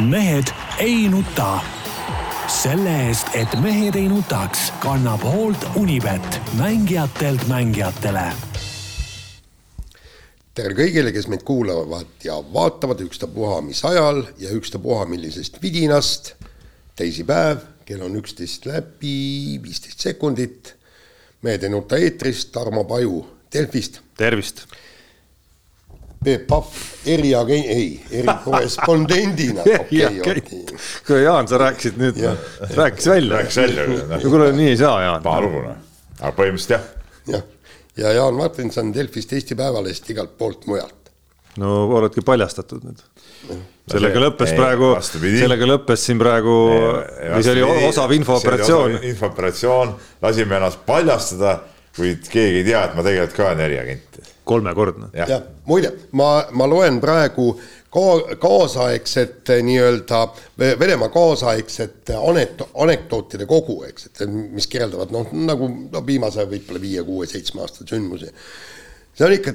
mehed ei nuta. selle eest, et mehed ei nutaks, kannab hoolt Unibet, mängijatelt mängijatele. tere kõigile, kes meid kuulavad ja vaatavad ükstapuha mis ajal ja ükstapuha millisest vidinast. teisipäev, kell on üksteist läbi viisteist sekundit. mehed ei nuta eetrist, Tarmo Paju Delfist. tervist Peep Pahv eriagent, ei, erikorrespondendina kuule, Jaan, sa rääkisid nüüd, rääkis välja. rääkis välja kuule, nii ei saa, Jaan. paha lugu noh, aga põhimõtteliselt jah. jah, ja Jaan Martinson Delfist, Eesti Päevalehest, igalt poolt mujalt. no oledki paljastatud nüüd. sellega lõppes ei, praegu, sellega lõppes siin praegu, või see oli osav infooperatsioon. infooperatsioon, lasime ennast paljastada, kuid keegi ei tea, et ma tegelikult ka olen eriagent kolmekordne. jah, muide, ma, ma loen praegu ka kaasaegset nii-öelda Venemaa kaasaegset anet-, anekdootide kogu, eks, et mis kirjeldavad noh, nagu no viimase võib-olla viie-kuue-seitsme aasta sündmusi. see on ikka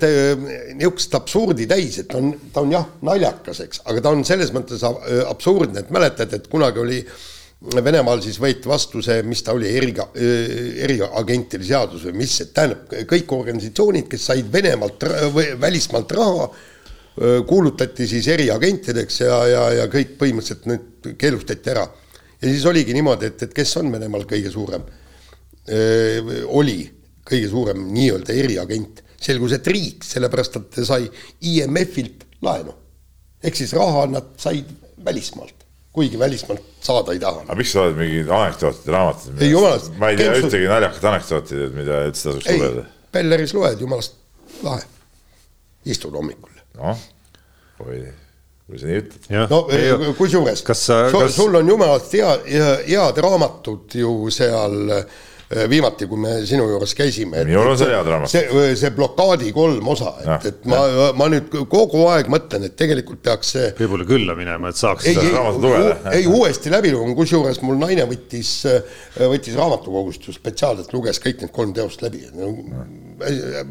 niisugust absurdi täis, et on, ta on jah, naljakas, eks, aga ta on selles mõttes absurdne, et mäletad, et kunagi oli äh, Venemaal siis võeti vastu see, mis ta oli, eriga, eriagentide seadus või mis, tähendab, kõik organisatsioonid, kes said Venemaalt või välismaalt raha, kuulutati siis eriagentideks ja, ja, ja kõik põhimõtteliselt need keelustati ära. ja siis oligi niimoodi, et, et kes on Venemaal kõige suurem, oli kõige suurem nii-öelda eriagent, selgus, et riik, sellepärast et sai IMF-ilt laenu. ehk siis raha nad said välismaalt kuigi välismaalt saada ei taha. aga miks sa oled mingi anekdootide raamatud? ei jumalast. ma ei tea Kemsu... ühtegi naljakat anekdooti, mida üldse tasuks lugeda. Belleris loed, jumalast lahe. istud hommikul. noh, kui, kui sa nii ütled. no eh, kusjuures, kas... sul on jumalast hea, head raamatud ju seal Äh, viimati, kui me sinu juures käisime. minul on see hea draama. see, see blokaadi kolm osa, et, et ma, ma nüüd kogu aeg mõtlen, et tegelikult peaks see. Peebule külla minema, et saaks ei, seda raamatut lugeda. ei, uuesti läbi lugema, kusjuures mul naine võttis, võttis raamatukogust ju spetsiaalselt, luges kõik need kolm teost läbi no,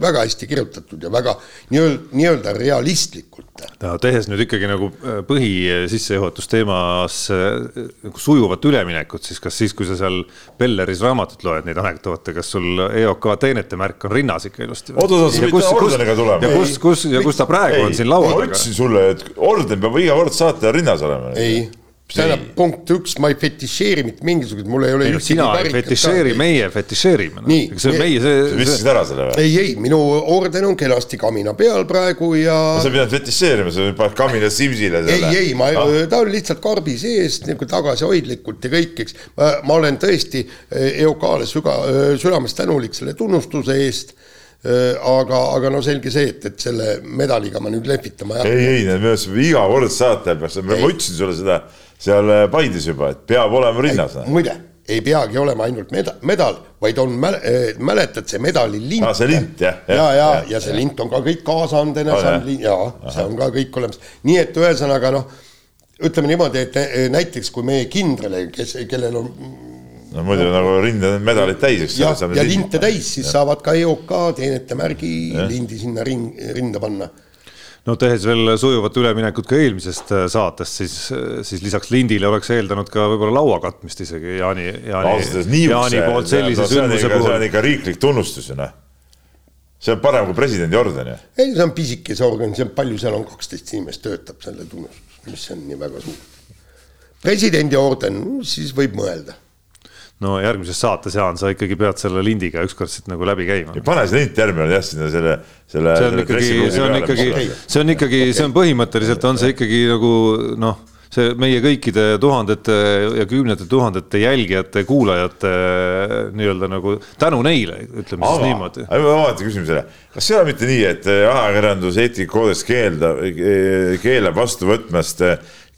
väga hästi kirjutatud ja väga nii-öelda, nii-öelda realistlikult. no tehes nüüd ikkagi nagu äh, põhi sissejuhatusteemas nagu sujuvat üleminekut, siis kas siis, kui sa seal Belleris raamatut loed neid anekdoote, kas sul EOK teenete märk on rinnas ikka ilusti? oota, sa pidid ordeniga tulema. ja kus, kus ja kus ta praegu ei, on siin laua taga? ma ütlesin sulle, et orden peab iga kord saate rinnas olema. ei tähendab, punkt üks, ma ei fetišeeri mitte mingisugust, mul ei ole ei, sina ei fetišeeri, meie fetišeerime no.. see on meie, see. sa viskasid ära selle või? ei, ei, minu orden on kenasti kamina peal praegu ja. sa ei pidanud fetišeerima, sa paned kamina Simsile selle. ei, ei, ma ah., ta on lihtsalt karbi sees nagu tagasihoidlikult ja kõik, eks. ma olen tõesti eh, EOK-le süga, südamest tänulik selle tunnustuse eest aga, aga no selge see, et, et selle medaliga ma nüüd lehvitama ei hakka. ei, ei, me iga kord saate peaks, ma ütlesin sulle seda seal äh, Paides juba, et peab olema rinnas. muide, ei peagi olema ainult meda-, medal, vaid on mäl-, äh, mäletad see medali lint. aa, see lint, jah. ja, ja, ja, ja see lint on ka kõik kaasaandena oh, seal, jaa, see on ka kõik olemas. nii et ühesõnaga noh, ütleme niimoodi, et äh, näiteks kui meie kindral, kes, kellel on no muidu nagu rinde medalid täis, eks. ja, ja linte täis, siis ja. saavad ka EOK teenete märgi ja. lindi sinna ring, rinda panna no tehes veel sujuvat üleminekut ka eelmisest äh, saatest, siis, äh, siis lisaks lindile oleks eeldanud ka võib-olla laua katmist isegi Jaani, Jaani, Jaani poolt sellise sündmuse puhul. see on ikka riiklik tunnustus ju noh. see on parem kui presidendi orden ju. ei, see on pisikese organ, see on palju, seal on kaksteist inimest töötab selle tunnustus, mis on nii väga suur. presidendi orden, siis võib mõelda no järgmises saates, Jaan, sa ikkagi pead selle lindiga ükskord siit nagu läbi käima. pane see lint järgmine jah, sinna selle, selle. see on ikkagi, see on ikkagi, see on ikkagi, see on põhimõtteliselt on see ikkagi nagu noh see meie kõikide tuhandete ja kümnete tuhandete jälgijate, kuulajate nii-öelda nagu tänu neile, ütleme siis niimoodi. ma alati küsin selle, kas ei ole mitte nii, et ajakirjandus eetikakoodeks keelda, keelab vastu võtmast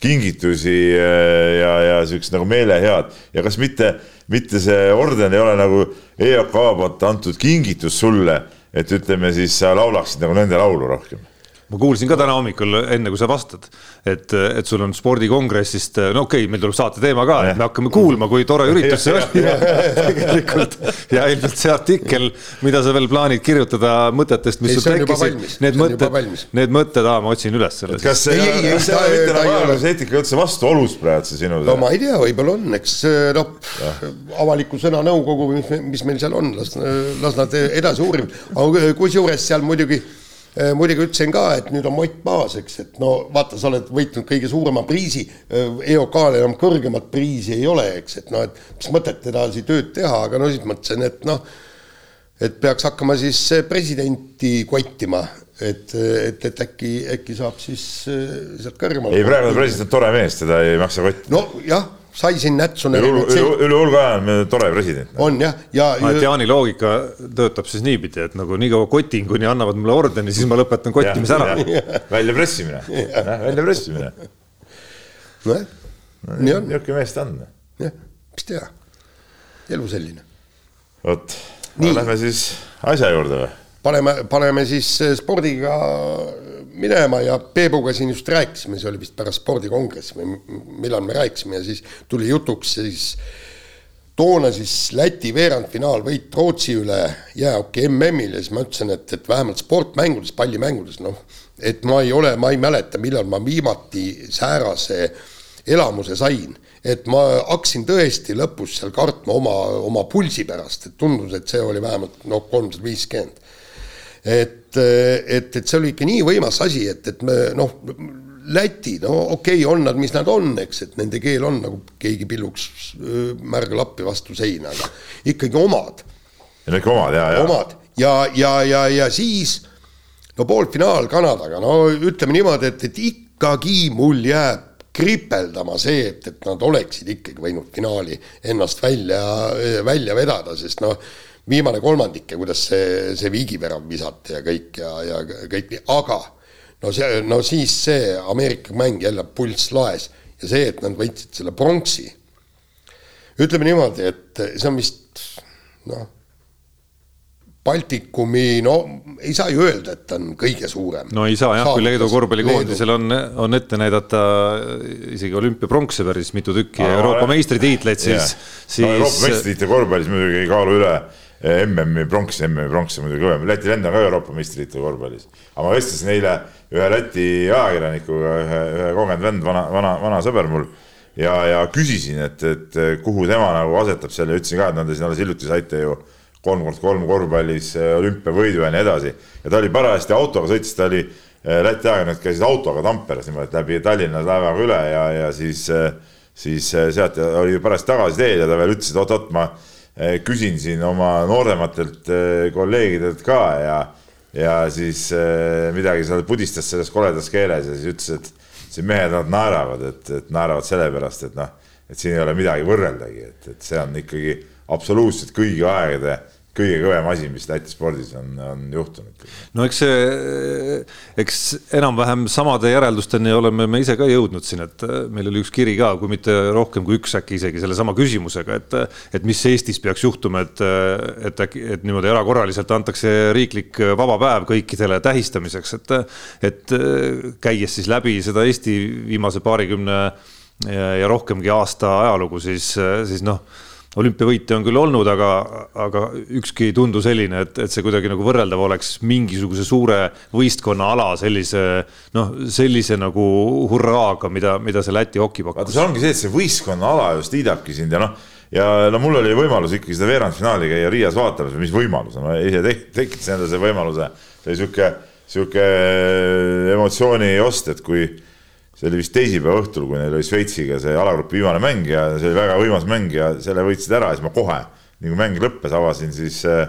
kingitusi ja, ja siukest nagu meelehead. Ja kas mitte mitte see orden ei ole nagu EOK poolt antud kingitus sulle, et ütleme siis sa laulaksid nagu nende laulu rohkem ma kuulsin ka täna hommikul, enne kui sa vastad, et, et sul on spordikongressist, no okei okay,, meil tuleb saate teema ka, et me hakkame kuulma, kui tore üritus see oli tegelikult. ja ilmselt see artikkel, mida sa veel plaanid kirjutada mõtetest, mis sul tekkisid, need mõtted, need mõtted, aa, ma otsin üles selle. kas see ei, ei, see ei mitte nagu ajalooseetika üldse vastuolus praegu see sinu? no ma ei tea, võib-olla on, eks noh, avaliku sõna nõukogu, mis, mis meil seal on, las, las nad edasi uurivad, aga kusjuures seal muidugi muidugi ütlesin ka, et nüüd on mott maas, eks, et no vaata, sa oled võitnud kõige suurema priisi, äh, EOK-l enam kõrgemat priisi ei ole, eks, et noh, et mis mõtet edasi tööd teha, aga no siis mõtlesin, et noh, et peaks hakkama siis presidenti kottima, et, et, et äkki, äkki saab siis äh, sealt kõrgemalt. ei, praegu on president tore mees, teda ei maksa kottida. nojah sai siin nätsu. üle, üle, üle hulga aja on tore president. on jah, ja, ja. et Jaani loogika töötab siis niipidi, et nagu niikaua kotin, kuni annavad mulle ordeni, siis ma lõpetan kottimise ära. väljapressimine, väljapressimine. nojah, nii on. niisugune mees ta on. jah, mis teha, elu selline. vot, lähme siis asja juurde või? Paneme, paneme siis spordiga minema ja Peebuga siin just rääkisime, see oli vist pärast spordikongressi või millal me rääkisime ja siis tuli jutuks siis toona siis Läti veerandfinaalvõit Rootsi üle jäähoki MM-il ja siis ma ütlesin, et, et vähemalt sportmängudes, pallimängudes, noh, et ma ei ole, ma ei mäleta, millal ma viimati säärase elamuse sain, et ma hakkasin tõesti lõpus seal kartma oma, oma pulsi pärast, et tundus, et see oli vähemalt noh, kolmsada viiskümmend et, et, et see oli ikka nii võimas asi, et, et me noh, Läti, no okei okay,, on nad, mis nad on, eks, et nende keel on nagu keegi pilluks märga lappi vastu seina, aga ikkagi omad. ja ikka omad ja, ja. omad ja, ja, ja, ja siis no poolfinaal Kanadaga, no ütleme niimoodi, et, et ikkagi mul jääb kripeldama see, et, et nad oleksid ikkagi võinud finaali ennast välja, välja vedada, sest noh viimane kolmandik ja kuidas see, see viigivärav visati ja kõik ja, ja kõik, aga no see, no siis see Ameerika mäng jälle pulss laes ja see, et nad võitsid selle pronksi. ütleme niimoodi, et see on vist noh, Baltikumi, no ei saa ju öelda, et ta on kõige suurem. no ei saa jah, kui Leedu korvpallikoondisel on, on ette näidata isegi olümpiapronksi päris mitu tükki ja Euroopa meistritiitleid, siis, siis no,. Euroopa meistritiitle korvpallis muidugi ei kaalu üle MM-i pronks, MM-i pronks on muidugi kõvem, Läti vend on ka Euroopa meistritiitel korvpallis. aga ma vestlesin eile ühe Läti ajakirjanikuga, ühe, ühe kogenud vend, vana, vana, vana sõber mul. ja, ja küsisin, et, et kuhu tema nagu asetab selle ütlesin ka, et no te siin alles hiljuti saite ju kolm kord kolm korvpallis äh, olümpiavõidu ja nii edasi. ja ta oli parajasti autoga, sõitis, ta oli äh, Läti ajakirjanikud käisid autoga Tamperes niimoodi, et läbi Tallinna laevaga üle ja, ja siis, äh, siis sealt oli parajasti tagasi teel ja ta veel ütles, et oot-oot, ma küsin siin oma noorematelt eh, kolleegidelt ka ja, ja siis eh, midagi seal pudistas selles koledas keeles ja siis ütles, et siin mehed, nad naeravad, et, et naeravad sellepärast, et noh, et siin ei ole midagi võrreldagi, et, et see on ikkagi absoluutselt kõigi aegade kõige kõvem asi, mis Läti spordis on, on juhtunud. no eks see, eks enam-vähem samade järeldusteni oleme me ise ka jõudnud siin, et äh, meil oli üks kiri ka, kui mitte rohkem kui üks äkki isegi sellesama küsimusega, et, et mis Eestis peaks juhtuma, et, et äkki, et niimoodi erakorraliselt antakse riiklik vaba päev kõikidele tähistamiseks, et, et käies siis läbi seda Eesti viimase paarikümne ja, ja rohkemgi aasta ajalugu, siis, siis noh olümpiavõite on küll olnud, aga, aga ükski ei tundu selline, et, et see kuidagi nagu võrreldav oleks mingisuguse suure võistkonna ala sellise noh, sellise nagu hurraaga, mida, mida see Läti hoki pakkus. vaata, see ongi see, et see võistkonna ala just liidabki sind ja noh, ja no mul oli võimalus ikkagi seda veerandfinaali käia Riias vaatamas, mis võimalus on, ma ise tekitasin endale selle võimaluse, see oli sihuke, sihuke emotsiooniost, et kui see oli vist teisipäeva õhtul, kui neil oli Šveitsiga see alagrupi viimane mäng ja see oli väga võimas mäng ja selle võitsid ära ja siis ma kohe, nii kui mäng lõppes, avasin siis äh,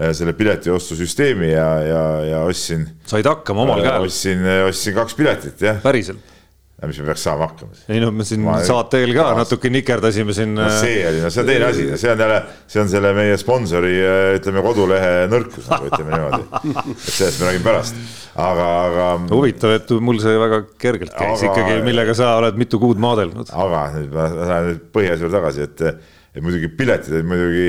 äh selle piletiostusüsteemi ja, ja, ja ostsin. said hakkama omal käel? ostsin, ostsin kaks piletit, jah. päriselt? Mis me peaks saama hakkama siis? ei no me siin ma... saate eel ka ma... natuke nikerdasime siin. no see oli, no see on teine asi, see on jälle, see on selle meie sponsori, ütleme kodulehe nõrkus nagu ütleme niimoodi. et sellest me räägime pärast, aga, aga. huvitav, et mul see väga kergelt käis aga... ikkagi, millega sa oled mitu kuud maadelnud. aga nüüd ma lähen nüüd põhiasja juurde tagasi, et, et muidugi piletid olid muidugi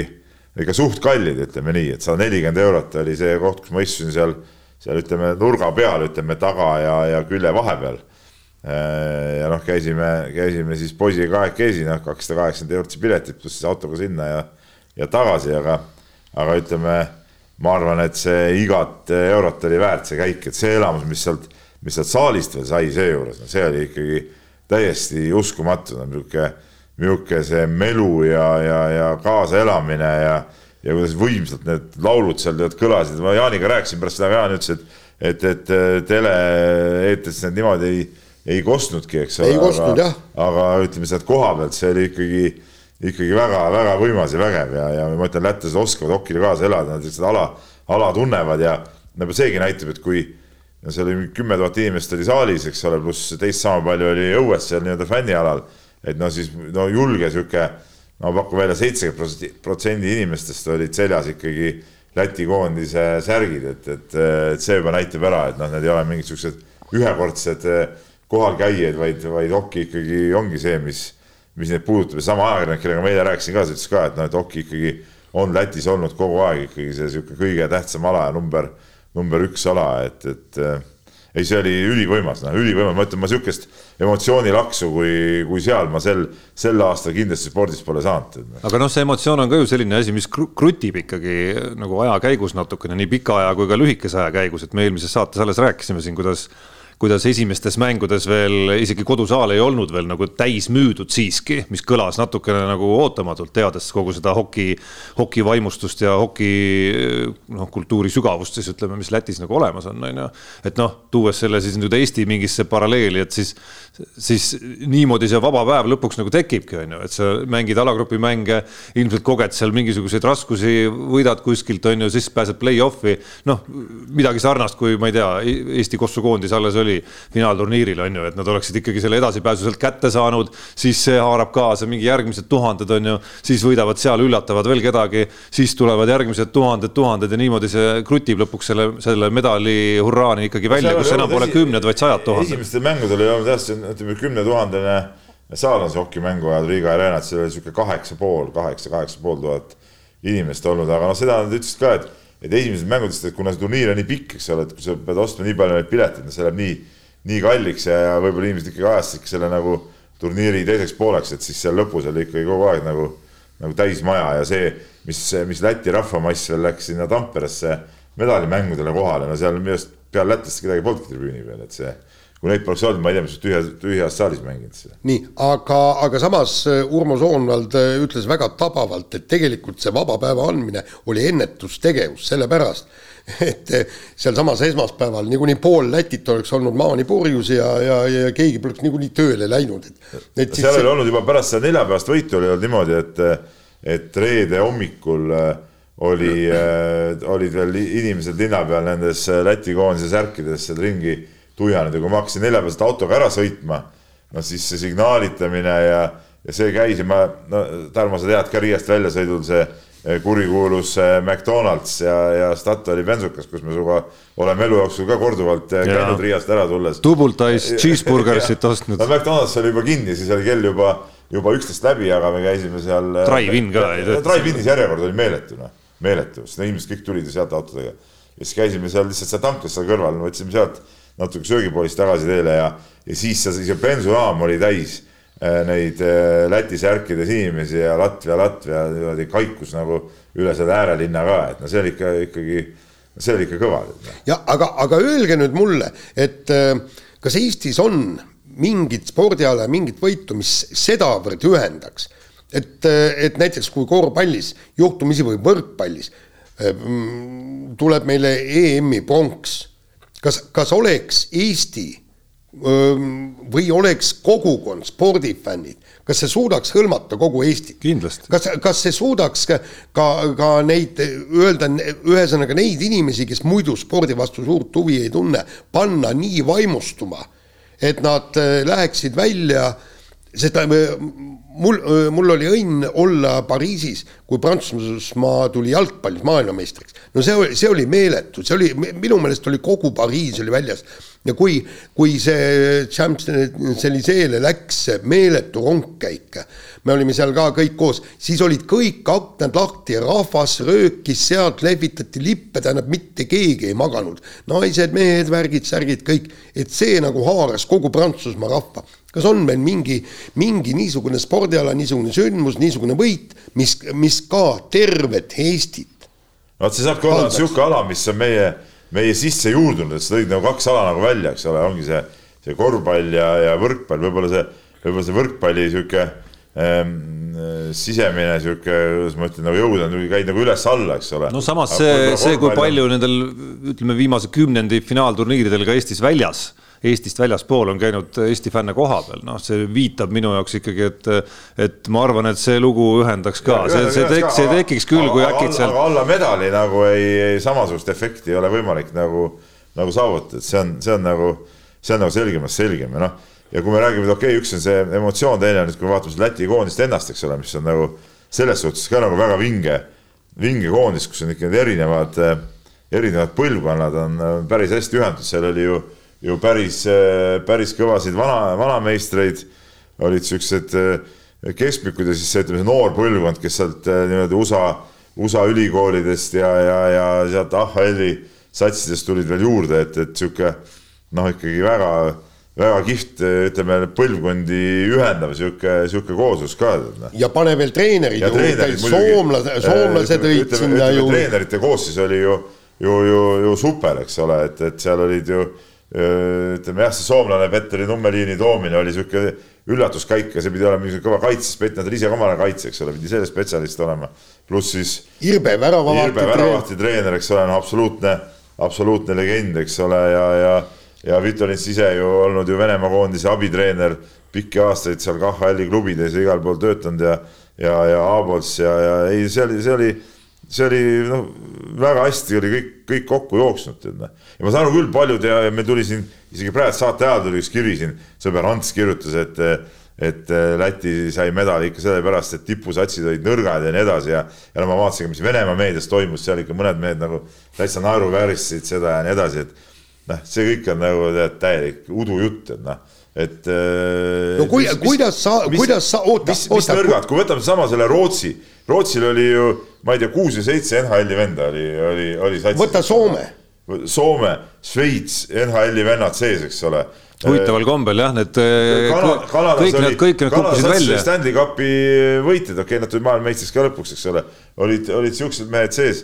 ikka suht kallid, ütleme nii, et sada nelikümmend eurot oli see koht, kus ma istusin seal seal ütleme nurga peal, ütleme taga ja, ja külje vahepeal. Ja noh, käisime, käisime siis poisiga kahekesi, noh, kakssada kaheksakümmend eurot see piletid pluss siis autoga sinna ja, ja tagasi, aga, aga ütleme, ma arvan, et see igat eurot oli väärt see käik, et see elamus, mis sealt, mis sealt saalist veel sai seejuures, no see oli ikkagi täiesti uskumatu, no niisugune, niisugune see melu ja, ja, ja kaasaelamine ja ja kuidas võimsalt need laulud seal tead kõlasid, ma Jaaniga rääkisin pärast seda, Jaan ütles, et et, et tele-eetris need niimoodi ei, ei kostnudki, eks ole. ei kostnud jah. aga ütleme sealt koha pealt, see oli ikkagi, ikkagi väga-väga võimas ja vägev ja, ja ma ütlen, lätlased oskavad hokile kaasa elada, nad lihtsalt ala, ala tunnevad ja nagu seegi näitab, et kui no seal oli kümme tuhat inimest oli saalis, eks ole, pluss teist sama palju oli õues seal nii-öelda fännialal, et no siis no julge sihuke ma pakun välja, seitsekümmend protsenti inimestest olid seljas ikkagi Läti koondise särgid, et, et, et see juba näitab ära, et noh, need ei ole mingid siuksed ühekordsed eh, kohalkäijad, vaid, vaid hoki ikkagi ongi see, mis, mis neid puudutab. Ja sama ajakirjanik, kellega ma eile rääkisin ka, see ütles ka, et noh, et hoki ikkagi on Lätis olnud kogu aeg ikkagi see sihuke kõige tähtsam ala ja number, number üks ala, et, et eh, ei, see oli ülivõimas, noh ülivõimas, ma ütlen, ma sihukest emotsioonilaksu, kui, kui seal ma sel, sel aastal kindlasti spordis pole saanud. aga noh, see emotsioon on ka ju selline asi, mis krutib ikkagi nagu aja käigus natukene, nii pika aja kui ka lühikese aja käigus, et me eelmises saates alles rääkisime siin, kuidas kuidas esimestes mängudes veel isegi kodusaal ei olnud veel nagu täis müüdud siiski, mis kõlas natukene nagu ootamatult, teades kogu seda hoki, hokivaimustust ja hoki noh, kultuuri sügavust siis ütleme, mis Lätis nagu olemas on, on ju. et noh, tuues selle siis nüüd Eesti mingisse paralleeli, et siis, siis niimoodi see vaba päev lõpuks nagu tekibki, on ju, et sa mängid alagrupi mänge, ilmselt koged seal mingisuguseid raskusi, võidad kuskilt, on ju, siis pääsed play-off'i. noh, midagi sarnast, kui ma ei tea, Eesti Kossu koondis alles oli oli finaalturniiril, on ju, et nad oleksid ikkagi selle edasipääsu sealt kätte saanud, siis see haarab kaasa mingi järgmised tuhanded, on ju, siis võidavad seal, üllatavad veel kedagi, siis tulevad järgmised tuhanded, tuhanded ja niimoodi see krutib lõpuks selle, selle medali hurraani ikkagi välja, kus enam pole kümned, vaid sajad tuhanded. esimestel mängudel ei olnud jah, see ütleme kümnetuhandene saal on see hokimängu ajal Riiga Arenat, seal oli sihuke kaheksa pool, kaheksa, kaheksa pool tuhat inimest olnud, aga noh, seda nad ütlesid ka, et et esimesed mängud, sest et kuna see turniir on nii pikk, eks ole, et kui sa pead ostma nii palju neid pileteid, no see läheb nii, nii kalliks ja, ja võib-olla inimesed ikkagi ajasid selle nagu turniiri teiseks pooleks, et siis seal lõpus oli ikkagi kogu aeg nagu, nagu täismaja ja see, mis, mis Läti rahvamass veel läks sinna Tamperesse medalimängudele kohale, no seal minu arust peale lätlaste kedagi polnudki tribüüni peal, et see kui neid poleks olnud, ma ei tea, mis tühja, tühjas saalis mänginud seda. nii, aga, aga samas äh, Urmo Soonvald äh, ütles väga tabavalt, et tegelikult see vaba päeva andmine oli ennetustegevus, sellepärast et äh, sealsamas esmaspäeval niikuinii pool Lätit oleks olnud maani purjus ja, ja, ja keegi poleks niikuinii tööle läinud, et, et seal oli see... olnud juba pärast seda neljapäevast võitu oli olnud niimoodi, et, et reede hommikul oli, olid veel inimesed linna peal nendes Läti koondise särkides seal ringi tuianud ja kui ma hakkasin neljapäevaselt autoga ära sõitma, no siis see signaalitamine ja, ja see käis ja ma, no Tarmo, sa tead ka Riiast väljasõidul see eh, kurikuulus eh, McDonalds ja, ja Statoili bensukas, kus me sinuga oleme elu jooksul ka korduvalt eh, ja. käinud Riiast ära tulles. Double-Dice cheeseburgersit ostnud. no McDonalds oli juba kinni, siis oli kell juba, juba üksteist läbi, aga me käisime seal. Drive-in ka. Drive-in'is järjekord oli meeletu, noh, meeletu, sest inimesed kõik tulid ju sealt autodega. ja siis käisime seal lihtsalt seal tanklas seal kõrval, võtsime sealt natuke söögipoolist tagasi teele ja, ja siis see, see bensujaam oli täis äh, neid äh, Läti särkides inimesi ja Latvia, Latvia niimoodi kaikus nagu üle selle äärelinna ka, et no see oli ikka ikkagi, see oli ikka kõva. ja aga, aga öelge nüüd mulle, et äh, kas Eestis on mingit spordiala, mingit võitu, mis sedavõrd ühendaks, et, et näiteks kui korvpallis juhtumisi või võrkpallis mm, tuleb meile EM-i pronks kas, kas oleks Eesti või oleks kogukond, spordifännid, kas see suudaks hõlmata kogu Eestit? kas, kas see suudaks ka, ka, ka neid öelda, ühesõnaga neid inimesi, kes muidu spordi vastu suurt huvi ei tunne, panna nii vaimustuma, et nad läheksid välja, sest mul, mul oli õnn olla Pariisis, kui Prantsusmaa tuli jalgpallis maailmameistriks. no see oli, see oli meeletu, see oli, minu meelest oli kogu Pariis oli väljas. ja kui, kui see Champs-Élysées läks, see meeletu rongkäik, me olime seal ka kõik koos, siis olid kõik aknad lahti ja rahvas röökis sealt, lehvitati lippe, tähendab, mitte keegi ei maganud. naised, mehed, värgid, särgid, kõik, et see nagu haaras kogu Prantsusmaa rahva kas on meil mingi, mingi niisugune spordiala, niisugune sündmus, niisugune võit, mis, mis ka tervet Eestit. vot see saabki olla niisugune ala, mis on meie, meie sisse juurdunud, et sa tõid nagu kaks ala nagu välja, eks ole, ongi see, see korvpall ja, ja võrkpall, võib-olla see, võib-olla see võrkpalli sihuke ähm, sisemine sihuke, kuidas ma ütlen, nagu jõud on, käid nagu üles-alla, eks ole. no samas see, see, kui palju nendel ütleme, viimase kümnendi finaalturniiridel ka Eestis väljas Eestist väljaspool on käinud Eesti fänne koha peal, noh, see viitab minu jaoks ikkagi, et, et ma arvan, et see lugu ühendaks ka, see, see tek-, see tekiks küll, kui äkitselt. aga alla medali nagu ei, ei, samasugust efekti ei ole võimalik nagu, nagu saavutada, et see on, see on nagu, see on nagu selgemast selgem. Ja noh, ja kui me räägime, et okei okay,, üks on see emotsioon, teine on nüüd, kui me vaatame seda Läti koondist ennast, eks ole, mis on nagu selles suhtes ka nagu väga vinge, vinge koondis, kus on ikka need erinevad, erinevad põlvkonnad on päris hästi ühendatud, seal oli ju ju päris, päris kõvasid vana, vanameistreid, olid siuksed eh, keskmikud ja siis ütleme, see noor põlvkond, kes sealt eh, nii-öelda USA, USA ülikoolidest ja, ja, ja sealt AHL-i satsidest tulid veel juurde, et, et sihuke noh, ikkagi väga, väga kihvt, ütleme põlvkondi ühendav sihuke, sihuke kooslus ka. Noh. ja pane veel treenerid juurde, soomlased, soomlased olid sinna ju. treenerite koosseis oli ju, ju, ju, ju super, eks ole, et, et seal olid ju ütleme jah, see soomlane Petteri Nummeliini toomine oli sihuke üllatuskäik ja see pidi olema mingisugune kõva kaitses, Pett, nad ise ka omale kaitse, eks ole, pidi selle spetsialist olema. pluss siis. Irbe väravahti treener, eks ole, no absoluutne, absoluutne legend, eks ole, ja, ja, ja Vitorins ise ju olnud ju Venemaa koondise abitreener pikki aastaid seal KHL-i klubides ja igal pool töötanud ja, ja, ja A-pools ja, ja ei, see oli, see oli see oli noh, väga hästi oli kõik, kõik kokku jooksnud, tead noh. ja ma saan aru küll, paljud ja, ja meil tuli siin isegi praegu saate ajal tuli üks kiri siin, sõber Ants kirjutas, et et Läti sai medali ikka sellepärast, et tipusatsid olid nõrgad ja nii edasi ja ja no ma vaatasin, mis Venemaa meedias toimus, seal ikka mõned mehed nagu täitsa naeruvääristasid seda ja nii edasi, et noh, see kõik on nagu tead täielik udujutt, et noh et. no kui, kuidas sa, kuidas sa, oota, oota. mis nõrgad, kui võtame sama selle Rootsi, Rootsil oli ju, ma ei tea, kuus või seitse NHL-i venda oli, oli, oli satsis. võta Soome. Soome, Šveits, NHL-i vennad sees, eks ole huvitaval kombel jah, need Kanada, Kanadas kõik oli, need, kõik need kukkusid välja. Stanley Cupi võitjad, okei okay,, nad tulid maailmameistriks ka lõpuks, eks ole, olid, olid siuksed mehed sees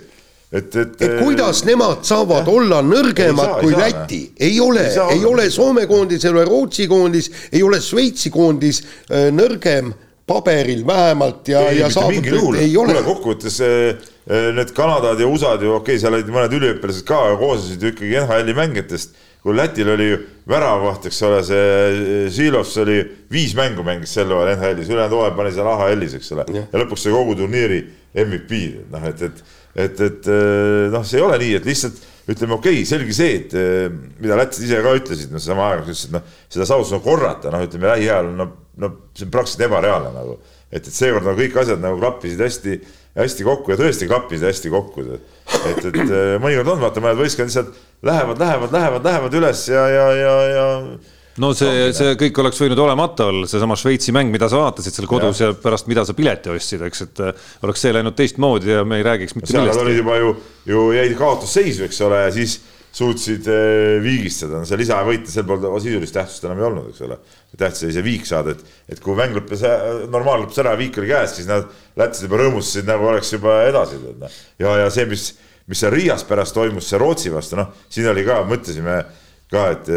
et, et. et kuidas nemad saavad ja. olla nõrgemad kui saa, Läti, ei ole, ei ole Soome koondis, ei ole Rootsi koondis, ei ole Šveitsi koondis äh, nõrgem paberil vähemalt ja, ja saavutatud ei ole. kokkuvõttes äh, äh, need Kanadad ja USA-d ju okei okay,, seal olid mõned üliõpilased ka, aga koosnesid ju ikkagi NHL-i mängijatest. kui Lätil oli väravavaht, eks ole, see Žilovs oli viis mängu mängis sel hooajal NHL-is, ülejäänud hooaja pani seal AHL-is, eks ole, ja lõpuks sai kogu turniiri MVP, noh et, et et, et eh, noh, see ei ole nii, et lihtsalt ütleme, okei okay,, selge see, et eh, mida lätlased ise ka ütlesid, noh, sama aega ütlesid, noh, seda saavutust on korrata, noh, ütleme lähiajal, no, no see on praktiliselt ebareaalne nagu. et, et seekord nagu kõik asjad nagu klappisid hästi, hästi kokku ja tõesti klappisid hästi kokku. et, et eh, mõnikord on, vaata, mõned võistkond lihtsalt lähevad, lähevad, lähevad, lähevad üles ja, ja, ja, ja no see, see kõik oleks võinud olemata olla, seesama Šveitsi mäng, mida sa vaatasid seal kodus ja, ja pärast, mida sa pileti ostsid, eks, et äh, oleks see läinud teistmoodi ja me ei räägiks mitte millestki. olid juba ju, ju jäid kaotusseisu, eks ole, ja siis suutsid äh, viigistada, no see lisaaja võita, sel pool sisulist tähtsust enam ei olnud, eks ole. tähtis oli see viik saada, et, et kui mäng lõppes, normaal lõppes ära, viik oli käes, siis nad, lätlased juba rõõmustasid nagu oleks juba edasi. Noh. ja, ja see, mis, mis seal Riias pärast toimus, see Rootsi vastu, noh, siin oli ka, mõtlesime ka, et,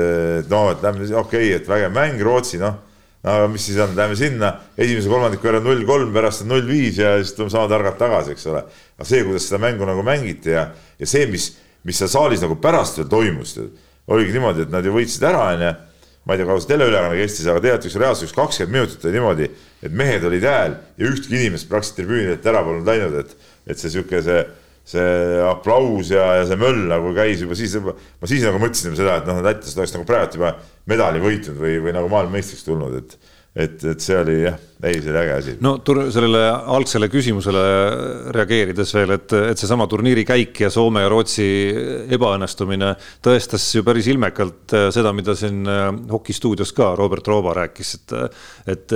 noh, et lähme, okei okay,, et vägev mäng, Rootsi, noh. no mis siis on, lähme sinna, esimese kolmandiku järel null kolm, pärast on null viis ja siis tuleme sama targalt tagasi, eks ole. aga see, kuidas seda mängu nagu mängiti ja, ja see, mis, mis seal saalis nagu pärast veel toimus, oligi niimoodi, et nad ju võitsid ära, onju ma ei tea, kaua see teleülekanne kestis, aga tegelikult üks reaalsus kakskümmend minutit oli niimoodi, et mehed olid hääl ja ühtki inimest praktiliselt tribüünidelt ära polnud läinud, et, et see sihuke see see aplaus ja, ja see möll nagu käis juba siis, ma siis nagu mõtlesin seda, et noh, lätlased oleks nagu praegu juba medali võitnud või, või nagu maailmameistriks tulnud, et et, et see oli jah, ei, see oli äge asi. no sellele algsele küsimusele reageerides veel, et, et seesama turniiri käik ja Soome ja Rootsi ebaõnnestumine tõestas ju päris ilmekalt äh, seda, mida siin äh, hokistuudios ka Robert Rooba rääkis, et et,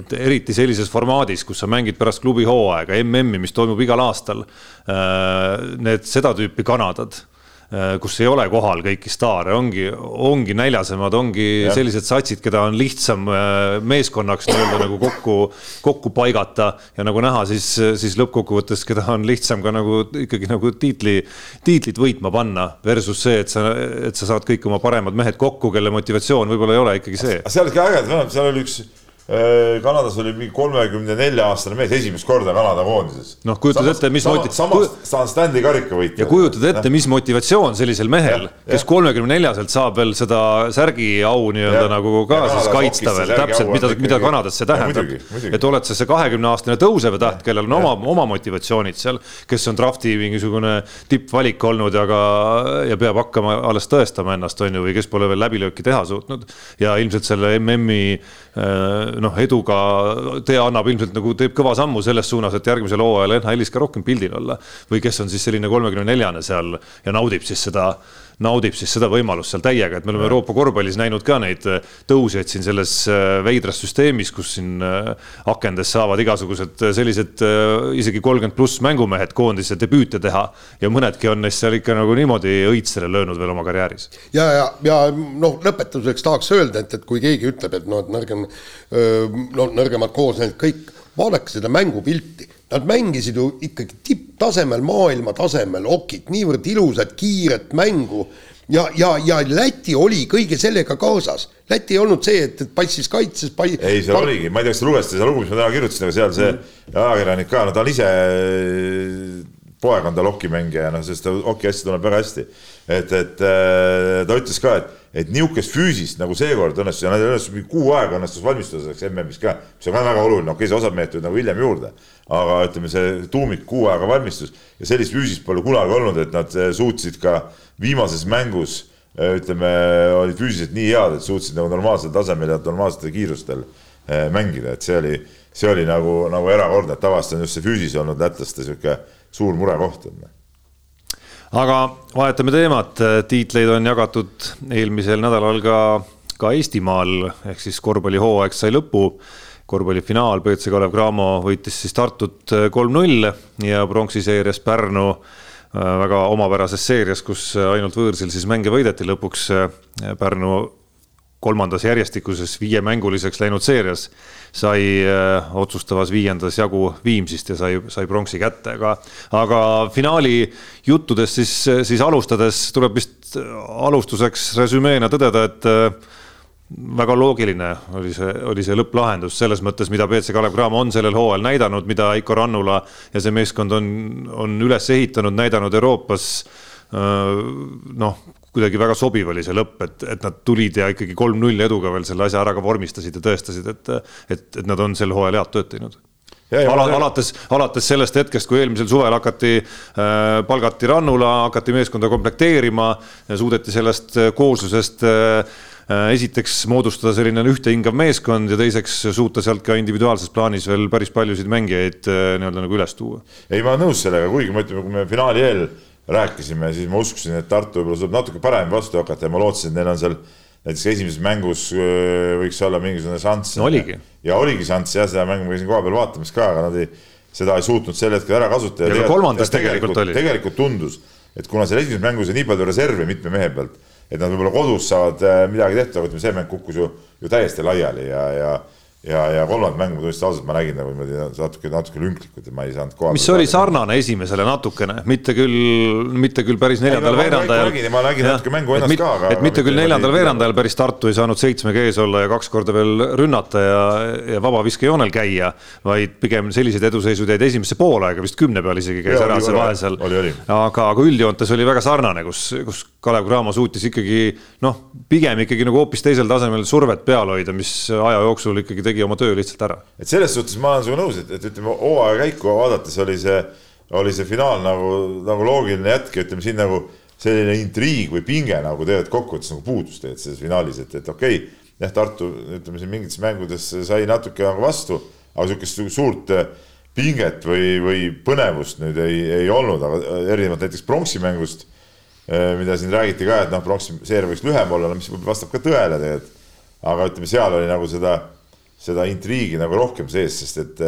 et eriti sellises formaadis, kus sa mängid pärast klubi hooaega MM-i, mis toimub igal aastal, äh, need seda tüüpi Kanadad Äh, kus ei ole kohal kõiki staare, ongi, ongi näljasemad, ongi ja. sellised satsid, keda on lihtsam äh, meeskonnaks nii-öelda nagu kokku, kokku paigata ja nagu näha, siis, siis lõppkokkuvõttes, keda on lihtsam ka nagu ikkagi nagu tiitli, tiitlit võitma panna versus see, et sa, et sa saad kõik oma paremad mehed kokku, kelle motivatsioon võib-olla ei ole ikkagi see. seal oli ka äge, seal oli üks Äh, Kanadas oli mingi kolmekümne nelja aastane mees esimest korda Kanada koondises. noh, kujutad ette, mis moti-. samas saan Standi karika võita. ja kujutad ette, mis motivatsioon sellisel mehel, kes kolmekümne neljaselt saab veel seda särgiau nii-öelda nagu ka ja siis kaitsta veel, täpselt, mida, mida Kanadas see tähendab. et oled sa see kahekümne aastane tõusev täht, kellel on oma, oma motivatsioonid seal, kes on drafti mingisugune tippvalik olnud ja ka, ja peab hakkama alles tõestama ennast, on ju, või kes pole veel läbilööki teha suutnud. ja ilmselt selle MM-i äh, noh, eduga tee annab ilmselt nagu teeb kõva sammu selles suunas, et järgmisel hooajal NHL-is ka rohkem pildil olla. või kes on siis selline kolmekümne neljane seal ja naudib siis seda naudib siis seda võimalust seal täiega, et me oleme Euroopa korvpallis näinud ka neid äh, tõusjaid siin selles äh, veidras süsteemis, kus siin äh, akendes saavad igasugused sellised isegi kolmkümmend pluss mängumehed koondise debüüte teha. Ja mõnedki on neist seal ikka nagu niimoodi õitsele löönud veel oma karjääris. ja, ja, ja noh, lõpetuseks tahaks öelda, et, et kui keegi ütleb, et noh, et nõrgem, no nõrgemad koosnevad kõik, vaadake seda mängupilti Nad mängisid ju ikkagi tipptasemel, maailma tasemel okit, niivõrd ilusat, kiiret mängu ja, ja, ja Läti oli kõige sellega kaasas. Läti ei olnud see, et, et passis kaitses pai.... ei, seal oligi, ma ei tea, kas te lugesite seda lugu, mis ma täna kirjutasin, aga seal see mm. ajakirjanik ka, no ta on ise, poeg on tal okimängija, noh, sest ta oki hästi tunneb väga hästi. et, et äh, ta ütles ka, et et niisugust füüsist nagu seekord õnnestus ja neil õnnestus mingi kuu aega õnnestus valmistuda selleks MM-is ka, mis on ka väga oluline, okei okay,, see osad mehed tulid nagu hiljem juurde, aga ütleme, see tuumik kuu aega valmistus ja sellist füüsist pole kunagi olnud, et nad eh, suutsid ka viimases mängus eh, ütleme, olid füüsiliselt nii head, et suutsid nagu normaalsel tasemel ja normaalsetel kiirustel eh, mängida, et see oli, see oli nagu, nagu erakordne, et tavaliselt on just see füüsis olnud lätlaste niisugune suur murekoht aga vahetame teemat, tiitleid on jagatud eelmisel nädalal ka, ka Eestimaal. Ehk siis korvpallihooaeg sai lõpu. korvpallifinaal, BC Kalev Cramo võitis siis Tartut kolm-null ja pronksiseerias Pärnu äh, väga omapärases seerias, kus ainult võõrsil siis mänge võideti lõpuks äh, Pärnu kolmandas järjestikuses viiemänguliseks läinud seerias sai äh, otsustavas viiendas jagu Viimsist ja sai, sai pronksi kätte, aga, aga finaali juttudest siis, siis alustades tuleb vist alustuseks resümeena tõdeda, et äh, väga loogiline oli see, oli see lõpplahendus selles mõttes, mida BC Kalev Cramo on sellel hooajal näidanud, mida Heiko Rannula ja see meeskond on, on üles ehitanud, näidanud Euroopas äh, noh, kuidagi väga sobiv oli see lõpp, et, et nad tulid ja ikkagi kolm-null eduga veel selle asja ära ka vormistasid ja tõestasid, et, et, et nad on sel hooajal head tööd teinud. Ala, alates, alates sellest hetkest, kui eelmisel suvel hakati äh,, palgati Rannula, hakati meeskonda komplekteerima, suudeti sellest äh, kooslusest äh, äh, esiteks moodustada selline ühtehingav meeskond ja teiseks suuta sealt ka individuaalses plaanis veel päris paljusid mängijaid äh, nii-öelda nagu üles tuua. ei, ma olen nõus sellega, kuigi ma ütleme, kui me finaali eel rääkisime, siis ma uskusin, et Tartu võib-olla saab natuke paremini vastu hakata ja ma lootsin, et neil on seal näiteks esimeses mängus võiks olla mingisugune šanss no,. ja oligi šanss jah, seda mängu ma käisin koha peal vaatamas ka, aga nad ei, seda ei suutnud sel hetkel ära kasutada. ja ka kolmandas tegelikult, tegelikult oli. tegelikult tundus, et kuna seal esimeses mängus on nii palju reserve mitme mehe pealt, et nad võib-olla kodus saavad midagi tehtud, aga ütleme, see mäng kukkus ju, ju täiesti laiali ja, ja ja, ja kolmandat mängu tunnistan ausalt, ma nägin nagu niimoodi natuke, natuke lünklikult ja ma ei saanud koha mis oli sarnane esimesele natukene, mitte küll, mitte küll päris neljandal veerandajal. ma nägin natuke mängu ennast mit, ka, aga. et mitte küll neljandal veerandajal päris Tartu ei saanud seitsmega ees olla ja kaks korda veel rünnata ja, ja vabaviskejoonel käia, vaid pigem sellised eduseisud jäid esimesse poolaega, vist kümne peal isegi käis ja, ära see vahe seal. aga, aga üldjoontes oli väga sarnane, kus, kus Kalev Cramo suutis ikkagi noh, pigem ikkagi nagu hoopis teisel tasemel survet peal hoida, mis aja jooksul ikkagi tegi oma töö lihtsalt ära. et selles suhtes ma olen sinuga nõus, et, et ütleme hooaja käiku vaadates oli see, oli see finaal nagu, nagu loogiline jätk ja ütleme siin nagu selline intriig või pinge nagu tegelikult kokkuvõttes nagu puudus tegelikult selles finaalis, et, et okei okay,, jah, Tartu ütleme siin mingites mängudes sai natuke nagu vastu, aga sihukest suurt pinget või, või põnevust nüüd ei, ei olnud, aga erinevalt näiteks pronksi mängust, mida siin räägiti ka, et noh, pronksi seeria võiks lühem olla, mis vastab ka tõele tegelikult. aga ütleme, seal oli nagu seda, seda intriigi nagu rohkem sees, sest et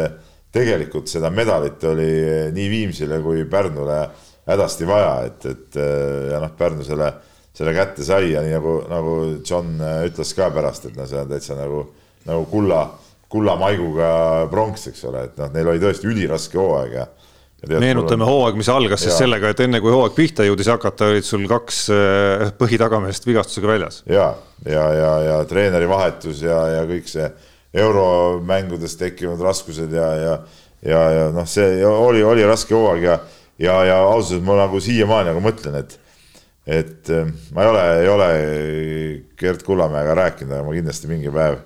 tegelikult seda medalit oli nii Viimsile kui Pärnule hädasti vaja, et, et ja noh, Pärnu selle, selle kätte sai ja nii nagu, nagu John ütles ka pärast, et noh, see on täitsa nagu, nagu kulla, kullamaiguga pronks, eks ole, et noh, neil oli tõesti üliraske hooaeg ja meenutame hooaeg, mis algas siis sellega, et enne kui hooaeg pihta jõudis hakata, olid sul kaks põhitagameest vigastusega väljas. ja, ja, ja, ja treeneri vahetus ja, ja kõik see euromängudes tekkinud raskused ja, ja, ja, ja noh, see oli, oli raske hooaeg ja, ja, ja ausalt öeldes ma nagu siiamaani nagu mõtlen, et, et äh, ma ei ole, ei ole Gerd Kullamäega rääkinud, aga ma kindlasti mingi päev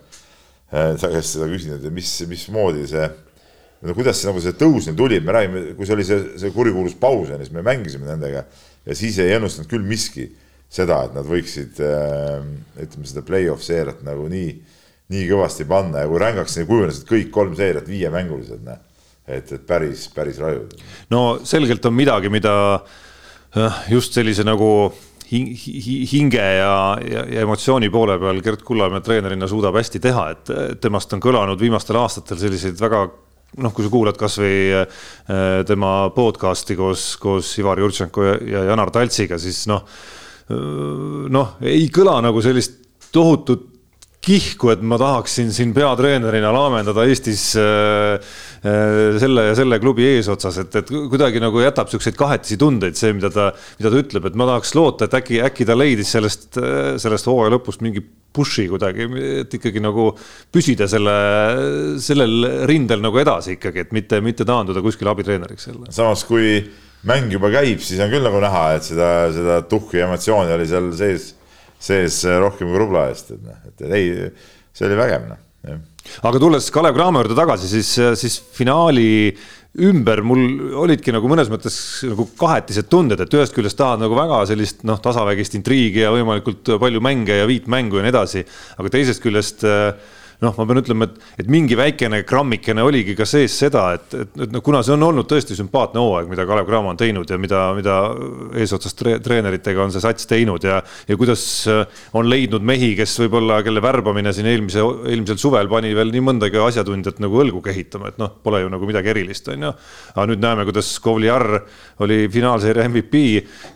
ta käest seda küsin, et mis, mismoodi see, no kuidas see nagu see tõus neil tuli, me räägime, kui see oli see, see kurikuulus paus, siis me mängisime nendega ja siis ei ennustanud küll miski seda, et nad võiksid äh, ütleme seda play-off seeriat nagu nii nii kõvasti panna ja kui rängaks kujunesid kõik kolm seeriat viiemängulised, noh. et, et päris, päris rajud. no selgelt on midagi, mida just sellise nagu hinge ja, ja, ja emotsiooni poole peal Gerd Kullamäe treenerina suudab hästi teha, et temast on kõlanud viimastel aastatel selliseid väga noh, kui sa kuulad kasvõi äh, tema podcast'i koos, koos Ivar Jurtšenko ja, ja Janar Taltsiga, siis noh, noh, ei kõla nagu sellist tohutut kihku, et ma tahaksin siin peatreenerina laamendada Eestis äh, äh, selle ja selle klubi eesotsas, et, et kuidagi nagu jätab siukseid kahetisi tundeid, see, mida ta, mida ta ütleb, et ma tahaks loota, et äkki, äkki ta leidis sellest, sellest hooaja lõpust mingi push'i kuidagi, et ikkagi nagu püsida selle, sellel rindel nagu edasi ikkagi, et mitte, mitte taanduda kuskile abitreeneriks jälle. samas, kui mäng juba käib, siis on küll nagu näha, et seda, seda tuhhi emotsiooni oli seal sees sees rohkem kui rubla eest, et noh, et ei, see oli vägev noh, jah. aga tulles Kalev Cramo juurde tagasi, siis, siis finaali ümber mul olidki nagu mõnes mõttes nagu kahetised tunded, et ühest küljest tahad nagu väga sellist noh, tasavägist intriigi ja võimalikult palju mänge ja viit mängu ja nii edasi, aga teisest küljest äh, noh, ma pean ütlema, et, et mingi väikene grammikene oligi ka sees seda, et, et, et noh, kuna see on olnud tõesti sümpaatne hooaeg, mida Kalev Cramo on teinud ja mida, mida eesotsas tre, treeneritega on see sats teinud ja, ja kuidas äh, on leidnud mehi, kes võib-olla, kelle värbamine siin eelmise, eelmisel suvel pani veel nii mõndagi asjatundjat nagu õlgu kehitama, et noh, pole ju nagu midagi erilist, on ju. aga nüüd näeme, kuidas Kovliar oli finaalseeria MVP,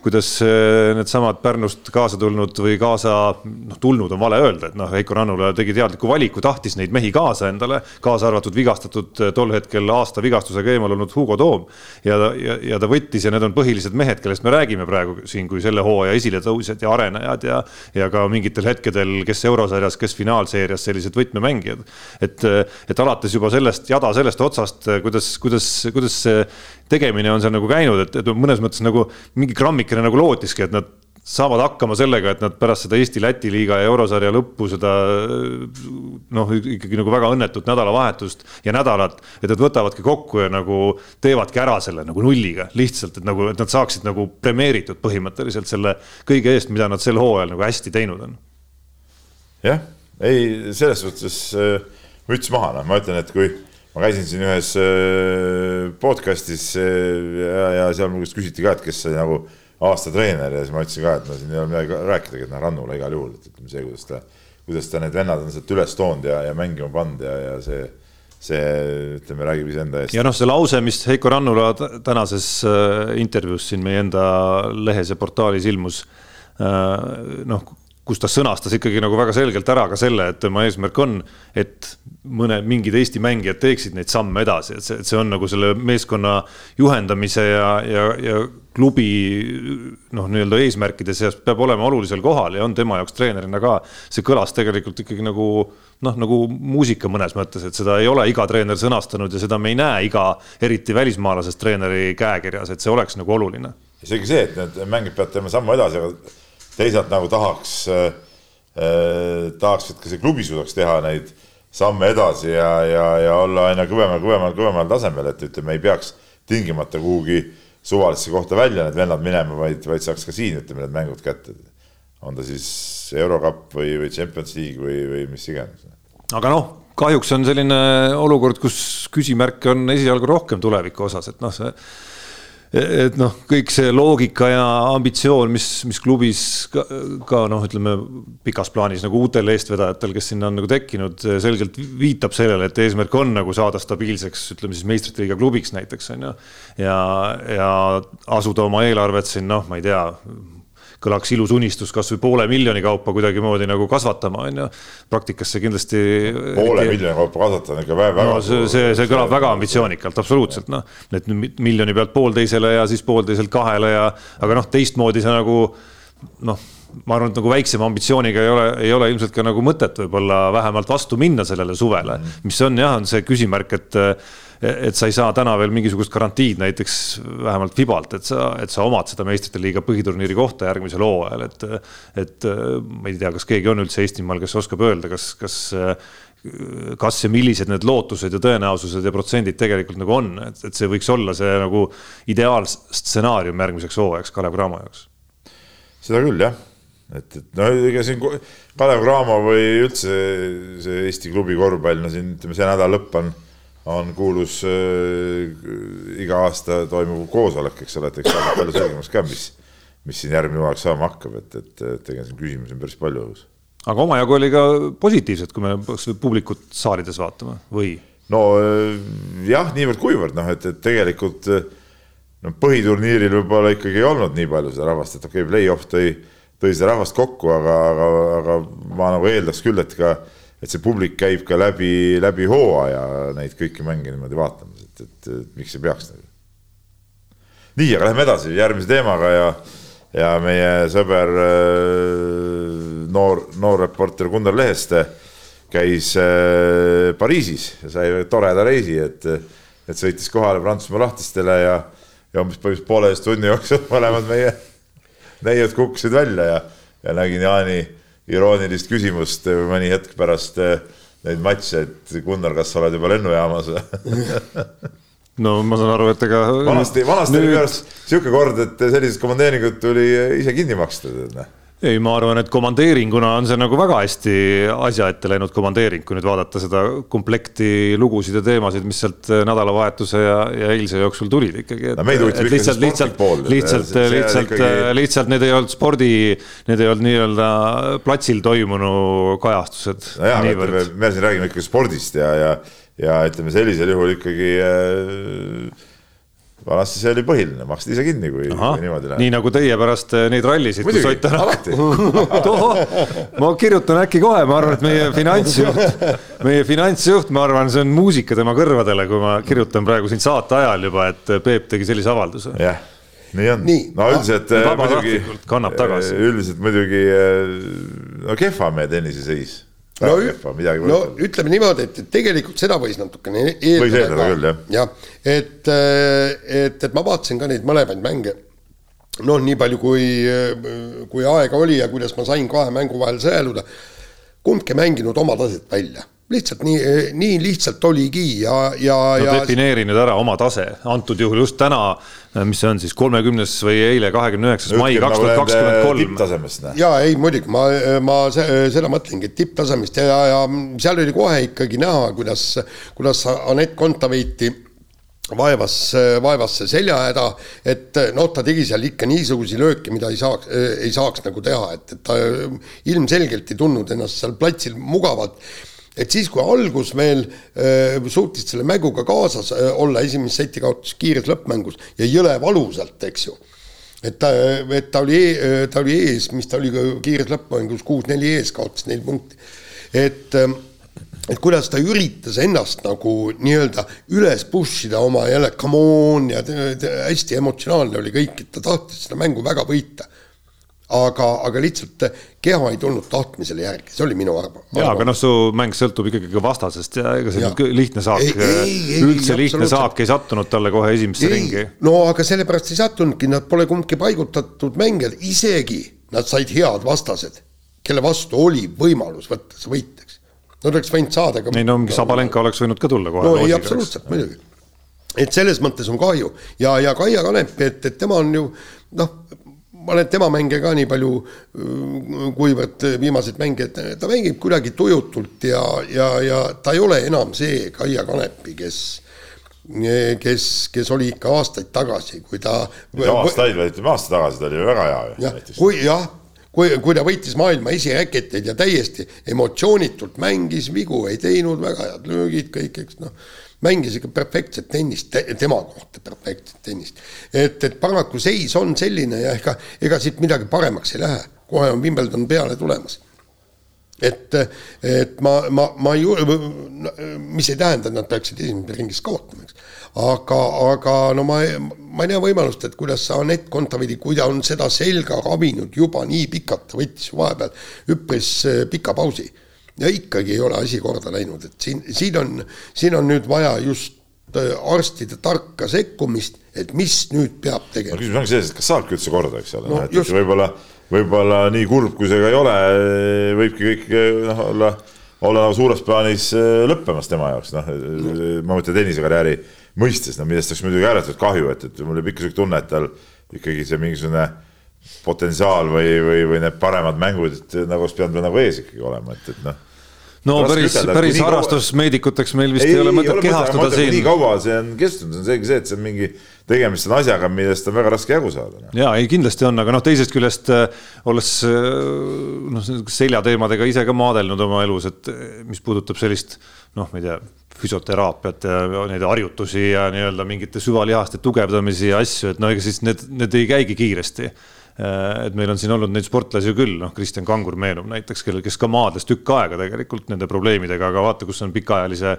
kuidas äh, needsamad Pärnust kaasa tulnud või kaasa, noh, tulnud on vale öelda, et noh, Heiko Rannula tegi teadliku valiku tahtis neid mehi kaasa endale, kaasa arvatud vigastatud eh, tol hetkel aasta vigastusega eemal olnud Hugo Toom. ja ja, ja ta võttis ja need on põhilised mehed, kellest me räägime praegu siin kui selle hooaja esiletõusjad ja arenejad ja, ja ka mingitel hetkedel, kes eurosarjas, kes finaalseerias sellised võtmemängijad. et, et alates juba sellest jada sellest otsast, kuidas, kuidas, kuidas see tegemine on seal nagu käinud, et, et mõnes mõttes nagu mingi grammikene nagu lootiski, et nad saavad hakkama sellega, et nad pärast seda Eesti-Läti liiga ja eurosarja lõppu seda noh, ikkagi nagu väga õnnetut nädalavahetust ja nädalat, et nad võtavadki kokku ja nagu teevadki ära selle nagu nulliga lihtsalt, et nagu, et nad saaksid nagu premeeritud põhimõtteliselt selle kõige eest, mida nad sel hooajal nagu hästi teinud on. jah, ei selles suhtes äh, müts maha, noh, ma ütlen, et kui ma käisin siin ühes äh, podcast'is äh, ja, ja seal mu käest küsiti ka, et kes sai nagu aasta treener ja siis ma ütlesin ka, et no siin ei ole midagi rääkidagi, et noh, Rannula igal juhul, et ütleme see, kuidas ta, kuidas ta need vennad on sealt üles toonud ja, ja mängima pannud ja, ja see, see ütleme, räägib iseenda eest. ja noh, see lause, mis Heiko Rannula tänases äh, intervjuus siin meie enda lehes ja portaalis ilmus äh,, noh, kus ta sõnastas ikkagi nagu väga selgelt ära ka selle, et tema eesmärk on, et mõne, mingid Eesti mängijad teeksid neid samme edasi, et see, et see on nagu selle meeskonna juhendamise ja, ja, ja klubi noh, nii-öelda eesmärkide seas peab olema olulisel kohal ja on tema jaoks treenerina ka. see kõlas tegelikult ikkagi nagu noh, nagu muusika mõnes mõttes, et seda ei ole iga treener sõnastanud ja seda me ei näe iga, eriti välismaalasest treeneri käekirjas, et see oleks nagu oluline. isegi see, et need mängijad peavad teema sammu edasi, aga teisalt nagu tahaks äh,, tahaks, et ka see klubi suudaks teha neid samme edasi ja, ja, ja olla aina kõvemal, kõvemal, kõvemal tasemel, et ütleme, ei peaks tingimata kuhugi suvalisse kohta välja need vennad minema, vaid, vaid saaks ka siin, ütleme, need mängud kätte. on ta siis Eurocup või, või Champions League või, või mis iganes. aga noh, kahjuks on selline olukord, kus küsimärke on esialgu rohkem tuleviku osas, et noh, see et noh, kõik see loogika ja ambitsioon, mis, mis klubis ka, ka noh, ütleme pikas plaanis nagu uutel eestvedajatel, kes sinna on nagu tekkinud, selgelt viitab sellele, et eesmärk on nagu saada stabiilseks, ütleme siis meistrite liiga klubiks näiteks on ju. ja, ja asuda oma eelarvet siin noh, ma ei tea kõlaks ilus unistus kasvõi poole miljoni kaupa kuidagimoodi nagu kasvatama, on ju. praktikas see kindlasti. poole eriti... miljoni kaupa kasvatada on ikka väga. no see, see, see kõlab väga ambitsioonikalt, absoluutselt noh, et miljoni pealt poolteisele ja siis poolteiselt kahele ja, aga noh, teistmoodi see nagu noh ma arvan, et nagu väiksema ambitsiooniga ei ole, ei ole ilmselt ka nagu mõtet võib-olla vähemalt vastu minna sellele suvele, mis on jah, on see küsimärk, et et sa ei saa täna veel mingisugust garantiid näiteks vähemalt Fibalt, et sa, et sa omad seda meistrite liiga põhiturniiri kohta järgmisel hooajal, et. et ma ei tea, kas keegi on üldse Eestimaal, kes oskab öelda, kas, kas kas ja millised need lootused ja tõenäosused ja protsendid tegelikult nagu on, et, et see võiks olla see nagu ideaalstsenaarium järgmiseks hooajaks Kalev Cramo jaoks. seda küll jah, et, et no ega siin Kalev Cramo või üldse see Eesti klubi korvpall, no siin ütleme, see nädal lõpp on on kuulus äh, iga aasta toimuv koosolek, eks ole, et eks saab palju selgemaks ka, mis, mis siin järgmine hooaeg saama hakkab, et, et, et ega siin küsimusi on päris palju õhus. aga omajagu oli ka positiivset, kui me publikut saalides vaatame või? no äh, jah, niivõrd-kuivõrd noh, et, et tegelikult noh, põhiturniiril võib-olla ikkagi ei olnud nii palju seda rahvast, et okei okay,, play-off tõi, tõi seda rahvast kokku, aga, aga, aga ma nagu eeldaks küll, et ka et see publik käib ka läbi, läbi hooaja neid kõiki mänge niimoodi vaatamas, et, et, et miks ei peaks nagu. nii, aga lähme edasi järgmise teemaga ja, ja meie sõber noor, noor reporter Gunnar Leheste käis äh, Pariisis ja sai toreda reisi, et, et sõitis kohale Prantsusmaa lahtistele ja, ja umbes pooleteist tunni jooksul mõlemad meie neiud kukkusid välja ja, ja nägin Jaani iroonilist küsimust mõni hetk pärast eh, neid matše, et Gunnar, kas sa oled juba lennujaamas no ma saan aru, et ega. vanasti, vanasti nüüd... oli minu arust sihuke kord, et sellised komandeeringud tuli ise kinni maksta, tead noh ei, ma arvan, et komandeeringuna on see nagu väga hästi asja ette läinud komandeering, kui nüüd vaadata seda komplekti lugusid ja teemasid, mis sealt nädalavahetuse ja, ja eilse jooksul tulid ikkagi. no meid huvitab ikka see sportlik pool. lihtsalt, lihtsalt, ikkagi... lihtsalt need ei olnud spordi, need ei olnud nii-öelda platsil toimunu kajastused. nojah, me, me siin räägime ikkagi spordist ja, ja, ja ütleme sellisel juhul ikkagi äh, vanasti see oli põhiline, maksti ise kinni, kui, niimoodi läheb. nii nagu teie pärast eh, neid rallisid, kus hoite ma kirjutan äkki kohe, ma arvan, et meie finantsjuht, meie finantsjuht, ma arvan, see on muusika tema kõrvadele, kui ma kirjutan praegu siin saate ajal juba, et Peep tegi sellise avalduse. jah, nii on. no üldiselt eh, muidugi. kannab tagasi. Eh, üldiselt muidugi no kehva meie tenniseseis no, no ütleme niimoodi, et tegelikult seda võis natukene eeldada. võis eeldada küll, jah. jah, et, äh, et, et ma vaatasin ka neid mõlemaid mänge. noh, nii palju kui, äh, kui aega oli ja kuidas ma sain kahe mängu vahel sõeluda. kumbki mänginud oma taset välja lihtsalt nii, nii lihtsalt oligi ja, ja no,. defineeri nüüd ära oma tase, antud juhul just täna, mis see on siis kolmekümnes või eile, kahekümne üheksas mai kaks tuhat kakskümmend kolm. tipptasemest. ja ei muidugi, ma, ma seda mõtlengi, et tipptasemest ja, ja seal oli kohe ikkagi näha, kuidas, kuidas Anett Kontaveiti vaevas, vaevas see seljahäda, et noh, ta tegi seal ikka niisuguseid lööke, mida ei saaks, ei saaks nagu teha, et, et ta ilmselgelt ei tundnud ennast seal platsil mugavalt et siis, kui algus veel äh, suutis selle mänguga kaasas äh, olla, esimest seti kaotas kiires lõppmängus ja jõle valusalt, eks ju. et ta, et ta oli, e-, ta oli ees, mis ta oli ka kiires lõppmängus kuus-neli ees, kaotas neli punkti. et äh, et kuidas ta üritas ennast nagu nii-öelda üles push ida oma jälle come on ja hästi emotsionaalne oli kõik, et ta tahtis seda mängu väga võita aga, aga lihtsalt keha ei tulnud tahtmisele järgi, see oli minu arvamus. ja, aga noh, su mäng sõltub ikkagi ka vastasest ja ega see nüüd lihtne saak, üldse ei, lihtne saak ei sattunud talle kohe esimesse ei, ringi. no aga sellepärast ei sattunudki, nad pole kumbki paigutatud mängijad, isegi nad said head vastased, kelle vastu oli võimalus võtta see võit, eks. Nad oleks võinud saada ka. ei no mingi Sabalenka oleks võinud ka tulla kohe. no ei, absoluutselt, muidugi. et selles mõttes on kahju ja, ja Kaia Kanepi, et, et tema on ju noh ma olen tema mänge ka nii palju, kuivõrd viimaseid mänge, et ta mängib kuidagi tujutult ja, ja, ja ta ei ole enam see Kaia Kanepi, kes kes, kes oli ikka aastaid tagasi, kui ta. aastaid, vaid ütleme aasta tagasi ta oli väga hea ju. jah, kui jah, kui, kui ta võitis maailma esiräketeid ja täiesti emotsioonitult mängis, vigu ei teinud, väga head löögid, kõik, eks noh mängis ikka perfektset tennist te,, tema kohta perfektset tennist. et, et paraku seis on selline ja ega, ega siit midagi paremaks ei lähe, kohe on Wimbledon peale tulemas. et, et ma, ma, ma ei, mis ei tähenda, et nad peaksid esimeses ringis kaotama, eks. aga, aga no ma, ma ei näe võimalust, et kuidas sa Anett Kontaveit, kui ta on seda selga ravinud juba nii pikalt, ta võttis vahepeal üpris eh, pika pausi ja ikkagi ei ole asi korda läinud, et siin, siin on, siin on nüüd vaja just äh, arstide tarka sekkumist, et mis nüüd peab tegema. no küsimus ongi selles, et kas saabki üldse korda, eks ole. No,, et just... võib-olla, võib-olla nii kurb, kui see ka ei ole, võibki kõik noh, olla, olla nagu suures plaanis äh, lõppemas tema jaoks, noh, ma mõtlen tennisekarjääri mõistes, no millest oleks muidugi ääretult kahju, et, et mul jääb ikka sihuke tunne, et tal ikkagi see mingisugune potentsiaal või, või, või need paremad mängud, et nagu oleks pidanud nagu ees ikkagi olema, et, et noh no päris, päris harrastusmeedikuteks meil vist ei, ei ole mõtet kehastuda siin. nii kaua see on kestnud, see on selge see, et see on mingi tegemist on asjaga, millest on väga raske jagu saada no.. ja ei, kindlasti on, aga noh, teisest küljest äh, olles äh, noh, seljateemadega ise ka maadelnud oma elus, et äh, mis puudutab sellist noh, ma ei tea, füsioteraapiat ja neid harjutusi ja nii-öelda mingite süvalihaste tugevdamisi ja asju, et no ega siis need, need ei käigi kiiresti et meil on siin olnud neid sportlasi küll, noh, Kristjan Kangur meenub näiteks, kellel, kes ka maadles tükk aega tegelikult nende probleemidega, aga vaata, kus on pikaajalise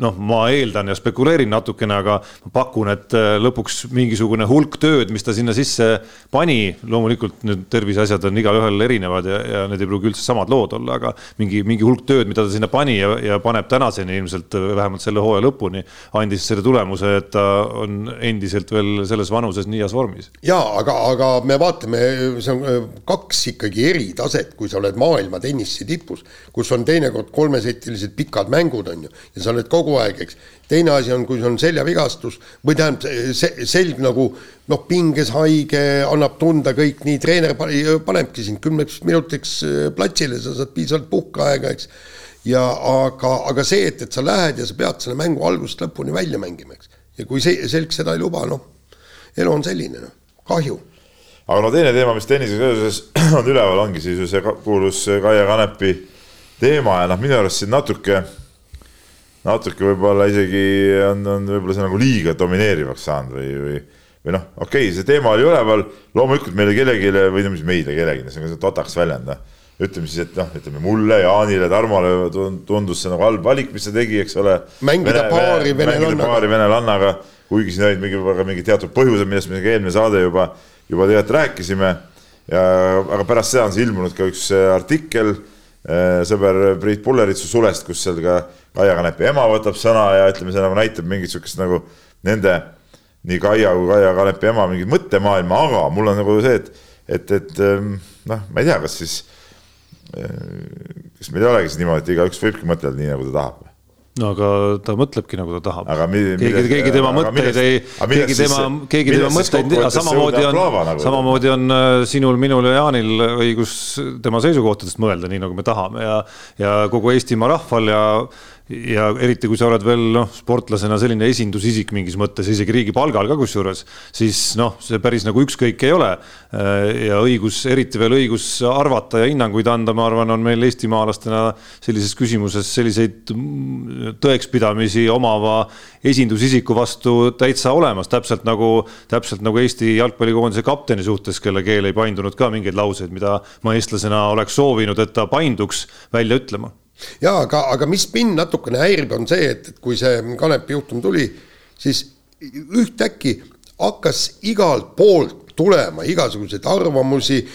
noh, ma eeldan ja spekuleerin natukene, aga pakun, et äh, lõpuks mingisugune hulk tööd, mis ta sinna sisse pani, loomulikult need terviseasjad on igalühel erinevad ja, ja need ei pruugi üldse samad lood olla, aga mingi, mingi hulk tööd, mida ta sinna pani ja, ja paneb tänaseni ilmselt äh, vähemalt selle hooaja lõpuni, andis selle tulemuse, et ta on endiselt veel selles vanuses nii heas vormis. ja aga, aga me vaatame, see on äh, kaks ikkagi eritaset, kui sa oled maailma tennise tipus, kus on teinekord kolmesetilised pikad mängud on ju ja sa oled oled kogu aeg, eks. teine asi on, kui sul on seljavigastus või tähendab see selg nagu noh, pinges haige, annab tunda kõik, nii treener panebki sind kümneks minutiks äh, platsile, sa saad piisavalt puhkeaega, eks. ja aga, aga see, et, et sa lähed ja sa pead selle mängu algusest lõpuni välja mängima, eks. ja kui see selg seda ei luba, noh, elu on selline, noh, kahju aga no teine teema, mis tennisega seoses on üleval, ongi siis ju see kuulus Kaia Kanepi teema ja noh, minu arust siin natuke natuke võib-olla isegi on, on võib-olla see nagu liiga domineerivaks saanud või, või, või noh, okei okay,, see teema oli üleval, loomulikult meile kellelegi või no mis meile kellelegi, see on totaks väljend, noh. ütleme siis, et noh, ütleme mulle, Jaanile, Tarmole tundus see nagu halb valik, mis ta tegi, eks ole. mängida paari venelannaga. paari venelannaga, kuigi siin olid mingi, mingi teatud põhjused, millest me eelmine saade juba, juba tegelikult rääkisime. ja, aga pärast seda on siis ilmunud ka üks artikkel äh, sõber Priit Pulleritsu sulest, kus seal ka Kaia Kanepi ema võtab sõna ja ütleme, see nagu näitab mingit sihukest nagu nende nii Kaia kui Kaia Kanepi ema mingit mõttemaailma, aga mul on nagu see, et, et, et ehm, noh, ma ei tea, kas siis, eh, kas meil ei olegi siis niimoodi, et igaüks võibki mõtelda nii, nagu ta tahab no aga ta mõtlebki nagu ta tahab. keegi, keegi tema mõtteid ei, keegi tema, keegi tema mõtteid, samamoodi on, nagu samamoodi on äh, sinul, minul ja Jaanil õigus tema seisukohtadest mõelda, nii nagu me tahame ja, ja kogu Eestimaa rahval ja ja eriti, kui sa oled veel noh, sportlasena selline esindusisik mingis mõttes, isegi riigi palgal ka kusjuures, siis noh, see päris nagu ükskõik ei ole. ja õigus, eriti veel õigus arvata ja hinnanguid anda, ma arvan, on meil eestimaalastena sellises küsimuses selliseid tõekspidamisi omava esindusisiku vastu täitsa olemas, täpselt nagu, täpselt nagu Eesti jalgpallikoondise kapteni suhtes, kelle keel ei paindunud ka mingeid lauseid, mida ma eestlasena oleks soovinud, et ta painduks välja ütlema jaa, aga, aga mis mind natukene häirib, on see, et, et kui see Kanepi juhtum tuli, siis ühtäkki hakkas igalt poolt tulema igasuguseid arvamusi.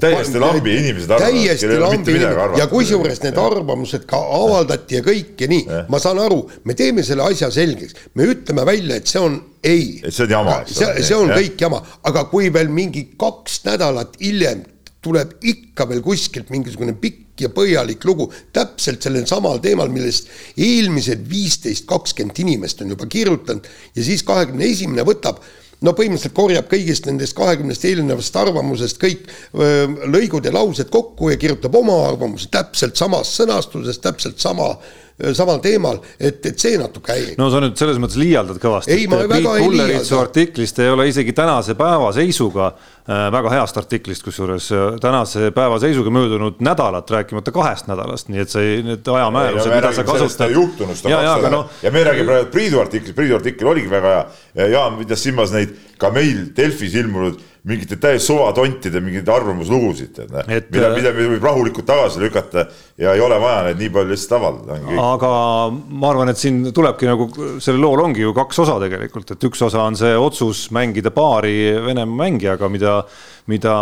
täiesti lambi inimesed arvavad. täiesti lambi inimesed ja kusjuures need arvamused ka avaldati ja kõik ja nii, ma saan aru, me teeme selle asja selgeks, me ütleme välja, et see on ei. et see on jama. see, see on ja. kõik jama, aga kui veel mingi kaks nädalat hiljem tuleb ikka veel kuskilt mingisugune pikk ja põhjalik lugu täpselt sellel samal teemal, millest eelmised viisteist, kakskümmend inimest on juba kirjutanud ja siis kahekümne esimene võtab no põhimõtteliselt korjab kõigist nendest kahekümnest eelnevast arvamusest kõik öö, lõigud ja laused kokku ja kirjutab oma arvamuse täpselt samas sõnastuses, täpselt sama samal teemal, et, et see natuke häirib. no sa nüüd selles mõttes liialdad kõvasti. ei, ma väga ei liialda. artiklist ei ole isegi tänase päeva seisuga äh,, väga heast artiklist kusjuures, tänase päeva seisuga möödunud nädalat, rääkimata kahest nädalast, nii et see, need ajamäärused, mida sa kasutad. juhtunust ja, ja, no, ja me räägime praegu Priidu artiklist, Priidu artikkel oligi väga hea. Jaan pidas silmas neid ka meil Delfis ilmunud mingite täiesti suvatontide mingeid arvamuslugusid, tead, mida, mida võib rahulikult tagasi lükata ja ei ole vaja neid nii palju lihtsalt avaldada. aga ma arvan, et siin tulebki nagu, sellel lool ongi ju kaks osa tegelikult, et üks osa on see otsus mängida paari Venemaa mängijaga, mida mida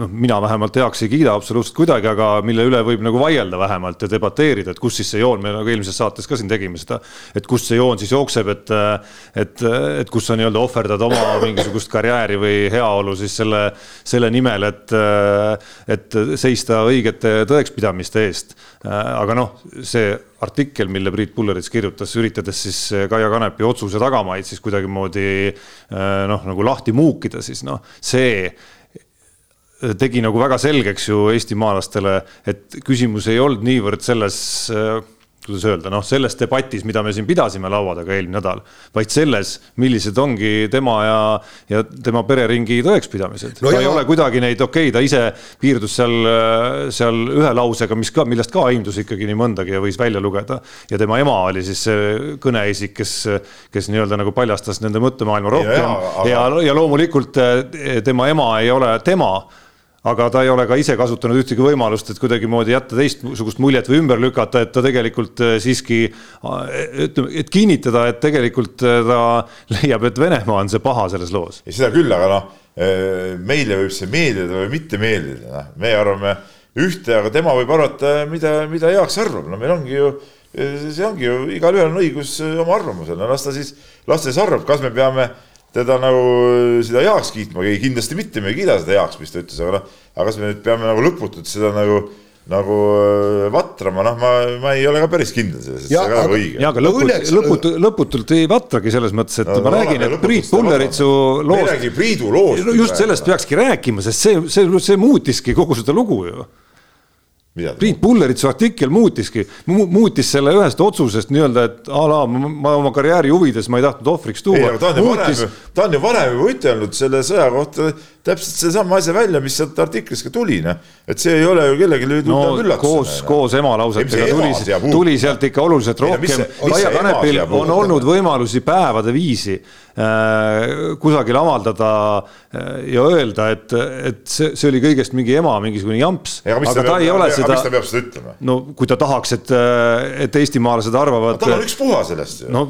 noh, mina vähemalt heaks ei kiida absoluutselt kuidagi, aga mille üle võib nagu vaielda vähemalt ja debateerida, et kus siis see joon, me nagu eelmises saates ka siin tegime seda, et kust see joon siis jookseb, et et, et kus sa nii-öelda ohverdad oma mingisugust karjääri või heaolu siis selle, selle nimel, et et seista õigete tõekspidamiste eest. aga noh, see artikkel, mille Priit Pullerits kirjutas, üritades siis Kaia Kanepi otsuse tagamaid siis kuidagimoodi noh, nagu lahti muukida, siis noh, see tegi nagu väga selgeks ju eestimaalastele, et küsimus ei olnud niivõrd selles kuidas öelda, noh, selles debatis, mida me siin pidasime laua taga eelmine nädal, vaid selles, millised ongi tema ja, ja tema pereringi tõekspidamised no. ta jah. ei ole kuidagi neid, okei okay,, ta ise piirdus seal, seal ühe lausega, mis ka, millest ka aimdus ikkagi nii mõndagi ja võis välja lugeda. ja tema ema oli siis see kõneisik, kes, kes nii-öelda nagu paljastas nende mõttemaailma rohkem ja, ja, aga... ja, ja loomulikult eh, tema ema ei ole tema aga ta ei ole ka ise kasutanud ühtegi võimalust, et kuidagimoodi jätta teistsugust muljet või ümber lükata, et ta tegelikult äh, siiski äh, ütleme, et kinnitada, et tegelikult äh, ta leiab, et Venemaa on see paha selles loos. seda küll, aga noh, meile võib see meeldida või mitte meeldida, noh, me arvame ühte, aga tema võib arvata, mida, mida heaks arvab, no meil ongi ju, see ongi ju, igalühel on õigus oma arvamusele, no las ta siis, las ta siis arvab, kas me peame teda nagu seda heaks kiitma, kindlasti mitte, me ei kiida seda heaks, mis ta ütles, aga noh, aga kas me nüüd peame nagu lõputult seda nagu nagu äh, vatrama, noh, ma, ma ei ole ka päris kindel selles, et see ka nagu õige. ja aga lõputult, lõputult, lõputult ei vatragi selles mõttes, et no, ma räägin, et Priit Pulleritsu loost. me ei räägi Priidu loost. just sellest peakski rääkima, sest see, see, see muutiski kogu seda lugu ju Priit Pulleritsu artikkel muutiski, muutis selle ühest otsusest nii-öelda, et a la ma oma karjääri huvides ma ei tahtnud ohvriks tuua. ta on ju varem, ta on ju varem juba ütelnud selle sõja kohta täpselt sedasama asja välja, mis sealt artiklist ka tuli, noh. et see ei ole ju kellelgi no, üllatus. koos, koos ema lausetega tuli, tuli sealt ikka oluliselt rohkem. Kaia Kanepil on olnud võimalusi päevade viisi äh, kusagil avaldada äh, ja öelda, et, et see, see oli kõigest mingi ema mingisugune jamps. aga ta peab, ei ole seda. miks ta peab seda ütlema? no kui ta tahaks, et, et eestimaalased arvavad. tal on ükspuha sellest ju. no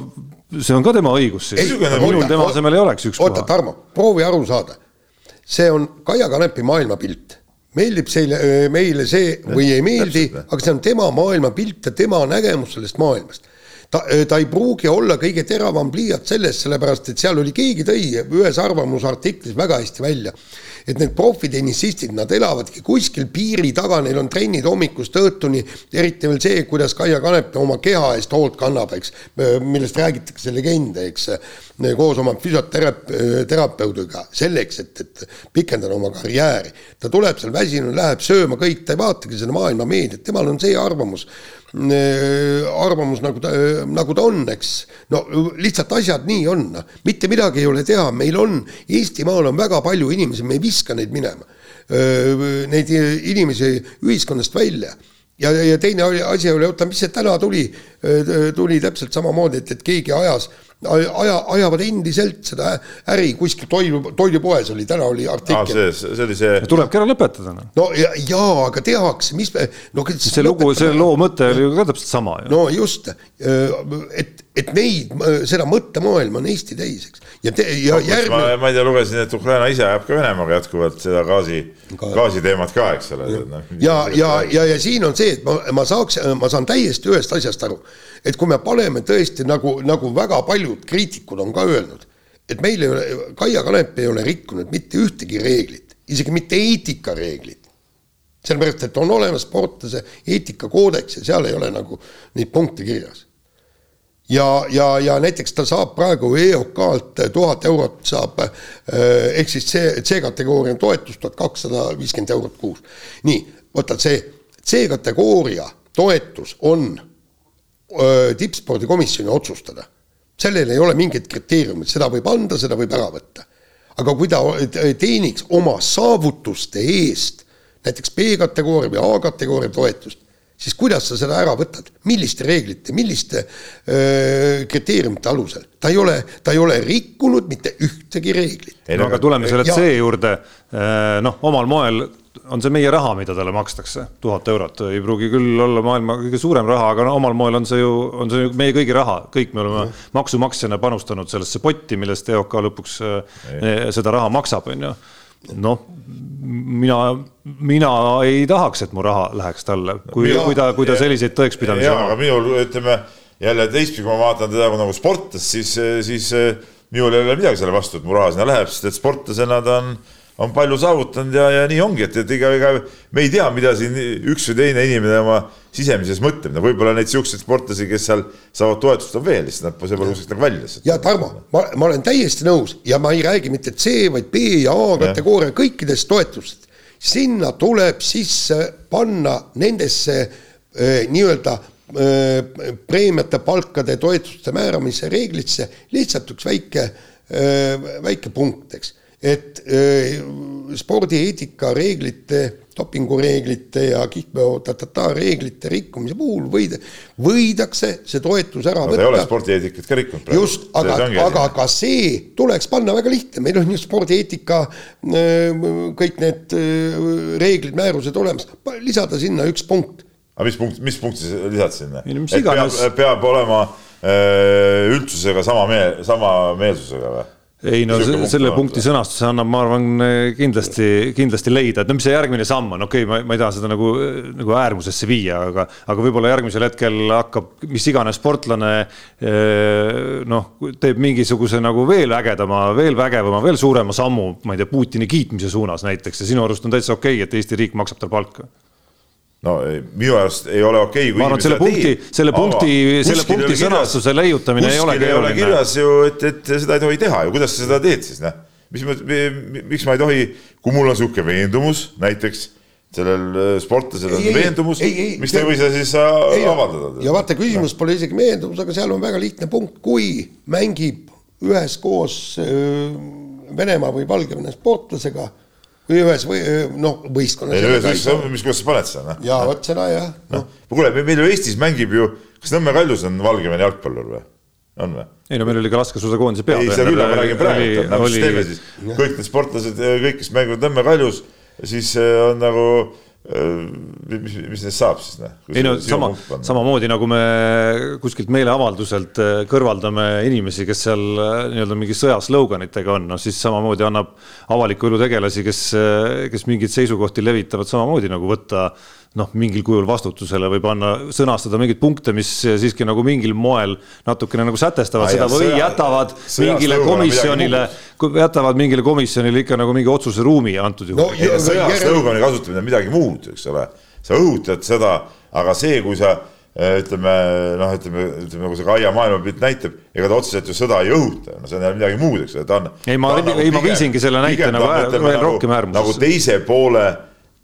see on ka tema õigus siis. minul tema asemel ei oleks ükspuha. oota, Tarmo, proovi aru saada. See on Kaia Kanepi maailmapilt. Meeldib seile, meile see või ei meeldi, aga see on tema maailmapilt ja tema nägemus sellest maailmast. Ta, ta ei pruugi olla kõige teravam pliiat selles, sellepärast et seal oli, keegi tõi ühes arvamusartiklis väga hästi välja et need profitennisistid, nad elavadki kuskil piiri taga, neil on trennid hommikust õhtuni, eriti veel see, kuidas Kaia Kanep oma keha eest hoolt kannab, eks, millest räägitakse legende, eks, koos oma füsioterapeudiga, selleks, et, et pikendada oma karjääri. ta tuleb seal väsinud, läheb sööma, kõik, ta ei vaatagi seda maailma meediat, temal on see arvamus arvamus, nagu ta, nagu ta on, eks. no lihtsalt asjad nii on, mitte midagi ei ole teha, meil on, Eestimaal on väga palju inimesi, me ei viska neid minema. Äh, neid inimesi ühiskonnast välja. Ja, ja teine asi oli, oota, mis see täna tuli, äh, tuli täpselt samamoodi, et, et keegi ajas aja, ajavad endiselt seda äri kuskil toidu, toidupoes oli, täna oli artikkel ah,. see, see oli see. tulebki ära lõpetada no.. no ja, jaa, aga tehakse, mis me, no. see lugu, see loo mõte oli ju ka täpselt sama ju. no just, et, et neid, seda mõttemaailma on Eesti täis, eks. ja, ja no, järgmine. ma ei tea, lugesin, et Ukraina ise ajab ka Venemaaga jätkuvalt seda gaasi ka..., gaasiteemat ka, eks ole. ja, ja, ja, ja, ja siin on see, et ma, ma saaks, ma saan täiesti ühest asjast aru et kui me paneme tõesti nagu, nagu väga paljud kriitikud on ka öelnud, et meil ei ole, Kaia Kanep ei ole rikkunud mitte ühtegi reeglit, isegi mitte eetikareeglit. sellepärast, et on olemas sportlase eetikakoodeks ja seal ei ole nagu neid punkte kirjas. Ja, ja, ja näiteks ta saab praegu EOK-lt tuhat eurot saab ehk siis C, C-kategooria toetust tuhat kakssada viiskümmend eurot kuus. nii, vaata see C-kategooria toetus on tippspordikomisjoni otsustada. sellel ei ole mingit kriteeriumit, seda võib anda, seda võib ära võtta. aga kui ta teeniks oma saavutuste eest näiteks B-kategooria või A-kategooria toetust, siis kuidas sa seda ära võtad, milliste reeglite, milliste öö, kriteeriumite alusel? ta ei ole, ta ei ole rikkunud mitte ühtegi reeglit. no aga tuleme selle C juurde, noh, omal moel on see meie raha, mida talle makstakse, tuhat eurot, ei pruugi küll olla maailma kõige suurem raha, aga no omal moel on see ju, on see ju meie kõigi raha, kõik me oleme mm. maksumaksjana panustanud sellesse potti, millest EOK lõpuks ei. seda raha maksab, on ju noh, mina, mina ei tahaks, et mu raha läheks talle, kui, kui ta, kui ta selliseid tõekspidamisi omab. aga minul ütleme jälle teistpidi, kui ma vaatan teda nagu sportlast, siis, siis minul ei ole midagi selle vastu, et mu raha sinna läheb, sest et sportlasena ta on on palju saavutanud ja, ja nii ongi, et, et ega, ega me ei tea, mida siin üks või teine inimene oma sisemises mõtleb, no võib-olla neid siukseid sportlasi, kes seal saavad toetust, on veel, lihtsalt nad, pole kuskilt nagu välja ja Tarmo, ma, ma olen täiesti nõus ja ma ei räägi mitte C, vaid B ja A kategooria kõikidest toetustest. sinna tuleb sisse panna nendesse äh, nii-öelda äh, preemiate, palkade, toetuste määramise reeglisse lihtsalt üks väike äh,, väike punkt, eks et äh, spordieetika reeglite, dopingureeglite ja kihlveo ta-ta-ta reeglite rikkumise puhul võid, võidakse see toetus ära no, võtta. ei ole spordieetikat ka rikkunud praegu. just, aga, aga ka see tuleks panna väga lihtne, meil on ju spordieetika äh, kõik need äh, reeglid, määrused olemas, lisada sinna üks punkt. aga mis punkt, mis punkti sa lisad sinna? peab, peab olema üldsusega sama meel, sama meelsusega või? Ei no Siuke selle punkti sõnastuse annab, ma arvan, kindlasti, kindlasti leida, et no mis see järgmine samm on, okei okay,, ma, ma ei taha seda nagu, nagu äärmusesse viia, aga, aga võib-olla järgmisel hetkel hakkab mis iganes sportlane eh, noh, teeb mingisuguse nagu veel ägedama, veel vägevama, veel suurema sammu, ma ei tea, Putini kiitmise suunas näiteks. Ja sinu arust on täitsa okei okay,, et Eesti riik maksab tal palka no minu arust ei ole okei okay,. ma arvan, et selle punkti, selle punkti, selle punkti sõnastuse leiutamine ei ole keeruline. ei ole kirjas ju, et, et seda ei tohi teha ju, kuidas sa seda teed siis, noh. mis ma, miks ma ei tohi, kui mul on niisugune veendumus näiteks, sellel äh, sportlasel on veendumus, miks ta ei või seda siis ei, avaldada? ja vaata, küsimus pole isegi veendumus, aga seal on väga lihtne punkt, kui mängib üheskoos äh, Venemaa või Valgevene sportlasega ühes või noh, võistkonnas. ei no ühes võistkonnas, mis, kuidas sa paned seda, noh. jaa, vot seda jah no.. noh, kuule, meil ju Eestis mängib ju, kas Nõmme Kaljus on Valgevene jalgpallur või? on või? ei no meil oli ka laskesuusakoondise peab. ei, seda küll, ma räägin praegu, et mis teeme siis, kõik need sportlased, kõik, kes mängivad Nõmme Kaljus, siis äh, on nagu mis, mis neist saab siis noh? ei no sama, samamoodi nagu me kuskilt meeleavalduselt äh, kõrvaldame inimesi, kes seal äh, nii-öelda mingi sõjaslõuganitega on, noh siis samamoodi annab avaliku elu tegelasi, kes, äh, kes mingeid seisukohti levitavad, samamoodi nagu võtta noh, mingil kujul vastutusele või panna, sõnastada mingeid punkte, mis siiski nagu mingil moel natukene nagu sätestavad Ai, seda või sõja, jätavad mingile komisjonile, jätavad mingile komisjonile ikka nagu mingi otsuseruumi antud juhul no,. sõjaslõugani kasutamine on midagi muud, eks ole, sa õhutad seda, aga see, kui sa eh, ütleme noh, ütleme, ütleme nagu see Kaia maailmapilt näitab, ega ta otseselt ju sõda ei õhuta, no see on jälle midagi muud, eks ole, ta on. ei, ma, ei, nagu ma viisingi selle näite nagu, veel rohkem äärmusesse. nagu teise poole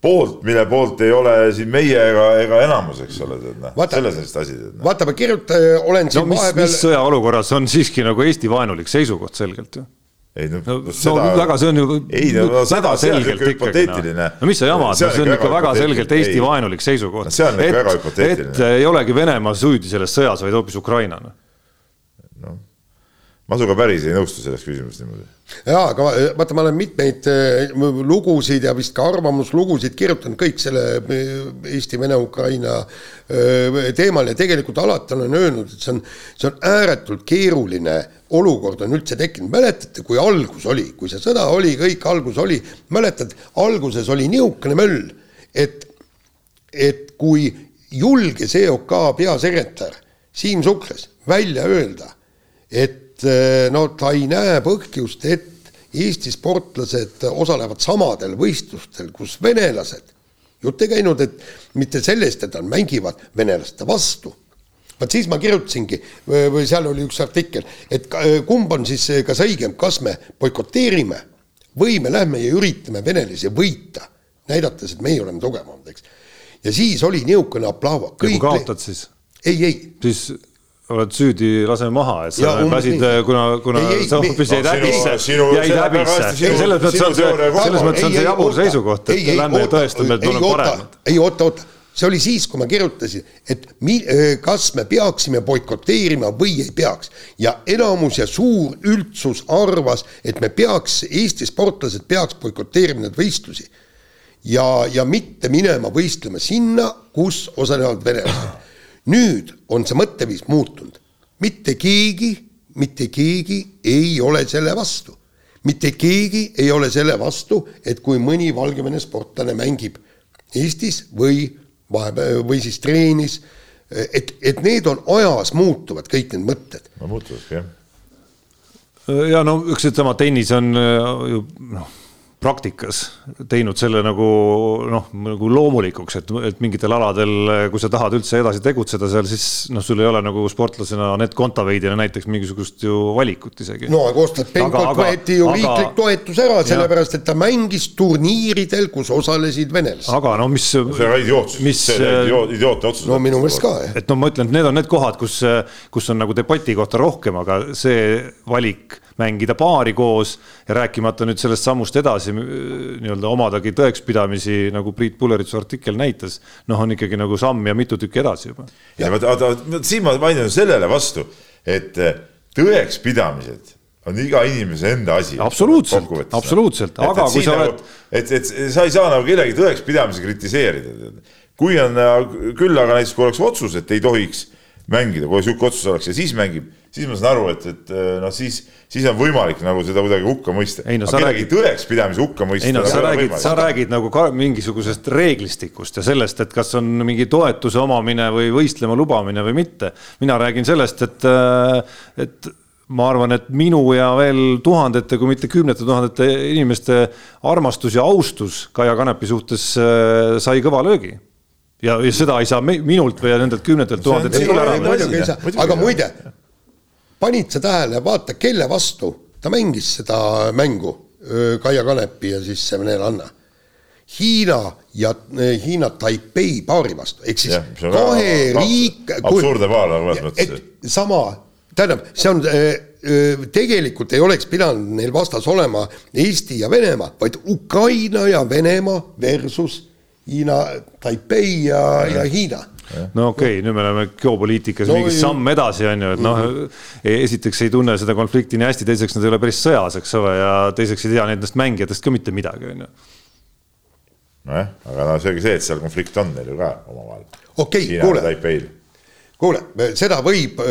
poolt, mille poolt ei ole siin meie ega, ega enamus, eks ole, tead noh, selles on vist asi. Noh. vaata, ma kirjutan, olen siin no, mis, vahepeal. mis sõjaolukorras on siiski nagu Eesti vaenulik seisukoht selgelt ju ei no, no, seda... no väga, see on ju ei, no, väga selgelt ikkagi. No. no mis sa jamad, no see on ikka väga selgelt Eesti vaenulik seisukoht no,. et, et ei olegi Venemaa süüdi selles sõjas, vaid hoopis Ukraina no ma sinuga päris ei nõustu selles küsimuses niimoodi. jaa, aga vaata, ma olen mitmeid äh, lugusid ja vist ka arvamuslugusid kirjutanud kõik selle äh, Eesti, Vene, Ukraina äh, teemal ja tegelikult alati olen öelnud, et see on, see on ääretult keeruline olukord on üldse tekkinud, mäletate, kui algus oli, kui see sõda oli, kõik algus oli, mäletad, alguses oli niisugune möll, et, et kui julges EOK peasekretär Siim Sukres välja öelda, et et eh, no ta ei näe põhjust, et Eesti sportlased osalevad samadel võistlustel, kus venelased, jutt ei käinud, et mitte sellest, et nad mängivad venelaste vastu, vot siis ma kirjutasingi või seal oli üks artikkel, et kumb on siis kas õigem, kas me boikoteerime või me lähme ja üritame venelasi võita, näidates, et meie oleme tugevamad, eks. ja siis oli niisugune aplaava. ja kui kaotad siis? ei, ei. siis oled süüdi, lase maha, et sa lasid, kuna, kuna ei, ei, sa hoopis jäid häbisse, jäid häbisse. selles mõttes on see, selles mõttes on see jabur seisukoht, et lähme tõestame, et me oleme paremad. ei oota, oota see oli siis, kui ma kirjutasin, et mi-, kas me peaksime boikoteerima või ei peaks. ja enamus ja suur üldsus arvas, et me peaks, Eesti sportlased peaks boikoteerima neid võistlusi. ja, ja mitte minema võistlema sinna, kus osalevad venelased. Nüüd on see mõtteviis muutunud. mitte keegi, mitte keegi ei ole selle vastu. mitte keegi ei ole selle vastu, et kui mõni Valgevene sportlane mängib Eestis või vahepeal või siis treenis, et, et need on ajas muutuvad, kõik need mõtted. no muutuvadki, jah. ja no üks seesama tennis on ju noh praktikas teinud selle nagu noh, nagu loomulikuks, et, et mingitel aladel, kui sa tahad üldse edasi tegutseda seal, siis noh, sul ei ole nagu sportlasena Anett Kontaveidile näiteks mingisugust ju valikut isegi. no aga Ostapenkolt võeti ju aga, riiklik toetus ära, sellepärast et ta mängis turniiridel, kus osalesid venelased. aga no mis. see oli idiootsus, see oli idiootne otsus. no minu meelest ka, jah. et no ma ütlen, et need on need kohad, kus, kus on nagu debati kohta rohkem, aga see valik mängida paari koos ja rääkimata nüüd sellest sammust edasi nii-öelda omadagi tõekspidamisi, nagu Priit Pulleritsu artikkel näitas, noh, on ikkagi nagu samm ja mitu tükki edasi juba. ja vaata siin ma vaidlen sellele vastu, et eh, tõekspidamised on iga inimese enda asi. absoluutselt, absoluutselt, aga et, kui sa oled. Nagu, et, et sa ei saa nagu kellegi tõekspidamisi kritiseerida. kui on küll, aga näiteks kui oleks otsus, et ei tohiks mängida, kui sihuke otsus oleks ja siis mängib siis ma saan aru, et, et äh, noh, siis, siis on võimalik nagu seda kuidagi hukka mõista. No, aga kellegi räägid... tõekspidamise hukka mõista. ei no sa räägid, sa räägid nagu ka mingisugusest reeglistikust ja sellest, et kas on mingi toetuse omamine või võistlema lubamine või mitte. mina räägin sellest, et, äh, et ma arvan, et minu ja veel tuhandete, kui mitte kümnete tuhandete inimeste armastus ja austus Kaia Kanepi suhtes äh, sai kõva löögi ja, ja seda ei saa minult või nendelt kümnetelt tuhandetelt. aga muide, panid sa tähele, vaata, kelle vastu ta mängis seda mängu, Kaia Kanepi ja siis see venelanna. Hiina ja Hiina Taipei paari vastu, ehk siis ja, kahe riik. absurdne paar nagu mõnes mõttes. sama, tähendab, see on tegelikult ei oleks pidanud neil vastas olema Eesti ja Venemaa, vaid Ukraina ja Venemaa versus Hiina, Taipei ja, ja Hiina. No okei okay,, nüüd me oleme geopoliitikas no, mingi samm edasi, on ju, et noh, esiteks ei tunne seda konflikti nii hästi, teiseks nad ei ole päris sõjas, eks ole, ja teiseks ei tea nendest mängijatest ka mitte midagi, on ju. nojah, aga no selge see, et seal konflikt on neil ju ka omavahel. okei okay,, kuule. kuule, seda võib,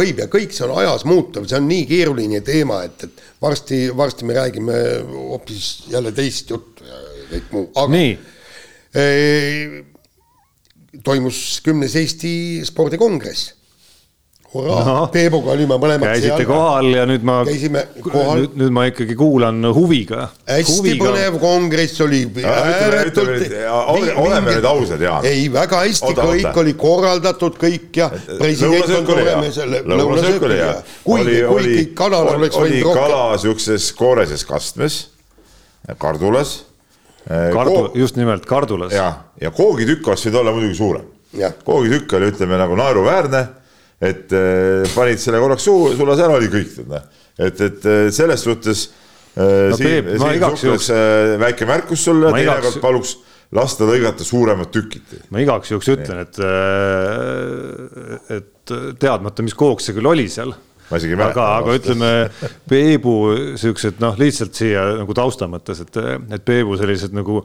võib ja kõik see on ajas muutuv, see on nii keeruline teema, et, et varsti, varsti me räägime hoopis jälle teist juttu ja kõik muu, aga nii toimus kümnes Eesti spordikongress. hurraa no,, Peebuga olime mõlemad käisite kohal ja nüüd ma, nüüd, nüüd ma ikkagi kuulan huviga. hästi huviga. põnev kongress oli. oleme nüüd ausad, Jaan. ei, väga hästi, kõik oli korraldatud, kõik ja. lõunasöök oli hea, lõunasöök oli hea. kuigi, kuigi kanal oleks võinud rohkem. kala siukses kooreses kastmes, kardulas Äh, Kardu, just nimelt kardulas. ja, ja koogitükk oleks võinud olla muidugi suurem. koogitükk oli, ütleme nagu naeruväärne, et äh, panid selle korraks suu, sulas ära, oli kõik, tead noh. et, et äh, selles suhtes äh, no, siin, siin suhtes äh, väike märkus sulle, teinekord igaks... paluks lasta lõigata suuremad tükid. ma igaks juhuks ütlen, et, äh, et teadmata, mis kook see küll oli seal ma isegi ei mäleta. aga, aga ütleme, Peebu siuksed noh, lihtsalt siia nagu tausta mõttes, et, et Peebu sellised nagu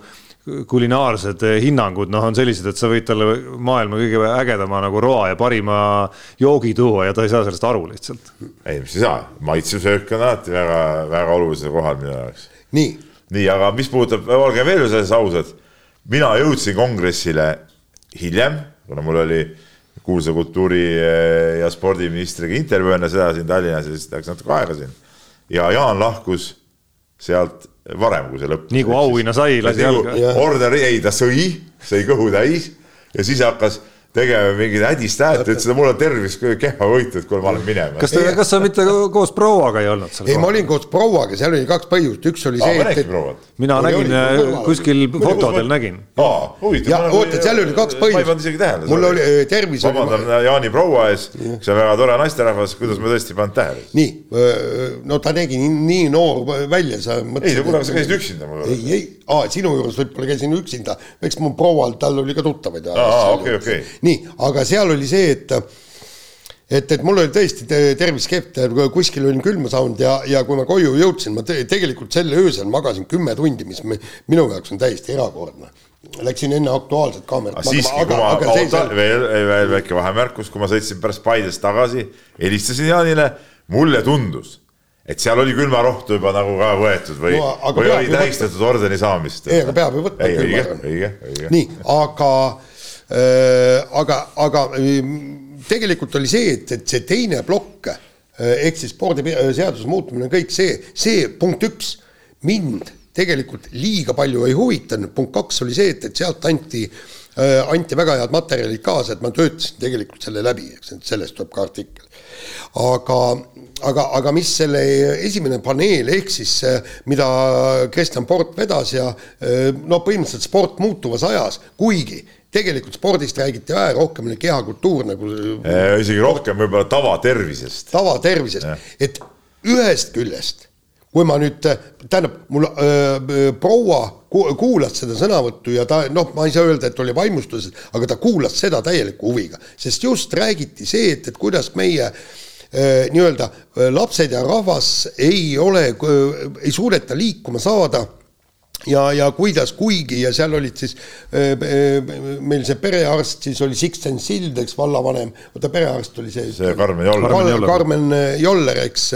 kulinaarsed hinnangud, noh, on sellised, et sa võid talle maailma kõige ägedama nagu roa ja parima joogi tuua ja ta ei saa sellest aru lihtsalt. ei, mis ei saa, maitsev söök on alati väga, väga olulisel kohal minu jaoks. nii. nii, aga mis puudutab, olgem veel selles ausad, mina jõudsin kongressile hiljem, kuna mul oli kuulsa kultuuri- ja spordiministriga intervjuu enne seda siin Tallinnas ja siis läks natuke aega siin. ja Jaan lahkus sealt varem, kui see lõppes. nii kui auhinna sai, lasi jalga. order, ei ta sõi, sõi kõhu täis ja siis hakkas tegema mingit hädist häält, ütles, et mul on tervis kehva võitu, et kuule, ma lähen minema. kas te, kas sa mitte koos prouaga ei olnud seal? ei, ma olin koos prouaga, seal oli kaks põhjust, üks oli see, et, et. mina oli, nägin oli, äh, kuskil fotodel nägin. aa, huvitav. oota, seal oli kaks põhjust. ma ei pannud isegi tähele. mul oli äh, tervis. vabandan. Jaani proua ees, kes on väga tore naisterahvas, kuidas ma tõesti ei pannud tähele. nii, no ta nägi nii, nii noor välja, sa mõtlesid. ei, kuule, sa käisid üksinda mul ei, ei, aa, sinu juures võib-olla käisin üksinda, eks mu proual, tal oli ka tuttavaid. aa, okei, okei. nii, aga seal seal oli see, et et, et mul oli tõesti tervis kehv, kuskil olin külma saanud ja, ja kui ma koju jõudsin, ma te, tegelikult sel öösel magasin kümme tundi, mis me, minu jaoks on täiesti erakordne. Läksin enne Aktuaalset kaamerat. siiski, kui ma, oota, veel, veel väike vahemärkus, kui ma sõitsin pärast Paidest tagasi, helistasin Jaanile, mulle tundus, et seal oli külmarohtu juba nagu ka võetud või no,, või oli tähistatud ordeni saamist. ei, aga peab ju võtma. õige, õige, õige. nii, aga Äh, aga, aga ähm, tegelikult oli see, et, et see teine plokk äh, ehk siis spordiseaduse muutumine, kõik see, see punkt üks mind tegelikult liiga palju ei huvitanud, punkt kaks oli see, et, et sealt anti äh, anti väga head materjalid kaasa, et ma töötasin tegelikult selle läbi, eks, et sellest tuleb ka artikkel. aga, aga, aga mis selle esimene paneel, ehk siis mida Kristjan Port vedas ja no põhimõtteliselt sport muutuvas ajas, kuigi tegelikult spordist räägiti vähe, rohkem kehakultuur nagu. isegi rohkem võib-olla tavatervisest. tavatervisest, et ühest küljest, kui ma nüüd, tähendab, mul öö, proua kuulas seda sõnavõttu ja ta noh, ma ei saa öelda, et oli vaimustuses, aga ta kuulas seda täieliku huviga, sest just räägiti see, et, et kuidas meie nii-öelda lapsed ja rahvas ei ole, ei suudeta liikuma saada ja, ja kuidas, kuigi ja seal olid siis äh, äh, meil see perearst, siis oli Sixten Sild, eks, vallavanem, oota perearst oli see. see Karmen Joller. Karmen Joller, eks,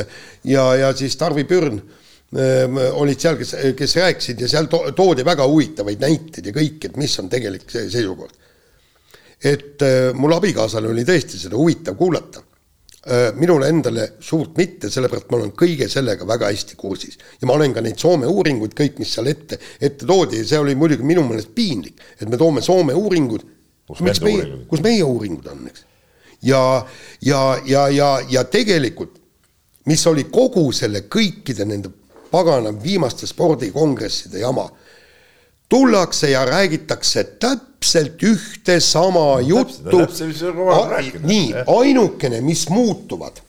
ja, ja siis Tarvi Pürn äh, olid seal, kes, kes rääkisid ja seal to toodi väga huvitavaid näiteid ja kõik, et mis on tegelik seisukoht. et mul abikaasal oli tõesti seda huvitav kuulata Äh, minule endale suurt mitte, sellepärast ma olen kõige sellega väga hästi kursis. ja ma olen ka neid Soome uuringuid, kõik, mis seal ette, ette toodi ja see oli muidugi minu meelest piinlik, et me toome Soome uuringud, kus meie, kus meie uuringud on, eks. ja, ja, ja, ja, ja tegelikult, mis oli kogu selle kõikide nende pagana viimaste spordikongresside jama tullakse ja räägitakse täpselt ühte sama juttu. nii, ainukene, mis muutuvad,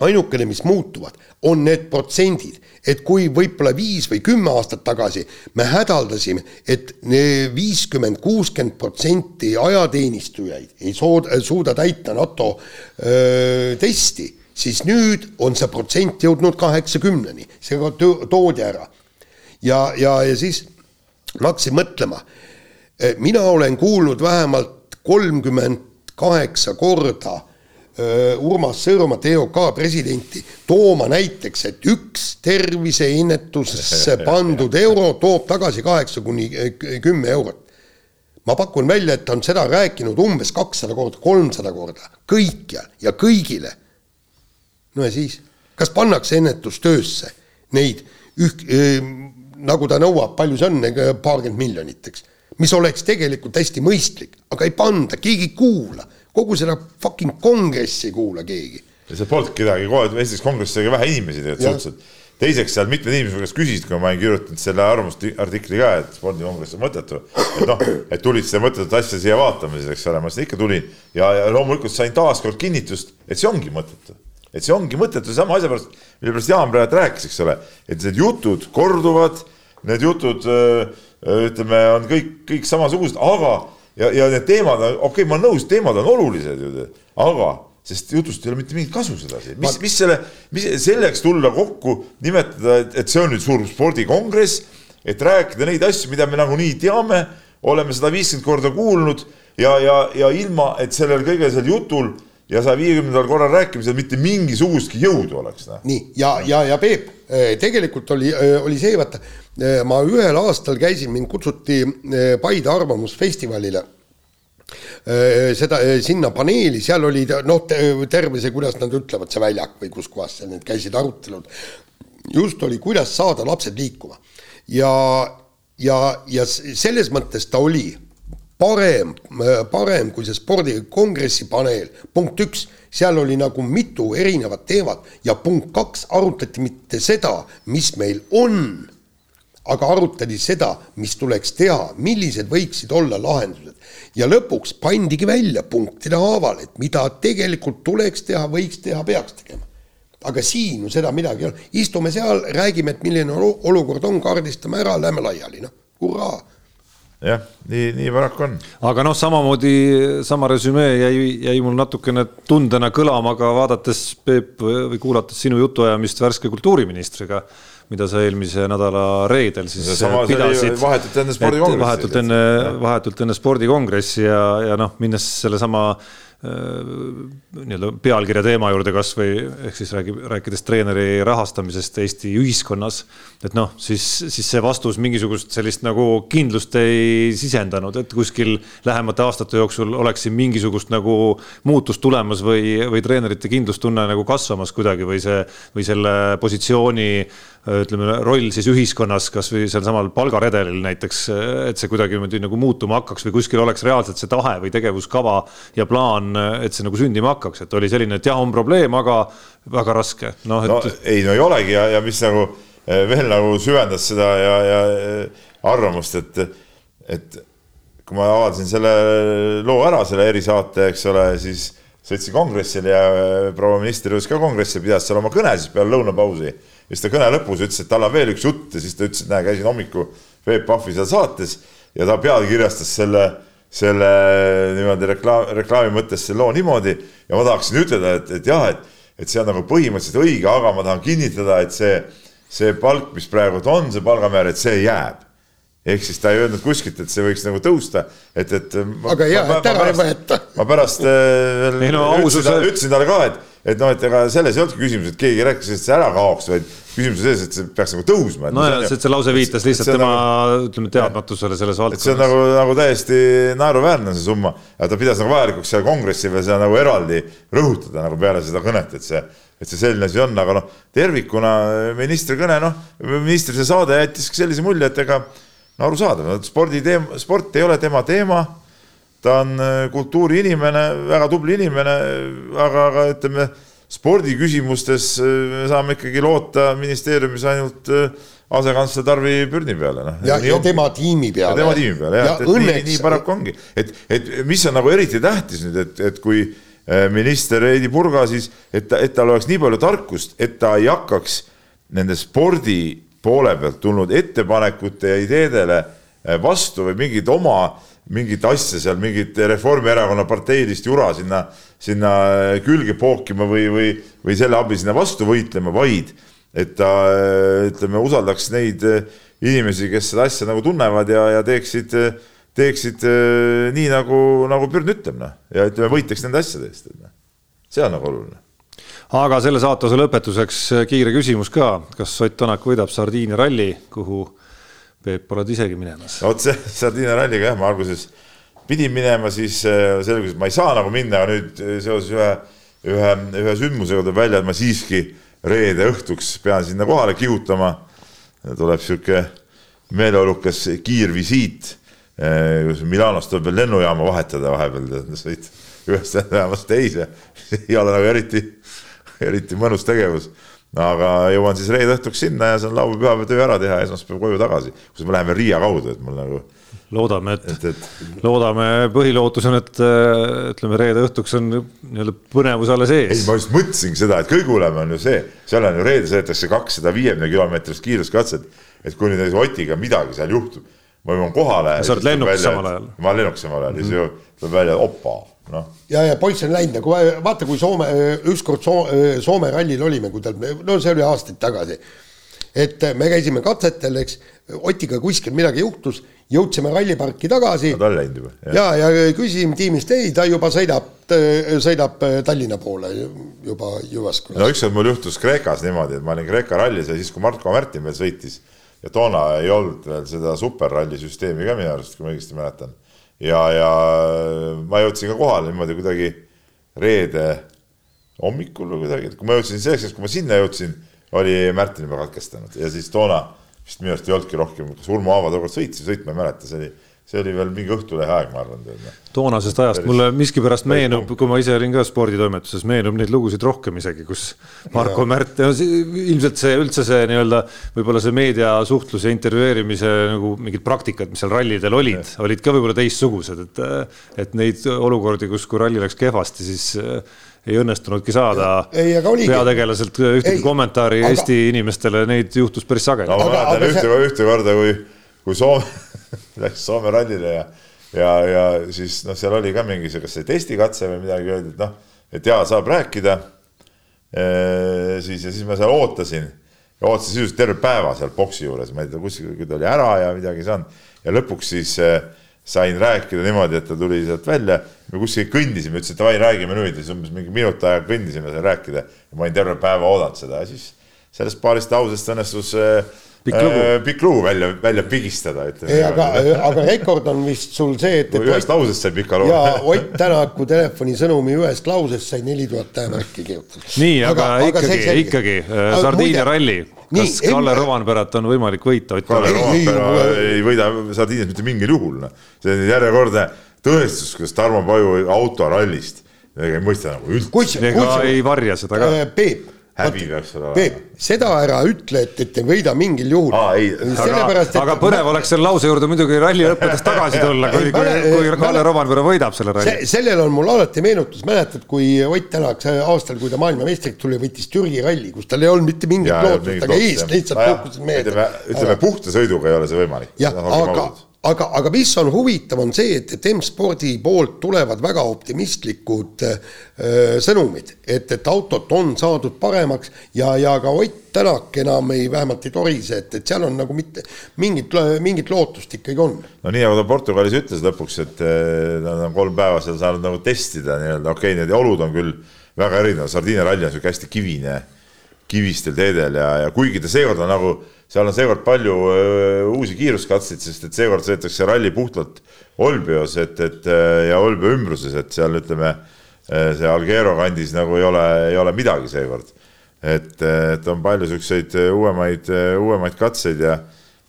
ainukene, mis muutuvad, on need protsendid, et kui võib-olla viis või kümme aastat tagasi me hädaldasime, et viiskümmend, kuuskümmend protsenti ajateenistujaid ei suuda, suuda täita NATO öö, testi, siis nüüd on see protsent jõudnud kaheksakümneni, see toodi ära. ja, ja, ja siis ma hakkasin mõtlema, eh, mina olen kuulnud vähemalt kolmkümmend kaheksa korda eh, Urmas Sõõrumat, EOK presidenti, tooma näiteks, et üks terviseinnetusse pandud euro toob tagasi kaheksa kuni eh, kümme eurot. ma pakun välja, et ta on seda rääkinud umbes kakssada korda, kolmsada korda, kõikjal ja kõigile. no ja siis, kas pannakse ennetustöösse neid üht, nagu ta nõuab, palju see on, paarkümmend miljonit, eks. mis oleks tegelikult hästi mõistlik, aga ei panda, keegi ei kuula. kogu seda fucking kongressi ei kuula keegi. ja seal polnud kedagi, esiteks kongressis oli vähe inimesi tegelikult suhteliselt. teiseks seal mitmed inimesed käest küsisid, kui ma olin kirjutanud selle arvamusartikli ka, et spordikongress on mõttetu. et noh, et tulid seda mõttetut asja siia vaatama siis, eks ole, ma siis ikka tulin ja, ja loomulikult sain taaskord kinnitust, et see ongi mõttetu et see ongi mõttetu sama asja pärast, mille pärast Jaan praegu rääkis, eks ole, et need jutud korduvad, need jutud ütleme, on kõik, kõik samasugused, aga ja, ja need teemad, okei okay,, ma olen nõus, teemad on olulised ju, aga sest jutust ei ole mitte mingit kasu sedasi, mis, mis selle, mis selleks tulla kokku, nimetada, et see on nüüd suur spordikongress, et rääkida neid asju, mida me nagunii teame, oleme sada viiskümmend korda kuulnud ja, ja, ja ilma, et sellel kõigel sel jutul ja saja viiekümnendal korral rääkimisel mitte mingisugustki jõudu oleks. nii, ja, ja, ja Peep, eh, tegelikult oli, eh, oli see, vaata, eh, ma ühel aastal käisin, mind kutsuti Paide Arvamusfestivalile seda, sinna paneeli, seal oli noh, terve see, kuidas nad ütlevad, see väljak või kus kohas seal need käisid arutelud. just oli, kuidas saada lapsed liikuma ja, ja, ja selles mõttes ta oli parem, parem kui see spordikongressi paneel, punkt üks, seal oli nagu mitu erinevat teemat ja punkt kaks, arutati mitte seda, mis meil on, aga arutati seda, mis tuleks teha, millised võiksid olla lahendused. ja lõpuks pandigi välja punktide haaval, et mida tegelikult tuleks teha, võiks teha, peaks tegema. aga siin ju seda midagi ei ole, istume seal, räägime, et milline olukord on, kaardistame ära, lähme laiali, noh, hurraa jah, nii, nii paraku on. aga noh, samamoodi sama resümee jäi, jäi mul natukene tundena kõlama ka vaadates Peep või kuulates sinu jutuajamist värske kultuuriministriga, mida sa eelmise nädala reedel siis sama, pidasid. vahetult enne spordikongressi. vahetult enne, vahetult enne spordikongressi ja, ja noh, minnes sellesama äh, nii-öelda pealkirja teema juurde kasvõi ehk siis räägib, rääkides treeneri rahastamisest Eesti ühiskonnas. et noh, siis, siis see vastus mingisugust sellist nagu kindlust ei sisendanud, et kuskil lähemate aastate jooksul oleks siin mingisugust nagu muutust tulemas või, või treenerite kindlustunne nagu kasvamas kuidagi või see või selle positsiooni ütleme, roll siis ühiskonnas, kasvõi sealsamal palgaredelil näiteks, et see kuidagimoodi nagu muutuma hakkaks või kuskil oleks reaalselt see tahe või tegevuskava ja plaan, et see nagu sündima hakkaks, et oli selline, et jah, on probleem, aga väga raske, noh et.... no ei, no ei olegi ja, ja mis nagu veel nagu süvendas seda ja, ja arvamust, et, et kui ma avaldasin selle loo ära, selle erisaate, eks ole, siis sõitsin kongressile ja proua minister jõudis ka kongressile, pidas seal oma kõne siis peale lõunapausi ja siis ta kõne lõpus ütles, et tal on veel üks jutt ja siis ta ütles, et näe, käisin hommiku Peep Pahvi seal saates ja ta pealkirjastas selle, selle niimoodi reklaam, reklaami mõttes selle loo niimoodi. Ja ma tahaksin ütelda, et, et jah, et, et see on nagu põhimõtteliselt õige, aga ma tahan kinnitada, et see, see palk, mis praegu on, see palgamäär, et see jääb ehk siis ta ei öelnud kuskilt, et see võiks nagu tõusta, et, et. aga hea, et ära ei võeta. ma pärast äh, veel no, ütlesin, ütlesin talle ka, et et noh, et ega selles ei olnudki küsimus, et keegi rääkis, et see ära kaoks, vaid küsimus on selles, et see peaks nagu tõusma. no ja see, see lause viitas lihtsalt tema nagu, ütleme teadmatusele selles valdkonnas. see on nagu, nagu täiesti naeruväärne see summa ja ta pidas nagu vajalikuks seal kongressil veel seda nagu eraldi rõhutada nagu peale seda kõnet, et see, et see selline asi on, aga noh, tervikuna ministri kõne, noh, ministri see saade jättis sellise mulje, et ega no arusaadav, spordi teema, sport ei ole tema teema ta on äh, kultuuriinimene, väga tubli inimene, aga, aga ütleme, spordiküsimustes äh, me saame ikkagi loota ministeeriumis ainult äh, asekantsler Tarvi Pürni peale, noh. ja, ja tema tiimi peale. tema tiimi peale jah, et, et õnneks... nii, nii paraku ongi, et, et mis on nagu eriti tähtis nüüd, et, et kui minister Heidy Purga siis, et ta, et tal oleks nii palju tarkust, et ta ei hakkaks nende spordi poole pealt tulnud ettepanekute ja ideedele vastu või mingeid oma mingit asja seal, mingit Reformierakonna parteilist jura sinna, sinna külge pookima või, või, või selle abil sinna vastu võitlema, vaid et ta ütleme, usaldaks neid inimesi, kes seda asja nagu tunnevad ja, ja teeksid, teeksid nii nagu, nagu Pürn ütleb, noh, ja ütleme, võitleks nende asjade eest, noh, see on nagu oluline aga selle saatuse lõpetuseks kiire küsimus ka, kas Ott Tänak võidab Sardiinia ralli, kuhu Peep, oled isegi minemas? vot see Sardiinia ralliga jah, ma alguses pidin minema, siis äh, selgus, et ma ei saa nagu minna, aga nüüd äh, seoses ühe, ühe, ühe sündmusega tuleb välja, et ma siiski reede õhtuks pean sinna kohale kihutama. tuleb sihuke meeleolukas kiirvisiit. Äh, Milanost tuleb veel lennujaama vahetada vahepeal, sõit ühest lennujaamast teise ei ole nagu eriti, eriti mõnus tegevus aga jõuan siis reede õhtuks sinna ja saan laupäeva, pühapäeva töö ära teha ja esmaspäeval koju tagasi, kus ma lähen veel Riia kaudu, et mul nagu. loodame, et, et, et loodame, põhilootus on, et ütleme, reede õhtuks on nii-öelda põnevus alles ees. ei, ma just mõtlesingi seda, et kõige hullem on ju see, seal on ju reede sõidetakse kakssada viiekümne kilomeetrist kiiruskatset, et kui nüüd Otiga midagi seal juhtub, ma jõuan kohale. sa oled lennuks samal ajal. ma olen lennuks samal ajal ja siis ju tuleb välja, opa noh. ja, ja poiss on läinud nagu vaata, kui Soome, ükskord Soome, Soome rallil olime, kui tal, no see oli aastaid tagasi. et me käisime katsetel, eks, Otiga kuskil midagi juhtus, jõudsime ralliparki tagasi. ta on läinud juba. ja, ja, ja küsisime tiimist, ei, ta juba sõidab, sõidab Tallinna poole juba Jyvaskylas. no ükskord mul juhtus Kreekas niimoodi, et ma olin Kreeka rallis ja siis, kui Marko Märtin veel sõitis ja toona ei olnud veel seda superralli süsteemi ka minu arust, kui ma õigesti mäletan ja, ja ma jõudsin ka kohale niimoodi kuidagi reede hommikul või kuidagi, et kui ma jõudsin selleks kui ma sinna jõudsin, oli Märtin juba katkestanud. Ja siis toona vist minu arust ei olnudki rohkem, kas Urmo Aava tookord sõitis, sõitma ei mäleta, see oli, see oli veel mingi Õhtulehe aeg, ma arvan. Noh. toonasest ajast päris, mulle miskipärast meenub, kui ma ise olin ka sporditoimetuses, meenub neid lugusid rohkem isegi, kus Marko ja. Märt, ilmselt see üldse see nii-öelda võib-olla see meediasuhtluse intervjueerimise nagu mingid praktikad, mis seal rallidel olid, olid ka võib-olla teistsugused, et, et neid olukordi, kus, kui ralli läks kehvasti, siis ei õnnestunudki saada ei, peategelaselt ühtegi kommentaari aga, Eesti inimestele, neid juhtus päris sageli. ma mäletan ühte, ühte korda, kui, kui Soome läks Soome rallile ja, ja, ja siis noh, seal oli ka mingi see, kas see testikatse või midagi öeldi, et noh, et jaa, saab rääkida. E,. siis ja siis ma seal ootasin. Ja ootasin sisuliselt terve päeva seal boksi juures, ma ei tea, kuskil ta oli ära ja midagi ei saanud. Ja lõpuks siis e, sain rääkida niimoodi, et ta tuli sealt välja, me kuskil kõndisime, ütles, et davai, räägime nüüd. Ja siis umbes mingi minut aega kõndisime seal rääkida. Ma olin terve päeva oodanud seda. Ja siis sellest paarist lausest õnnestus äh, pikk lugu, äh, pikk lugu välja, välja pigistada, ütleme. ei, aga, aga rekord on vist sul see, et, et. ühest lausest sai pika loo. ja Ott Tänaku telefonisõnumi ühest lausest sai neli tuhat tähemärki kirjutatud. nii, aga, aga ikkagi, ikkagi äh, Sardiinia ralli. kas nii, Kalle Rovanperat on võimalik võita? Kalle Rovanpera ei võida Sardiinias mitte mingil juhul, noh. see on järjekordne tõestus, kuidas Tarmo Paju autorallist ei mõista nagu üldse. ega ei varja seda ka. Äh, Peep häbi peaks olema. Peep, seda ära ütle, et, et ei võida mingil juhul. aga, aga põnev oleks selle lause juurde muidugi ralli lõppedes tagasi tulla, kui, kui, kui Kalle Romanpere võidab selle ralli se. sellel on mul alati meenutus, mäletad, kui Ott Tänak aastal, kui ta maailmameistriks tuli, võttis Türgi ralli, kus tal ei olnud mitte mingit lootust, aga eest lihtsalt kukkusid mehed. ütleme, puhta sõiduga ei ole see võimalik. jah, aga aga, aga mis on huvitav, on see, et, et M-spordi poolt tulevad väga optimistlikud öö, sõnumid, et, et autot on saadud paremaks ja, ja ka Ott Tänak enam ei, vähemalt ei torise, et, et seal on nagu mitte mingit, mingit lootust ikkagi on. no nii, nagu ta Portugalis ütles lõpuks, et nad on kolm päeva seal saanud nagu testida nii-öelda, okei okay,, need olud on küll väga erinevad, Sardiinia ralli on sihuke hästi kivine, kivistel teedel ja, ja kuigi ta seekord on nagu seal on seekord palju uusi kiiruskatseid, sest et seekord sõidetakse ralli puhtalt Olbios, et, et ja Olbia ümbruses, et seal ütleme, see Algero kandis nagu ei ole, ei ole midagi seekord. et, et on palju siukseid uuemaid, uuemaid katseid ja,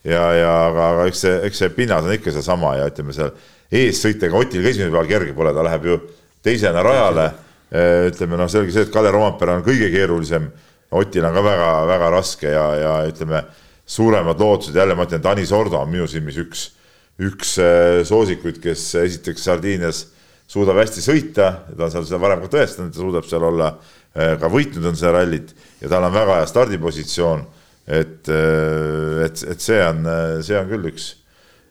ja, ja aga, aga eks see, eks see pinnas on ikka seesama ja ütleme seal eessõitega Otil ka esimene päev kerge pole, ta läheb ju teisena rajale. ütleme noh, selge see, et Kalle Rompera on kõige keerulisem. Otil on ka väga-väga raske ja, ja ütleme suuremad lootused, jälle ma ütlen, Tanis Ordo on minu silmis üks, üks äh, soosikuid, kes esiteks Sardiinias suudab hästi sõita, ta on seal seda varem ka tõestanud, ta suudab seal olla, äh, ka võitnud on seda rallit. Ja tal on väga hea stardipositsioon. et, äh, et, et see on, see on küll üks,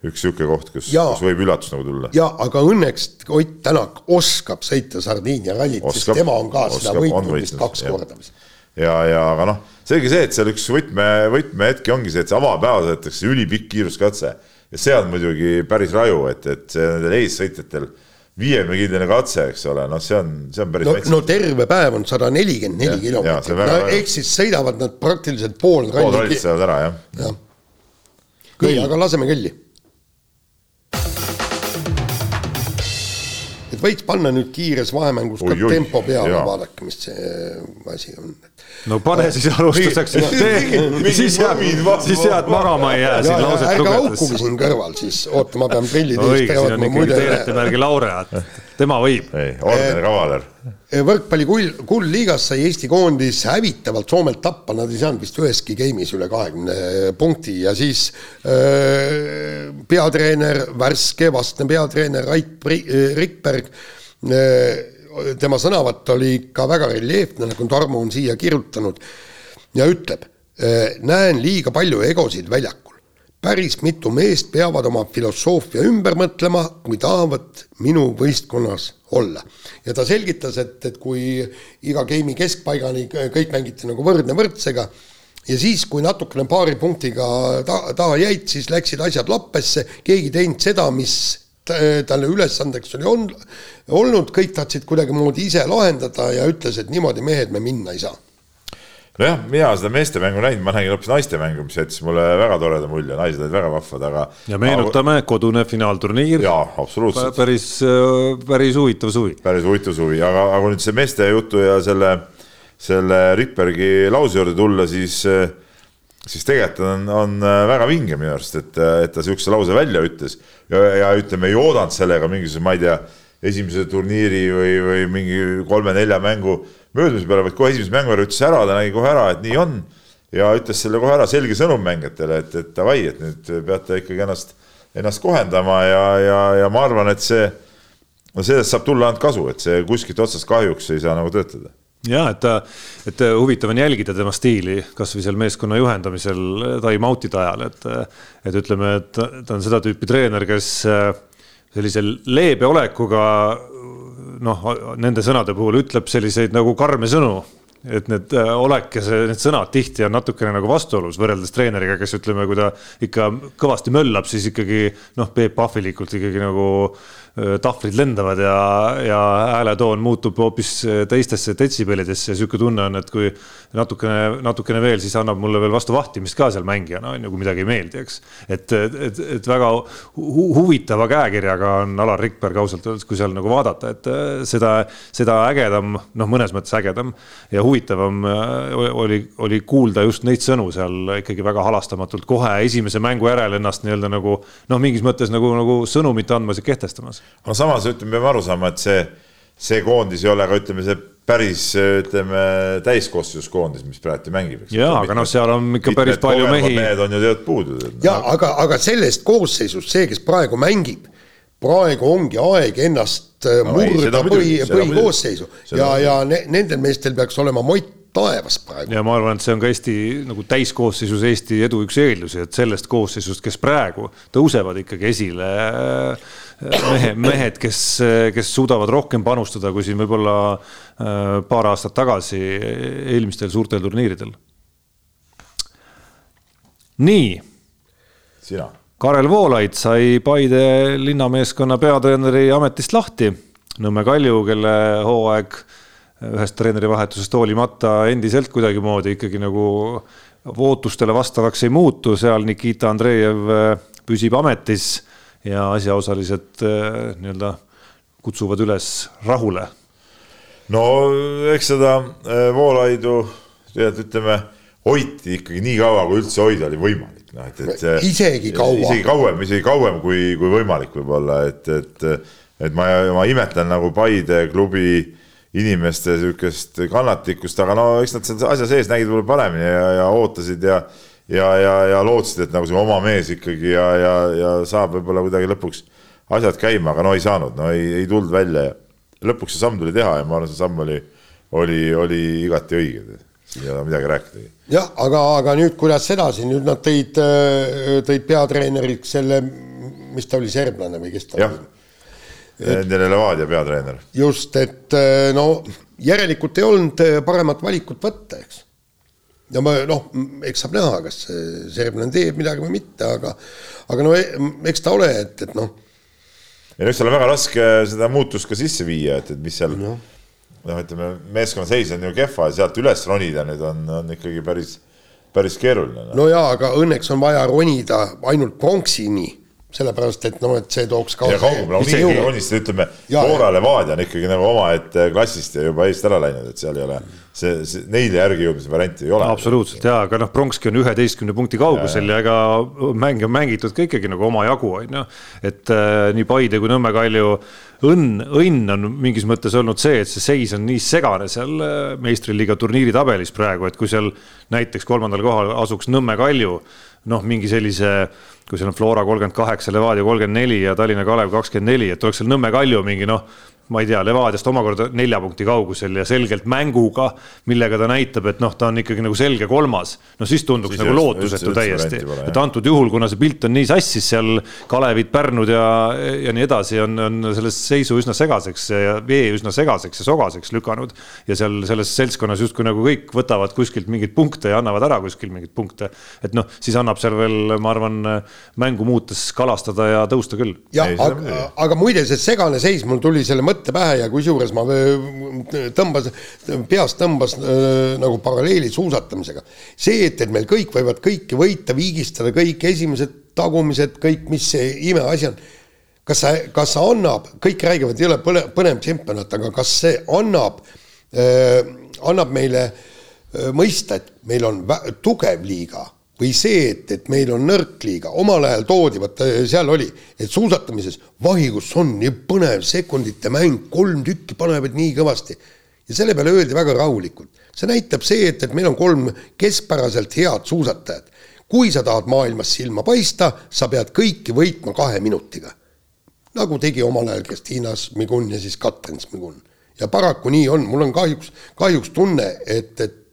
üks niisugune koht, kus, kus võib üllatus nagu tulla. ja aga õnneks Ott Tänak oskab sõita Sardiinia rallit, sest tema on ka oskab, seda võitnud vist kaks korda vist ja, ja aga noh, selge see, et seal üks võtme, võtmehetki ongi see, et see avapäeval sõidetakse ülipikk kiiruskatse. Ja see on muidugi päris raju, et, et nendel eessõitjatel viiekümnekindline katse, eks ole, noh, see on, see on päris no, no terve päev on sada nelikümmend neli kilomeetrit, no ehk siis sõidavad nad praktiliselt pool rallit. sõidavad ära, jah. Ja.. nii, aga laseme kõlli et võiks panna nüüd kiires vahemängus ka oi, tempo peale, vaadake, mis see asi on. no pane siis alustuseks siis jääd, siis jääd magama ei jää siin lauset lugedes. ärge haukuge siin kõrval siis, oota, ma pean prillid eest ära võtma, muidu. Teerete laureaat, tema võib. ordeni kavaler. võrkpalli kull, kuldliigas sai Eesti koondis hävitavalt Soomelt tappa, nad ei saanud vist üheski game'is üle kahekümne punkti ja siis öö, peatreener, värske vastne peatreener Rait Rikberg tema sõnavõtt oli ikka väga reljeefne, nagu Tarmo on siia kirjutanud ja ütleb, näen liiga palju egosid väljakul. Päris mitu meest peavad oma filosoofia ümber mõtlema, kui tahavad minu võistkonnas olla. ja ta selgitas, et, et kui iga game'i keskpaigani kõik mängiti nagu võrdne võrdsega, ja siis, kui natukene paari punktiga ta, taha jäid, siis läksid asjad lappesse, keegi ei teinud seda, mis talle ülesandeks oli on, olnud, kõik tahtsid kuidagimoodi ise lahendada ja ütles, et niimoodi mehed me minna ei saa nojah, mina seda meeste mängu näinud, ma nägin hoopis naiste mängu, mis jättis mulle väga toreda mulje, naised olid väga vahvad, aga. ja meenutame aga... kodune finaalturniir. jaa, absoluutselt. päris, päris huvitav suvi. päris huvitav suvi, aga, aga nüüd see meeste jutu ja selle, selle Rikbergi lause juurde tulla, siis siis tegelikult on, on äh, väga vinge minu arust, et, et ta sihukese lause välja ütles ja, ja ütleme, ei oodanud sellega mingisuguse, ma ei tea, esimese turniiri või, või mingi kolme-nelja mängu möödumise peale, vaid kohe esimese mängu ära ütles ära, ta nägi kohe ära, et nii on. ja ütles selle kohe ära, selge sõnum mängijatele, et, et davai, et nüüd peate ikkagi ennast, ennast kohendama ja, ja, ja ma arvan, et see, no sellest saab tulla ainult kasu, et see kuskilt otsast kahjuks ei saa nagu töötada ja et, et huvitav on jälgida tema stiili kasvõi seal meeskonna juhendamisel time-out'ide ajal, et, et ütleme, et ta on seda tüüpi treener, kes sellise leebe olekuga noh, nende sõnade puhul ütleb selliseid nagu karme sõnu et need olek ja see, need sõnad tihti on natukene nagu vastuolus võrreldes treeneriga, kes ütleme, kui ta ikka kõvasti möllab, siis ikkagi noh, Peep Pahvilikult ikkagi nagu tahvlid lendavad ja, ja hääletoon muutub hoopis teistesse detsibellidesse ja sihuke tunne on, et kui natukene, natukene veel, siis annab mulle veel vastu vahtimist ka seal mängijana on ju, kui midagi ei meeldi, eks. et, et, et väga hu huvitava käekirjaga on Alar Rikberg ausalt öeldes, kui seal nagu vaadata, et seda, seda ägedam, noh, mõnes mõttes ägedam ja huvitavam oli, oli kuulda just neid sõnu seal ikkagi väga halastamatult kohe esimese mängu järel ennast nii-öelda nagu noh, mingis mõttes nagu, nagu sõnumit andmas ja kehtestamas aga samas ütleme, peame aru saama, et see, see koondis ei ole ka ütleme, see päris ütleme täiskoosseisus koondis, mis praegu mängib. ja, aga noh, seal on ikka päris palju mehi. mehed on ju tegelikult puudu. ja aga, aga sellest koosseisust see, kes praegu mängib, praegu ongi aeg ennast äh, no, murda põhi, põhikoosseisu ja, ja ne, nendel meestel peaks olema mott taevas praegu. ja ma arvan, et see on ka Eesti nagu täiskoosseisus Eesti edu üks eeldusi, et sellest koosseisust, kes praegu tõusevad ikkagi esile mehe, mehed, kes, kes suudavad rohkem panustada, kui siin võib-olla äh, paar aastat tagasi eelmistel suurtel turniiridel. nii. sina. Karel Voolaid sai Paide linnameeskonna peatreeneri ametist lahti. Nõmme Kalju, kelle hooaeg ühest treenerivahetusest hoolimata endiselt kuidagimoodi ikkagi nagu ootustele vastavaks ei muutu, seal Nikita Andreev püsib ametis ja asjaosalised äh, nii-öelda kutsuvad üles rahule. no eks seda äh, Voolaidu tead, ütleme, hoiti ikkagi nii kaua, kui üldse hoida oli võimalik, noh et, et. isegi kaua. isegi kauem, isegi kauem kui, kui võimalik võib-olla, et, et, et ma, ma imetlen nagu Paide klubi inimeste sihukest kannatlikkust, aga no eks nad seal asja sees nägid võib-olla paremini ja, ja ootasid ja ja, ja, ja lootsid, et nagu see oma mees ikkagi ja, ja, ja saab võib-olla kuidagi lõpuks asjad käima, aga no ei saanud, no ei, ei tulnud välja ja lõpuks see samm tuli teha ja ma arvan, see samm oli, oli, oli igati õige, siin ei ole midagi rääkidagi. jah, aga, aga nüüd kuidas edasi, nüüd nad tõid, tõid peatreeneriks selle, mis ta oli, serblane või kes ta jah. oli? Endine Levadia peatreener. just, et no järelikult ei olnud paremat valikut võtta, eks ja ma noh, eks saab näha, kas serblane teeb midagi või mitte, aga aga no eks ta ole, et, et noh. ja no eks seal on väga raske seda muutust ka sisse viia, et, et mis seal noh no, ütleme, meeskonna seis on ju kehva ja sealt üles ronida nüüd on, on ikkagi päris, päris keeruline. no jaa, aga õnneks on vaja ronida ainult pronksini sellepärast et noh, et see tooks kaasa. ja kaugemale, no isegi unistada, ütleme, Flora Levadia on ikkagi nagu omaette klassist ja juba eest ära läinud, et seal ei ole see, see neile järgi jõudmise varianti ei ole. absoluutselt ja, aga noh, Bronkski on üheteistkümne punkti kaugusel ja, ja ega mänge on mängitud ka ikkagi nagu omajagu on ju. et äh, nii Paide kui Nõmme Kalju õnn, õnn on mingis mõttes olnud see, et see seis on nii segane seal äh, meistriliiga turniiri tabelis praegu, et kui seal näiteks kolmandal kohal asuks Nõmme Kalju noh, mingi sellise, kui seal on Flora kolmkümmend kaheksa, Levadia kolmkümmend neli ja Tallinna Kalev kakskümmend neli, et oleks seal Nõmme Kalju mingi noh ma ei tea, Levadiast omakorda nelja punkti kaugusel ja selgelt mänguga, millega ta näitab, et noh, ta on ikkagi nagu selge kolmas. no siis tunduks siis nagu lootusetu täiesti, et antud juhul, kuna see pilt on nii sassis seal, Kalevid, Pärnud ja, ja nii edasi, on, on selles seisu üsna segaseks ja vee üsna segaseks ja sogaseks lükanud. ja seal selles seltskonnas justkui nagu kõik võtavad kuskilt mingeid punkte ja annavad ära kuskil mingeid punkte. et noh, siis annab seal veel, ma arvan, mängu muutes kalastada ja tõusta küll. jah, aga, aga muide, see segane seis mul tuli selle mõtte mõtte pähe ja kusjuures ma tõmbas, peast tõmbas äh, nagu paralleeli suusatamisega. see, et, et meil kõik võivad kõike võita, viigistada, kõik esimesed, tagumised, kõik, mis see imeasi on. kas see, kas see annab, kõik räägivad, ei ole põnev, põnev tšempionat, aga kas see annab äh,, annab meile äh, mõista, et meil on tugev liiga või see, et, et meil on nõrk liiga, omal ajal toodi, vaata seal oli, et suusatamises vahikus on nii põnev sekundite mäng, kolm tükki panevad nii kõvasti. ja selle peale öeldi väga rahulikult. see näitab see, et, et meil on kolm keskpäraselt head suusatajat. kui sa tahad maailmas silma paista, sa pead kõiki võitma kahe minutiga. nagu tegi omal ajal Kristiina Smigun ja siis Katrin Smigun. ja paraku nii on, mul on kahjuks, kahjuks tunne, et, et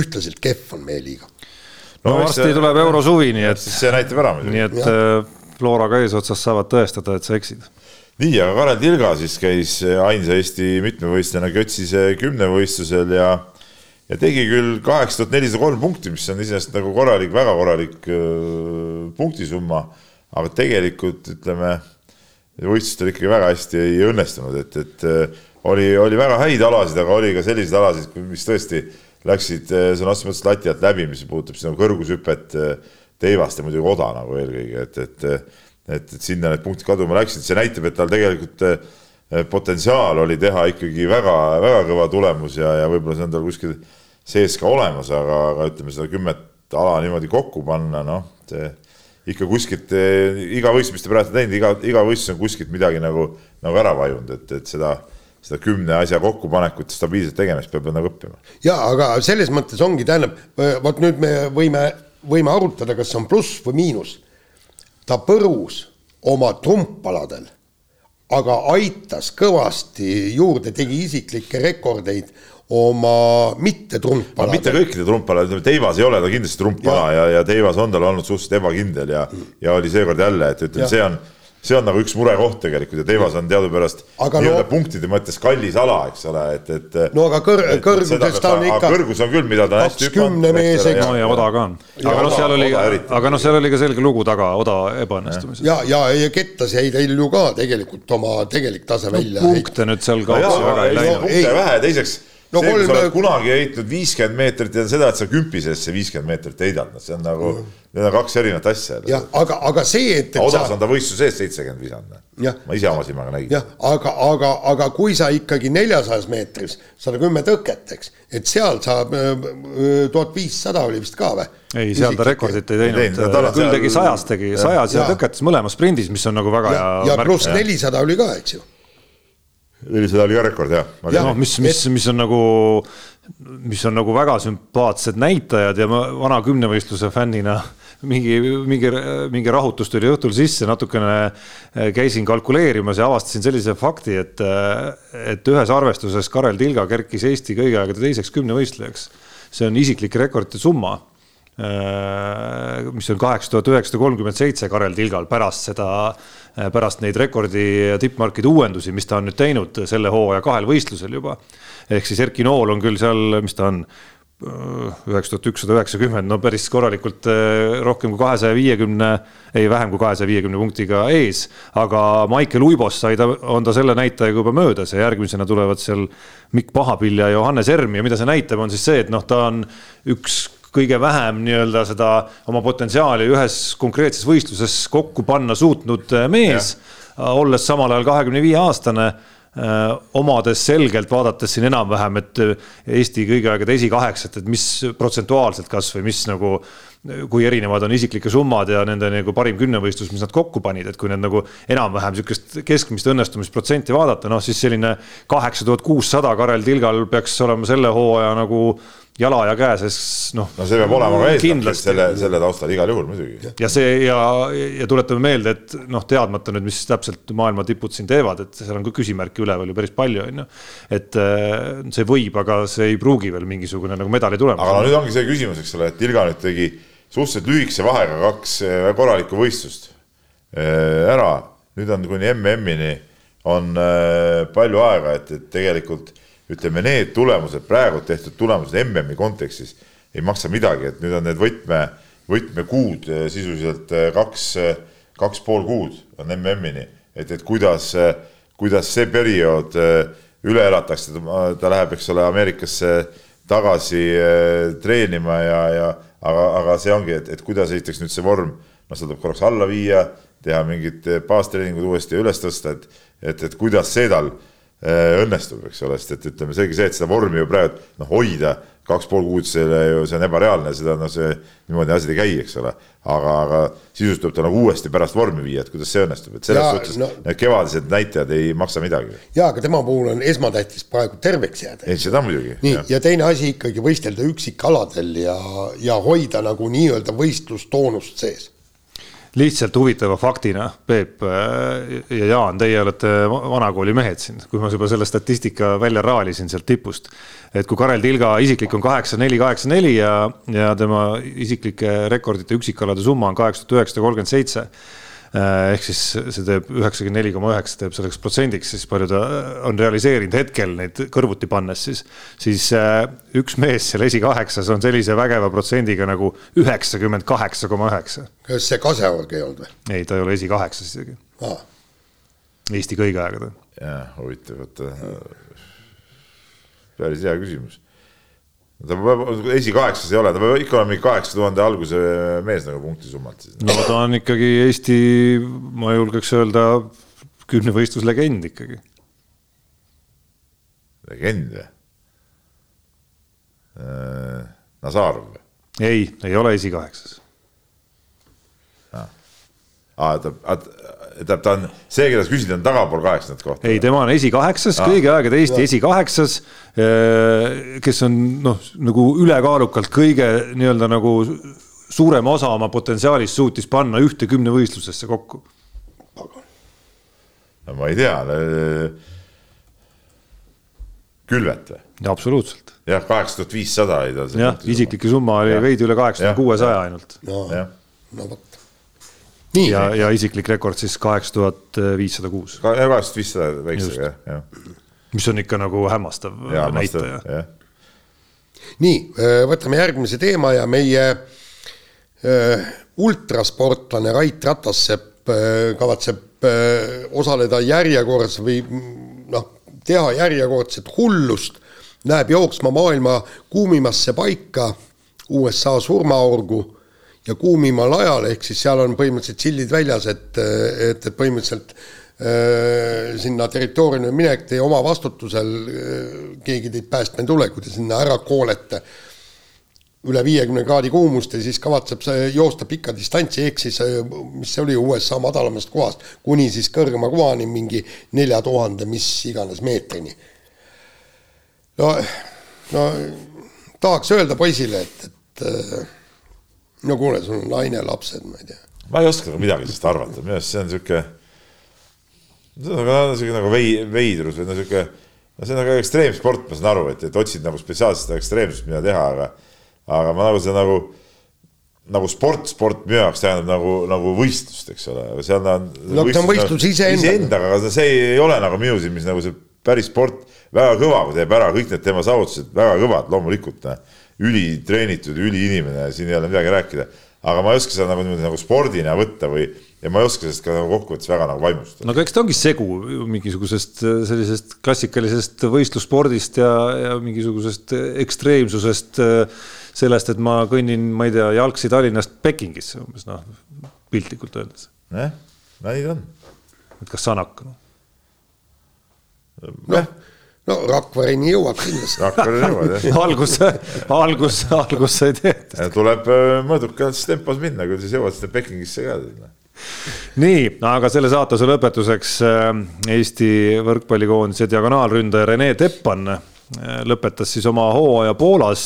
ühtlaselt kehv on meie liiga. no, no varsti see, tuleb eurosuvi, nii et. see näitab ära muidugi. nii et ja. Äh, Floraga eesotsas saavad tõestada, et sa eksid. nii, aga Karel Tilga siis käis ainsa Eesti mitmevõistlejana Götsise kümnevõistlusel ja ja tegi küll kaheksa tuhat nelisada kolm punkti, mis on iseenesest nagu korralik, väga korralik äh, punktisumma, aga tegelikult ütleme, võistlustel ikkagi väga hästi ei õnnestunud, et, et äh, oli, oli väga häid alasid, aga oli ka selliseid alasid, mis tõesti äh, läksid eh, sõna otseses mõttes lati alt läbi, mis puudutab sinu kõrgushüpet, eh, teivast ja muidugi oda nagu eelkõige, et, et et, et sinna need punktid kaduma läksid, see näitab, et tal tegelikult eh, potentsiaal oli teha ikkagi väga-väga kõva tulemus ja, ja võib-olla see on tal kuskil sees ka olemas, aga, aga ütleme, seda kümmet ala niimoodi kokku panna, noh, see ikka kuskilt, iga võistlus, mis te praegu teinud, iga, iga võistlus on kuskilt midagi nagu, nagu ära vajunud, et, et seda seda kümne asja kokkupanekut, stabiilset tegemist peab nagu õppima. ja aga selles mõttes ongi, tähendab, vot nüüd me võime, võime arutada, kas see on pluss või miinus. ta põrus oma trumpaladel, aga aitas kõvasti juurde, tegi isiklikke rekordeid oma mitte trumpaladel no,. mitte kõikide trumpaladel, Teivas ei ole ta kindlasti trumpala ja, ja, ja Teivas on tal olnud suhteliselt ebakindel ja, ja oli seekord jälle, et ütleme, see on see on nagu üks murekoht tegelikult ja Teivas on teadupärast nii-öelda no, punktide mõttes kallis ala, eks ole, et, et. no aga kõr-, kõrguses ta on ikka. kõrgus on küll, mida ta hästi hüpanud. meesega. no ja Oda ka on. aga noh, seal oli, aga noh, seal oli ka selge lugu taga Oda ebaõnnestumises. ja, ja, ja Kettas jäi teil ju ka tegelikult oma tegelik tase no, välja. punkte nüüd seal kaotsi väga ei läinud. punkte vähe, teiseks no see, kui sa oled kunagi heitnud viiskümmend meetrit ja seda, et sa kümpi seesse viiskümmend meetrit heidad, no see on nagu mm., need on kaks erinevat asja. jah, aga, aga see, et, et. odas sa... on ta võistluse ees seitsekümmend visanud. ma ise oma silmaga nägin. jah, aga, aga, aga kui sa ikkagi neljasajas meetris sada kümme tõket, eks, et seal saab tuhat viissada oli vist ka või? ei, seal ta rekordit ei teinud, teinud, küll tegi sajas tegi, sajas ja tõketas mõlemas sprindis, mis on nagu väga ja, hea. ja pluss nelisada oli ka, eks ju nelisada oli ka rekord jah ja,. noh, mis, mis, mis on nagu, mis on nagu väga sümpaatsed näitajad ja ma vana kümnevõistluse fännina mingi, mingi, mingi rahutus tuli õhtul sisse, natukene äh, käisin kalkuleerimas ja avastasin sellise fakti, et, äh, et ühes arvestuses Karel Tilga kerkis Eesti kõigi aegade teiseks kümnevõistlejaks. see on isiklik rekordite summa mis on kaheksa tuhat üheksasada kolmkümmend seitse Karel Tilgal pärast seda, äh, pärast neid rekordi ja tippmarkide uuendusi, mis ta on nüüd teinud selle hooaja kahel võistlusel juba. ehk siis Erki Nool on küll seal, mis ta on, äh, üheksa tuhat ükssada üheksakümmend, no päris korralikult rohkem kui kahesaja viiekümne, ei vähem kui kahesaja viiekümne punktiga ees. aga Maicel Uibos sai ta, on ta selle näitajaga juba möödas ja järgmisena tulevad seal Mikk Pahapilja ja Johannes Erm ja mida see näitab, on siis see, et noh, ta on üks kõige vähem nii-öelda seda oma potentsiaali ühes konkreetses võistluses kokku panna suutnud äh, mees, olles samal ajal kahekümne viie aastane äh, omades selgelt vaadates siin enam-vähem, et äh, Eesti kõigi aegade esikaheksat, et mis protsentuaalselt kasvõi mis nagu kui erinevad on isiklikud summad ja nende nagu parim kümnevõistlus, mis nad kokku panid, et kui need nagu enam-vähem sihukest keskmist õnnestumisprotsenti vaadata, noh siis selline kaheksa tuhat kuussada Karel Tilgal peaks olema selle hooaja nagu jala ja käe sees, noh. no see peab olema ka eesmärk selle, selle taustal igal juhul muidugi. ja see ja, ja tuletame meelde, et noh, teadmata nüüd, mis täpselt maailma tipud siin teevad, et seal on ka küsimärke üleval ju päris palju, on ju. et äh, see võib, aga see ei pruugi veel mingisugune nagu medali tulemus. aga no nüüd ongi see küsimus, eks ole, et Ilga nüüd tegi suhteliselt lühikese vahega kaks äh, korralikku võistlust äh, ära, nüüd on kuni MM-ini on palju aega, et, et tegelikult ütleme, need tulemused, praegu tehtud tulemused MM-i kontekstis ei maksa midagi, et nüüd on need võtme, võtmekuud eh, sisuliselt eh, kaks, eh, kaks pool kuud on MM-ini, et, et kuidas, kuidas see periood üle elatakse, ta läheb, eks ole, Ameerikasse tagasi treenima ja, ja aga, aga see ongi, et, et kuidas esiteks nüüd see vorm, noh, seda tuleb korraks alla viia, teha mingid baastreeningud uuesti üles tõsta, et, et, et kuidas see tal õnnestub, eks ole, sest et ütleme, selge see, et seda vormi ju praegu noh, hoida kaks pool kuud selle ju, see on ebareaalne, seda noh, see niimoodi asjad ei käi, eks ole. aga, aga sisuliselt tuleb ta nagu uuesti pärast vormi viia, et kuidas see õnnestub, et selles ja, suhtes no, need kevadised näitajad ei maksa midagi. ja, aga tema puhul on esmatähtis praegu terveks jääda. ei, seda muidugi. nii, ja teine asi ikkagi võistelda üksikaladel ja, ja hoida nagu nii-öelda võistlustoonust sees lihtsalt huvitava faktina, Peep äh, ja Jaan, teie olete vanakooli mehed siin, kui ma juba selle statistika välja raalisin sealt tipust. et kui Karel Tilga isiklik on kaheksa, neli, kaheksa, neli ja, ja tema isiklike rekordite üksikalade summa on kaheksa tuhat üheksasada kolmkümmend seitse ehk siis see teeb üheksakümmend neli koma üheksa teeb selleks protsendiks, siis palju ta on realiseerinud hetkel neid kõrvuti pannes siis. siis äh, üks mees seal esikaheksas on sellise vägeva protsendiga nagu üheksakümmend kaheksa koma üheksa. kas see Kaseorg ei olnud või? ei, ta ei ole esikaheksas isegi ah.. Eesti kõigi aegade. jah, huvitav, et päris hea küsimus ta peab, esikaheksas ei ole, ta peab ikka olema mingi kaheksa tuhande alguse mees nagu punktisummalt. no ta on ikkagi Eesti, ma julgeks öelda, kümnevõistluslegend ikkagi. legend või? Äh, Nazarov või? ei, ei ole esikaheksas. aa, ah, ta, tähendab, ta on see, keda sa küsid, on tagapool kaheksandat kohta. ei, tema on esikaheksas ah., kõigi aegade Eesti ja. esikaheksas, eh, kes on noh, nagu ülekaalukalt kõige nii-öelda nagu suurema osa oma potentsiaalist suutis panna ühte kümnevõistlusesse kokku. no ma ei tea. külvet või? absoluutselt. jah, kaheksa tuhat viissada oli tal. jah, isiklik summa oli veidi üle kaheksa tuhande kuuesaja ainult. no, no vot ja, ja isiklik rekord siis kaheksa tuhat viissada kuus. kaheksa tuhat viissada väiksega, jah, mis on ikka nagu hämmastav ja, näitaja. nii, äh, võtame järgmise teema ja meie äh, ultrasportlane Rait Ratassepp äh, kavatseb äh, osaleda järjekordse või noh, teha järjekordset hullust, läheb jooksma maailma kuumimasse paika, USA surmaorgu ja kuumimal ajal, ehk siis seal on põhimõtteliselt sillid väljas, et, et, et põhimõtteliselt äh, sinna territooriumile minek teie oma vastutusel äh,, keegi teid päästma ei tule, kui te sinna ära koolete üle viiekümne kraadi kuumust ja siis kavatseb see joosta pikka distantsi, ehk siis äh, mis see oli, USA madalamast kohast kuni siis kõrgema kohani mingi nelja tuhande, mis iganes meetrini. no, no tahaks öelda poisile, et, et no kuule, sul on naine, lapsed, ma ei tea. ma ei oska midagi sellest arvata, minu arust see on sihuke, see on nagu sihuke nagu vei-, veidrus või no sihuke, no see on nagu ekstreemsport, ma saan aru, et, et otsid nagu spetsiaalselt seda ekstreemsust, mida teha, aga, aga ma nagu seda nagu, nagu sport, sport minu jaoks tähendab nagu, nagu võistlust, eks ole, seal on. no see on võistlus nagu, iseendaga. iseendaga, aga see ei ole nagu minu silmis nagu see päris sport, väga kõva, kui teeb ära kõik need tema saavutused, väga kõvad loomulikult ülitreenitud, üliinimene, siin ei ole midagi rääkida. aga ma ei oska seda nagu niimoodi nagu spordina võtta või, ja ma ei oska sellest ka nagu kokkuvõttes väga nagu vaimustada. no aga eks ta ongi segu mingisugusest sellisest klassikalisest võistlusspordist ja, ja mingisugusest ekstreemsusest. sellest, et ma kõnnin, ma ei tea, jalgsi Tallinnast Pekingisse umbes noh, piltlikult öeldes. jah, nii ta on. et kas sanak noh? noh no Rakvereni jõuab kindlasti. Rakvereni jõuad jah algus, algus, algus sai tehtud. tuleb äh, mõõdukas tempos minna, küll siis jõuad sinna Pekingisse ka. nii, aga selle saatuse lõpetuseks äh, Eesti võrkpallikoondise diagonaalründaja Rene Teppan lõpetas siis oma hooaja Poolas,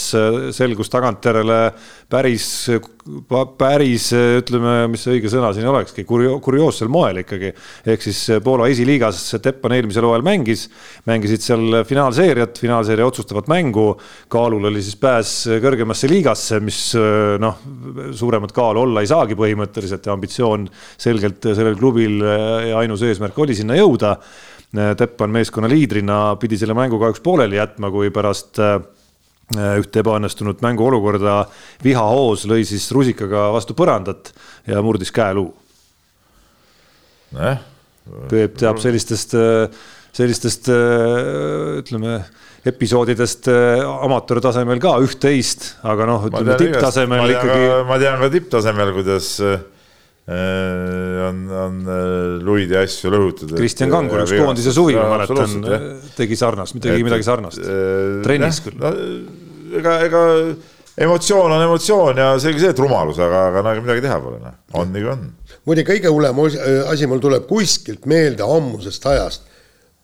selgus tagantjärele päris, päris ütleme, mis see õige sõna siin olekski, kurio-, kurioossel moel ikkagi. ehk siis Poola esiliigas Teppan eelmisel hooajal mängis, mängisid seal finaalseeriat, finaalseeria otsustavat mängu. kaalul oli siis pääs kõrgemasse liigasse, mis noh, suuremat kaalu olla ei saagi põhimõtteliselt ja ambitsioon selgelt sellel klubil ja ainus eesmärk oli sinna jõuda Teppan meeskonna liidrina pidi selle mängu kahjuks pooleli jätma, kui pärast äh, ühte ebaõnnestunud mänguolukorda vihahoos lõi siis rusikaga vastu põrandat ja murdis käeluu. nojah. Peep teab sellistest, äh, sellistest äh, ütleme episoodidest amatöörtasemel ka üht-teist, aga noh, ütleme tipptasemel ikkagi. ma tean ka tipptasemel, kuidas äh, Äh, on, on äh, luid ja asju lõhutud. Kristjan Kangur, üks koondise suvi, ma mäletan, tegi sarnast, tegi midagi sarnast. trennis küll no,. ega, ega emotsioon on emotsioon ja selge see, et rumalus, aga, aga nagu midagi teha pole, noh, on nii kui on. muide, kõige hullem asi mul tuleb kuskilt meelde ammusest ajast.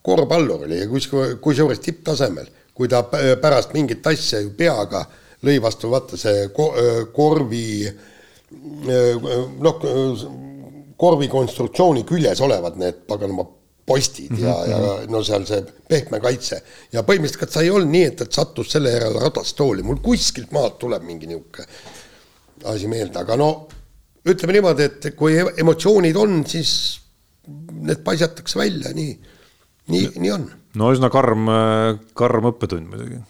korvpallur oli ja kus, kusjuures tipptasemel, kui ta pärast mingit asja ju peaga lõi vastu, vaata see korvi noh, korvi konstruktsiooni küljes olevad need paganama postid mm -hmm. ja, ja mhm. no seal see pehme kaitse ja põhimõtteliselt ta ei olnud nii, et ta sattus selle järel ratastooli, mul kuskilt maalt tuleb mingi niisugune asi meelde, aga no ütleme niimoodi, et kui emotsioonid on, siis need paisatakse välja, nii, nii, nii on. no üsna karm, karm õppetund muidugi.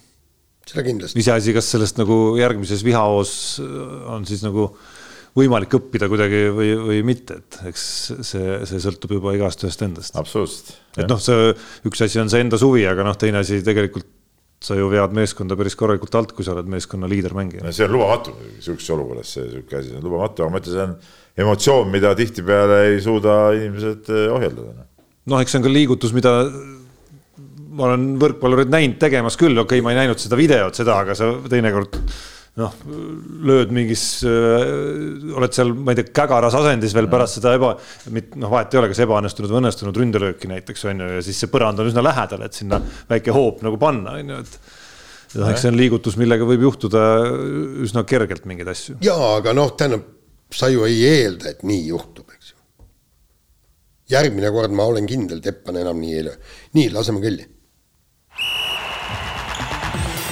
seda kindlasti. iseasi, kas sellest nagu järgmises vihahoos on siis nagu äh, võimalik õppida kuidagi või, või mitte, et eks see, see sõltub juba igast ühest endast. absoluutselt. et noh, see üks asi on see enda suvi, aga noh, teine asi tegelikult sa ju vead meeskonda päris korralikult alt, kui sa oled meeskonna liidermängija. see on lubamatu sihukeses olukorras, see sihuke asi on lubamatu, aga ma ütlen, see on emotsioon, mida tihtipeale ei suuda inimesed eh, ohjeldada. noh, eks see on ka liigutus, mida ma olen võrkpallureid näinud tegemas küll, okei okay,, ma ei näinud seda videot, seda, aga sa teinekord noh, lööd mingis, oled seal, ma ei tea, kägaras asendis veel pärast seda eba, noh, vahet ei ole, kas ebaõnnestunud või õnnestunud ründelööki näiteks on ju, ja siis see põrand on üsna lähedal, et sinna väike hoop nagu panna, on ju, et noh, eks see on liigutus, millega võib juhtuda üsna kergelt mingeid asju. jaa, aga noh, tähendab, sa ju ei eelda, et nii juhtub, eks ju. järgmine kord ma olen kindel, Teppan enam nii ei löö. nii, laseme kõlli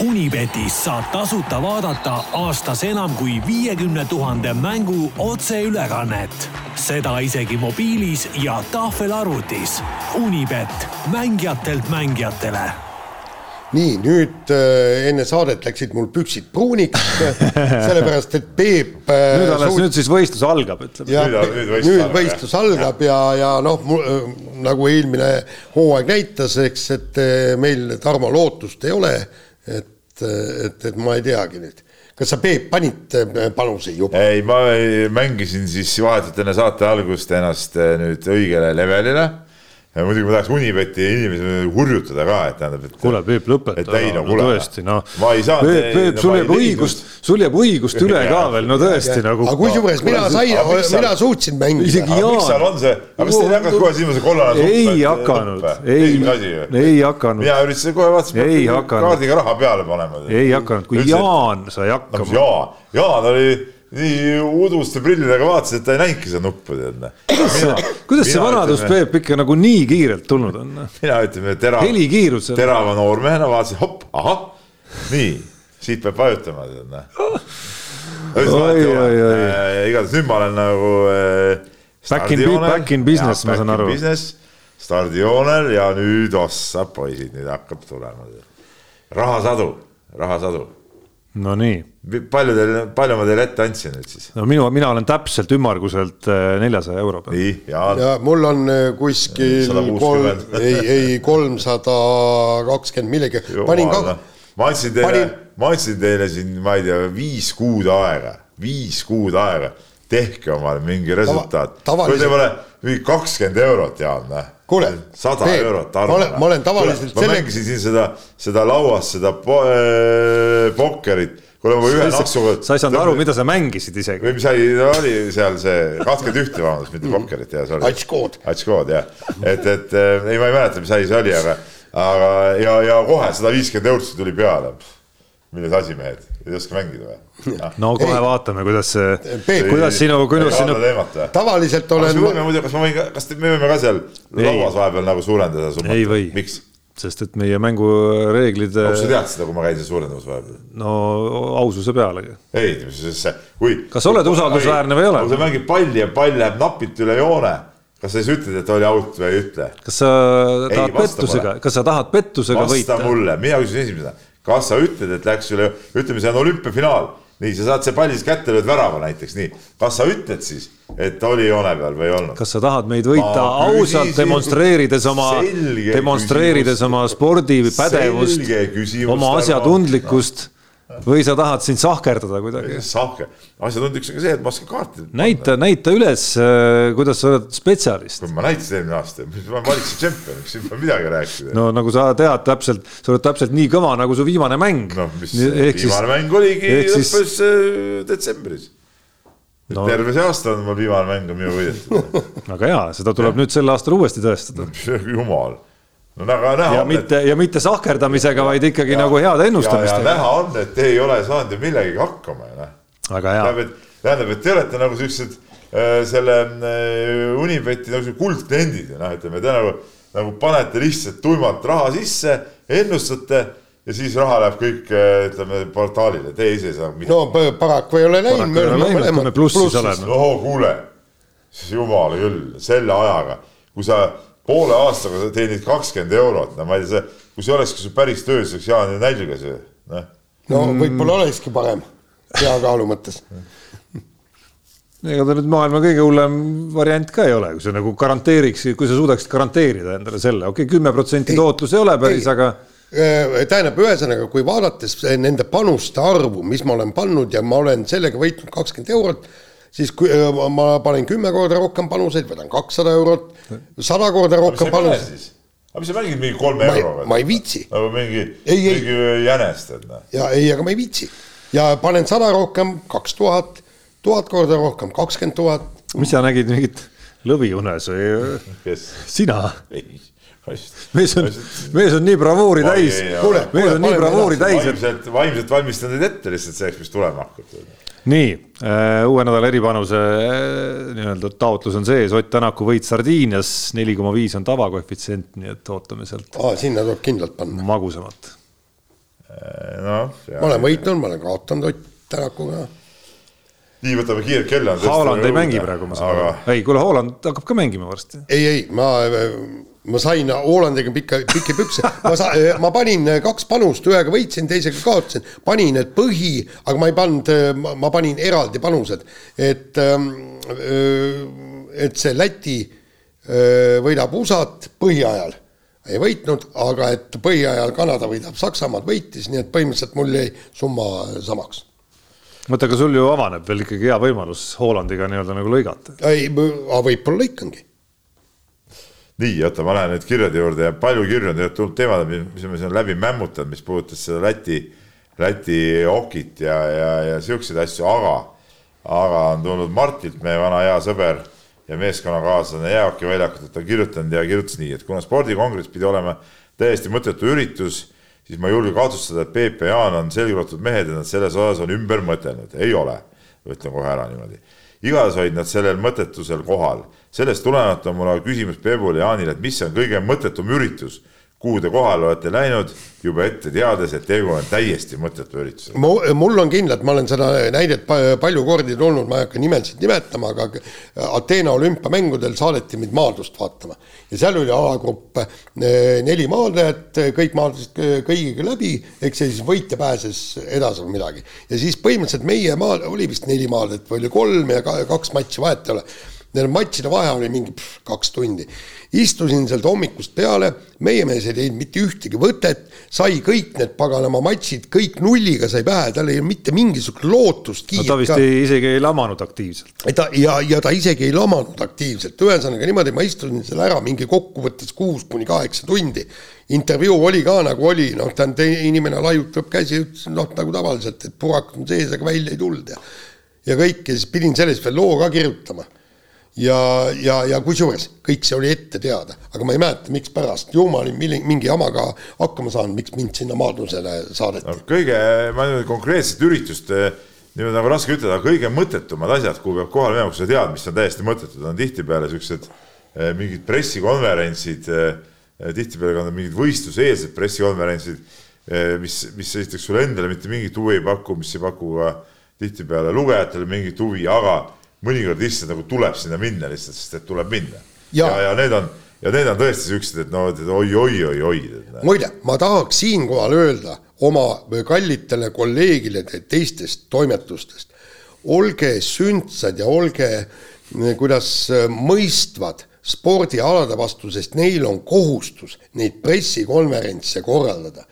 Unibetis saab tasuta vaadata aastas enam kui viiekümne tuhande mängu otseülekannet. seda isegi mobiilis ja tahvelarvutis. Unibet, mängijatelt mängijatele nii, nüüd äh, enne saadet läksid mul püksid pruuniks, sellepärast et Peep äh, nüüd alles suut..., nüüd siis võistlus algab, ütleme. nüüd, nüüd võistlus, nüüd võistlus algab ja, ja noh, äh, nagu eelmine hooaeg näitas, eks, et meil Tarmo lootust ei ole, et et, et ma ei teagi nüüd. kas sa, Peep, panid äh, panuseid juba? ei, ma mängisin siis vahetult enne saate algust ennast äh, nüüd õigele levelile muidugi ma tahaks Unibeti inimesi hurjutada ka, et tähendab, et. kuule, Peep, lõpeta. no kuule. tõesti, noh. ma ei saanud. Peep, Peep, sul jääb õigust, sul jääb õigust üle ka veel, no tõesti nagu. aga kusjuures mina sain, mina suutsin mängida. isegi Jaan. miks seal on see, aga kas teil ei hakanud kohe silma see kollane ei hakanud, ei, ei hakanud. mina üritasin kohe vaatasin, kaardiga raha peale panema. ei hakanud, kui Jaan sai hakkama. Jaan, Jaan oli nii uduste prillidega vaatasin, et ta ei näinudki seda nuppu, tead. Noh. kuidas, kuidas see vanadus Peep ikka nagu nii kiirelt tulnud on? Noh? mina ütleme, terav, terava noormehena vaatasin, hopp, ahah, nii, siit peab vajutama, tead noh. igatahes nüüd ma olen nagu äh,. Back in, back in business, ma saan aru. stardijoonel ja nüüd ossa poisid, nüüd hakkab tulema. rahasadu, rahasadu no nii. palju teil, palju ma teile ette andsin nüüd siis? no minu, mina olen täpselt ümmarguselt äh, neljasaja euro peal. nii, ja. ja mul on äh, kuskil kolm, ei, ei kolmsada kakskümmend millegi. panin ka. ma andsin teile panin..., ma andsin teile siin, ma ei tea, viis kuud aega, viis kuud aega. tehke omale mingi resultaat Tava,. kui te pole mingi kakskümmend eurot, Jaan, noh kuule, sada eurot arva. ma olen, ma tavaliselt. ma selle... mängisin siin seda, seda lauas, seda po äh, pokkerit kuule, ma ühe naksuga. sa ei saanud aru, mida sa mängisid isegi. või mis asi oli seal see, kakskümmend ühte, vabandust, mitte pokkerit ja. Atškood. Atškood jah, et, et ei, ma ei mäleta, mis asi see oli, aga, aga ja, ja kohe sada viiskümmend eurot tuli peale. Milles asi, mehed, ei oska mängida või? no kohe ei. vaatame, kuidas see, kuidas sinu, kuidas sinu. tavaliselt olen. kas me võime muidu, kas ma võin ka, kas me võime ka seal lauas vahepeal nagu suurendada summat? ei või. miks? sest et meie mängureeglid. kas sa tead seda, kui ma käin seal suurendamas vahepeal? no aususe pealegi. ei, see, kui. kas sa oled usaldusväärne või ei ole? kui sa mängid palli ja pall läheb napilt üle joone kas sa siis ütled, et oli out või ei ütle? kas sa tahad ei, pettusega, kas sa tahad pettusega vasta võita? vasta mulle, mina küsin esimesena, kas sa ütled, et läks üle, ütleme, see on olümpiafinaal nii, sa saad see palli siis kätte, lööd värava näiteks, nii. kas sa ütled siis, et oli joone peal või ei olnud? kas sa tahad meid võita ma ausalt, demonstreerides oma, demonstreerides küsimus. oma spordipädevust, oma asjatundlikkust või sa tahad sind sahkerdada kuidagi? sahker, asjatundjaks on ka see, et ma oskan kaarti. näita, näita üles, äh, kuidas sa oled spetsialist. ma näitasin eelmine aasta, ma olen valitsuse tšempion, miks siin pole midagi rääkida. no nagu sa tead täpselt, sa oled täpselt nii kõva nagu su viimane mäng. noh, mis Ehk viimane siis, mäng oligi, lõppes siis... Äh, detsembris no.. terve see aasta on mul viimane mäng on minu võidetud väga hea, seda tuleb ja. nüüd sel aastal uuesti tõestada. jumal no aga näha ja on, mitte et... ja mitte sahkerdamisega, vaid ikkagi ja, nagu heade ennustamistega. näha on, et te ei ole saanud ju millegagi hakkama ju noh. väga tähendab, et tähendab, et te olete nagu siuksed äh, selle äh, Unibeti nagu kuldkliendid ja noh, ütleme te nagu, nagu panete lihtsalt tuimalt raha sisse, ennustate ja siis raha läheb kõik äh, ütleme portaalile, te ise ei saa midagi. no paraku ei ole läinud, me oleme mõlemad plussis oleme. no kuule, siis jumala küll, selle ajaga, kui sa poole aastaga teenid kakskümmend eurot, no ma ei tea, see, kui see olekski sul päris töö, siis oleks Jaan nälgas ju, noh. no võib-olla olekski parem, hea kaalu mõttes. Ega ta nüüd maailma kõige hullem variant ka ei ole, kui sa nagu garanteeriks, kui sa suudaksid garanteerida endale selle, okei okay,, kümme protsenti tootlus ei ole päris, aga äh, tähendab, ühesõnaga, kui vaadates nende panuste arvu, mis ma olen pannud ja ma olen sellega võitnud kakskümmend eurot siis kui ma panen kümme korda rohkem panuseid, võtan kakssada eurot, sada korda rohkem panuseid. aga mis sa mängid mingi kolme euroga? ma ei viitsi. nagu mingi, mingi jänest, et noh. ja ei, aga ma ei viitsi ja panen sada rohkem, kaks tuhat, tuhat korda rohkem, kakskümmend tuhat. mis sa nägid mingit lõviunes või? sina? mees on, mees on nii bravuuri täis, mees on nii bravuuri täis, et. vaimselt, vaimselt valmistan teid ette lihtsalt selleks, mis tulema hakkab nii äh,, uue nädala eripanuse äh, nii-öelda taotlus on sees, Ott Tänaku võit Sardiinias, neli koma viis on tavakoefitsient, nii et ootame sealt. sinna tuleb kindlalt panna. magusamat äh,. noh. ma olen võitnud, ma olen kaotanud Ott Tänakuga. Nii, võtame kiirelt kella. Haaland ei mängi praegu, ma saan aru. Aga.... ei, kuule, Haaland hakkab ka mängima varsti. ei, ei, ma ma sain Hollandiga pikka, pikki pükse, ma sa-, ma panin kaks panust, ühega võitsin, teisega kaotasin, panin need põhi, aga ma ei pannud, ma panin eraldi panused, et, ähm, et see Läti äh, võidab USA-t põhiajal, ei võitnud, aga et põhiajal Kanada võidab Saksamaad, võitis, nii et põhimõtteliselt mul jäi summa samaks mõtle, aga sul ju avaneb veel ikkagi hea võimalus Hollandiga nii-öelda nagu lõigata. ei, võib-olla lõikangi nii, oota, ma lähen nüüd kirjade juurde ja palju kirju on tegelikult tulnud teemadel, mis me siin läbi mämmutanud, mis puudutas seda Läti, Läti okit ja, ja, ja siukseid asju, aga, aga on tulnud Martilt, meie vana hea sõber ja meeskonnakaaslane jäähokiväljakut, et ta on kirjutanud ja kirjutas nii, et kuna spordikongress pidi olema täiesti mõttetu üritus, siis ma ei julge kahtlustada, et Jaan on selgrotud mehed ja nad selles osas on ümber mõtelnud, ei ole, ütlen kohe ära niimoodi. igatahes olid nad sellel mõttetusel kohal. Sellest tulenevalt on mul küsimus Peebule ja Jaanile, et mis on kõige mõttetum üritus, kuhu te kohale olete läinud juba ette teades, et tegu on täiesti mõttetu üritus? mul on kindlalt, ma olen seda näidet palju kordi tulnud, ma ei hakka nimesid nimetama, aga Ateena olümpiamängudel saadeti mind maadlust vaatama ja seal oli alagrupp eh, neli maadlejat, kõik maadlesid kõigiga läbi, eks ja siis võitja pääses edasi või midagi. ja siis põhimõtteliselt meie maal oli vist neli maadlejat või oli kolm ja kaks matši, vahet ei ole Nende matšide vahe oli mingi pff, kaks tundi. istusin sealt hommikust peale, meie mees ei teinud mitte ühtegi võtet, sai kõik need paganama matšid, kõik nulliga sai pähe, tal ei olnud mitte mingisugust lootust. no ta vist ei, isegi ei lamanud aktiivselt. ta ja, ja ta isegi ei lamanud aktiivselt, ühesõnaga niimoodi, ma istusin seal ära mingi kokkuvõttes kuus kuni kaheksa tundi. intervjuu oli ka nagu oli, noh, tähendab, inimene laiutab käsi, ütles noh, nagu tavaliselt, et purak on sees, aga välja ei tulnud ja ja kõik ja siis pidin sellest veel loo ka kirjutama ja, ja, ja kusjuures kõik see oli ette teada, aga ma ei mäleta, mikspärast, ju ma olin mingi jamaga hakkama saanud, miks mind sinna maadlusele saadeti no,. kõige, ma tea, konkreetset üritust niimoodi nagu raske ütelda, kõige mõttetumad asjad, kuhu peab kohale minema, kui sa tead, mis on täiesti mõttetud, on tihtipeale siuksed eh, mingid pressikonverentsid eh,, tihtipeale ka mingid võistluseelsed pressikonverentsid eh,, mis, mis esiteks sulle endale mitte mingit huvi ei paku, mis ei paku ka tihtipeale lugejatele mingit huvi, aga mõnikord lihtsalt nagu tuleb sinna minna lihtsalt, sest et tuleb minna. ja, ja, ja need on, ja need on tõesti siuksed, et no oi-oi-oi-oi. muide, ma tahaks siinkohal öelda oma kallitele kolleegidele teistest toimetustest, olge sündsad ja olge, kuidas mõistvad spordialade vastu, sest neil on kohustus neid pressikonverentse korraldada.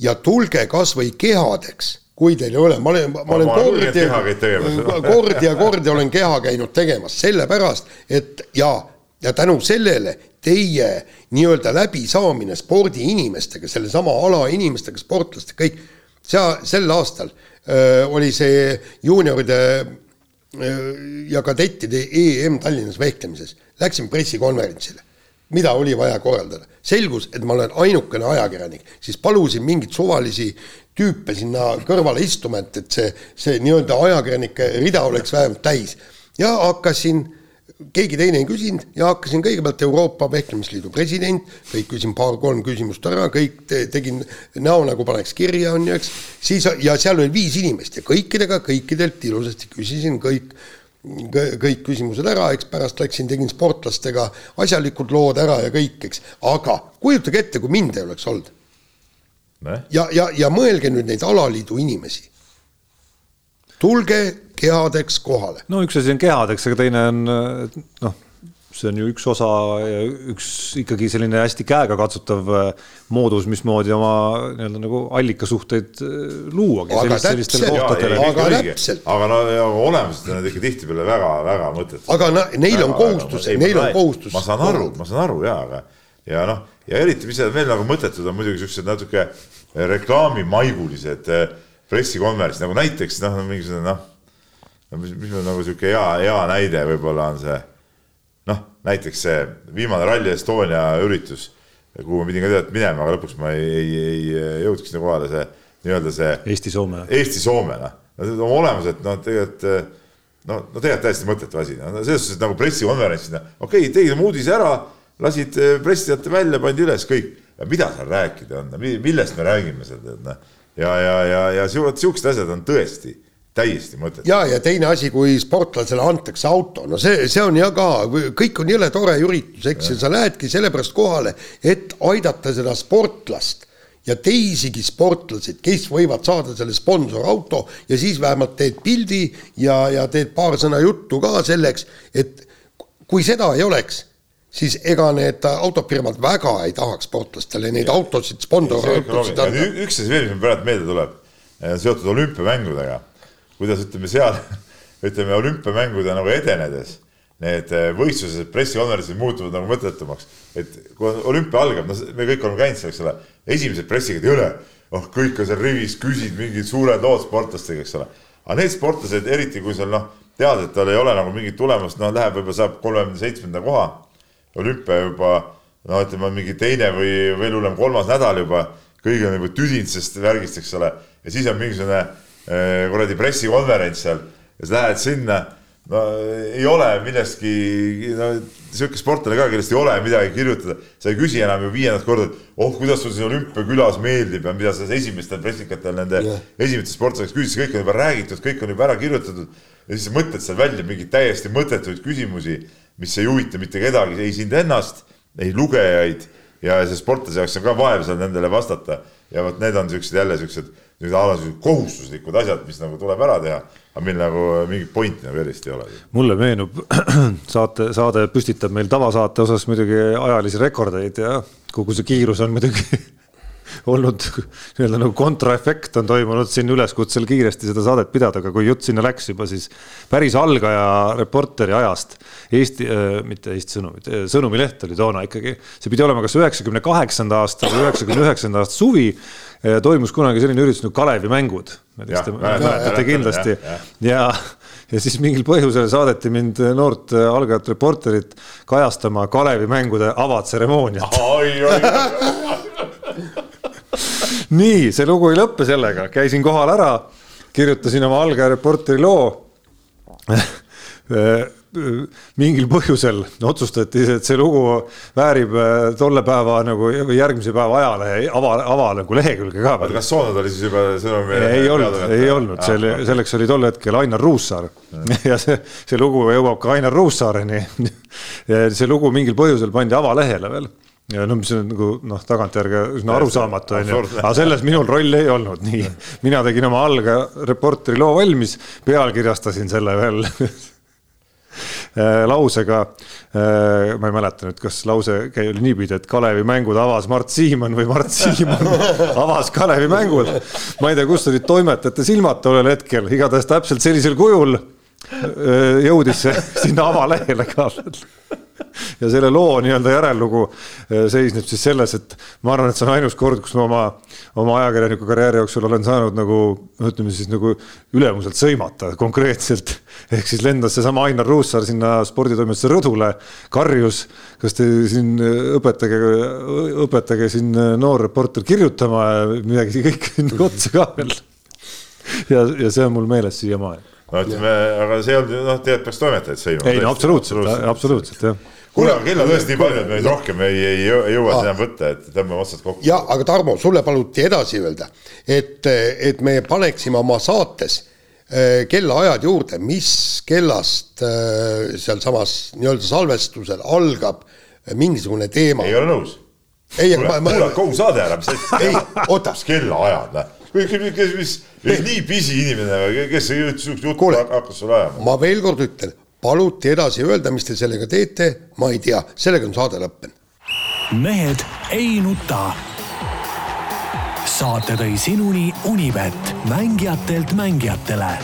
ja tulge kasvõi kehadeks kui teil ei ole, ma olen, ma olen kord ja, kord ja kord olen keha käinud tegemas, sellepärast et ja, ja tänu sellele teie nii-öelda läbisaamine spordiinimestega, sellesama ala inimestega, sportlastega, kõik, seal sel aastal öö, oli see juunioride öö, ja kadettide EM Tallinnas vehklemises, läksin pressikonverentsile. Mida oli vaja korraldada. selgus, et ma olen ainukene ajakirjanik, siis palusin mingeid suvalisi tüüpe sinna kõrvale istuma, et, et see, see nii-öelda ajakirjanike rida oleks vähemalt täis. ja hakkasin, keegi teine ei küsinud ja hakkasin kõigepealt Euroopa Vehklemisliidu president, kõik küsin paar-kolm küsimust ära, kõik te, tegin näo nagu paneks kirja, on ju, eks, siis ja seal oli viis inimest ja kõikidega, kõikidelt ilusasti küsisin kõik kõik küsimused ära, eks pärast läksin, tegin sportlastega asjalikud lood ära ja kõik, eks, aga kujutage ette, kui mind ei oleks olnud. Ja, ja, ja mõelge nüüd neid alaliidu inimesi. tulge kehadeks kohale. no üks asi on kehadeks, aga teine on noh see on ju üks osa ja üks ikkagi selline hästi käegakatsutav äh, moodus, mismoodi oma nii-öelda nagu allikasuhteid äh, luuagi. aga täpselt, aga aga no ja olemuselt on need ikka tihtipeale väga-väga mõttetud. aga no neil on kohustus, neil on kohustus. ma saan aru, ma saan aru ja, aga ja noh, ja eriti, mis veel nagu mõttetud on muidugi siuksed natuke reklaamimaigulised äh, pressikonverentsid nagu näiteks noh, mingisugune noh, mis, mis nagu sihuke hea, hea näide võib-olla on see noh, näiteks see viimane Rally Estonia üritus, kuhu ma pidin ka tead minema, aga lõpuks ma ei, ei, ei jõudnud sinna kohale, see nii-öelda see. Eesti-Soome. Eesti-Soome, noh, oma olemuselt noh, tegelikult no, no tegelikult täiesti mõttetu asi, no selles suhtes nagu pressikonverentsid, okei okay,, tegid oma uudise ära, lasid eh, pressiteate välja, pandi üles kõik, mida seal rääkida on, millest me räägime seal, tead noh. ja, ja, ja, ja siuksed asjad on tõesti täiesti mõttetu. ja, ja teine asi, kui sportlasele antakse auto, no see, see on ja ka, kõik on jõle tore üritus, eks ju, sa lähedki sellepärast kohale, et aidata seda sportlast ja teisigi sportlaseid, kes võivad saada selle sponsorauto ja siis vähemalt teed pildi ja, ja teed paar sõna juttu ka selleks, et kui seda ei oleks, siis ega need autofirmad väga ei tahaks sportlastele neid autosid, sponsorautosid anda. üks asi veel, mis mul praegu meelde tuleb, seotud olümpiamängudega kuidas ütleme seal, ütleme olümpiamängude nagu edenedes need eh, võistlused, pressikonverentsid muutuvad nagu mõttetumaks. et kui olümpia algab, no me kõik oleme käinud seal, eks ole, esimesed pressikad ei ole, oh, kõik on seal rivis, küsid mingid suured lood sportlastega, eks ole. aga need sportlased, eriti kui seal noh, tead, et tal ei ole nagu mingit tulemust, no läheb võib-olla saab kolmekümne seitsmenda koha. Olümpia juba no ütleme, mingi teine või veel hullem kolmas nädal juba, kõigil on juba tüdinud sellest värgist, eks ole, ja siis on mingisugune Äh, kuradi pressikonverents seal. Ja sa lähed sinna, no ei ole millestki, no sihuke sportlane ka, kellest ei ole midagi kirjutada, sa ei küsi enam ju viiendat korda, et oh, kuidas sul siin olümpiakülas meeldib ja mida sa esimestel pressikatel nende yeah. esimeste sportlastega küsisid, kõik on juba räägitud, kõik on juba ära kirjutatud. Ja siis mõtled seal välja mingeid täiesti mõttetuid küsimusi, mis ei huvita mitte kedagi, ei sind ennast, ei lugejaid ja see sportlase jaoks on ka vaev seal nendele vastata ja vot need on siuksed jälle siuksed alati kohustuslikud asjad, mis nagu tuleb ära teha, aga meil nagu mingit pointi nagu eriti ei ole. mulle meenub saate, saade püstitab meil tavasaate osas muidugi ajalisi rekordeid ja kogu see kiirus on muidugi olnud nii-öelda nagu kontraefekt on toimunud siin üleskutsel kiiresti seda saadet pidada, aga kui jutt sinna läks juba, siis päris algaja reporteri ajast Eesti äh,, mitte Eesti Sõnumit, äh, Sõnumileht oli toona ikkagi, see pidi olema kas üheksakümne kaheksanda aasta või üheksakümne üheksanda aasta suvi toimus kunagi selline üritus nagu Kalevi mängud. mäletate kindlasti ja, ja, ja siis mingil põhjusel saadeti mind noort algajat reporterit kajastama Kalevi mängude avatseremooniat. nii, see lugu ei lõppe sellega, käisin kohal ära, kirjutasin oma algaja reporteri loo. Mingil põhjusel otsustati, et see lugu väärib äh, tolle päeva nagu või järgmise päeva ajalehe ava, ava nagu lehekülge ka. kas Soonad oli siis juba sõnumi? ei olnud, ei olnud, selle, selleks oli tol hetkel Ainar Ruussaar. Ja see, see lugu jõuab ka Ainar Ruussaareni. See lugu mingil põhjusel pandi avalehele veel ja no mis on nagu noh, tagantjärgi üsna arusaamatu onju, aga selles minul rolli ei olnud, nii. mina tegin oma alga reporteri loo valmis, pealkirjastasin selle veel lausega. ma ei mäleta nüüd, kas lause oli niipidi, et Kalevi mängud avas Mart Siimann või Mart Siimann avas Kalevi mängud. ma ei tea, kus olid toimetajate silmad tollel hetkel, igatahes täpselt sellisel kujul jõudis see sinna avalehele ka ja selle loo nii-öelda järellugu äh, seisneb siis selles, et ma arvan, et see on ainus kord, kus ma oma, oma ajakirjaniku karjääri jooksul olen saanud nagu ütleme siis nagu ülemuselt sõimata konkreetselt. ehk siis lendas seesama Ainar Ruussaar sinna sporditoimetuse rõdule, karjus, kas te siin õpetage, õpetage siin noor reporter kirjutama ja midagi kõik otsa ka veel. Ja, ja see on mul meeles siiamaani no ütleme, aga see olnud, noh, tegelikult peaks toimetajaid sõimama. ei no absoluutselt, absoluutselt jah kuule, kell on tõesti nii palju, et meid rohkem ei, ei, ei jõua ah. enam võtta, et tõmbame otsad kokku. ja aga Tarmo, sulle paluti edasi öelda, et, et me paneksime oma saates äh, kellaajad juurde, mis kellast äh, sealsamas nii-öelda salvestusel algab mingisugune teema. ei ole nõus. ei, aga ma, ma. kuulake kogu saade ära, mis asja. ei, oota. mis kellaajad, noh kes, mis, nii pisi inimene, kes sihukest juttu hakkas sulle ajama? ma veel kord ütlen, paluti edasi öelda, mis te sellega teete, ma ei tea, sellega on saade lõppenud. mehed ei nuta. saate tõi sinuni Unibet, mängijatelt mängijatele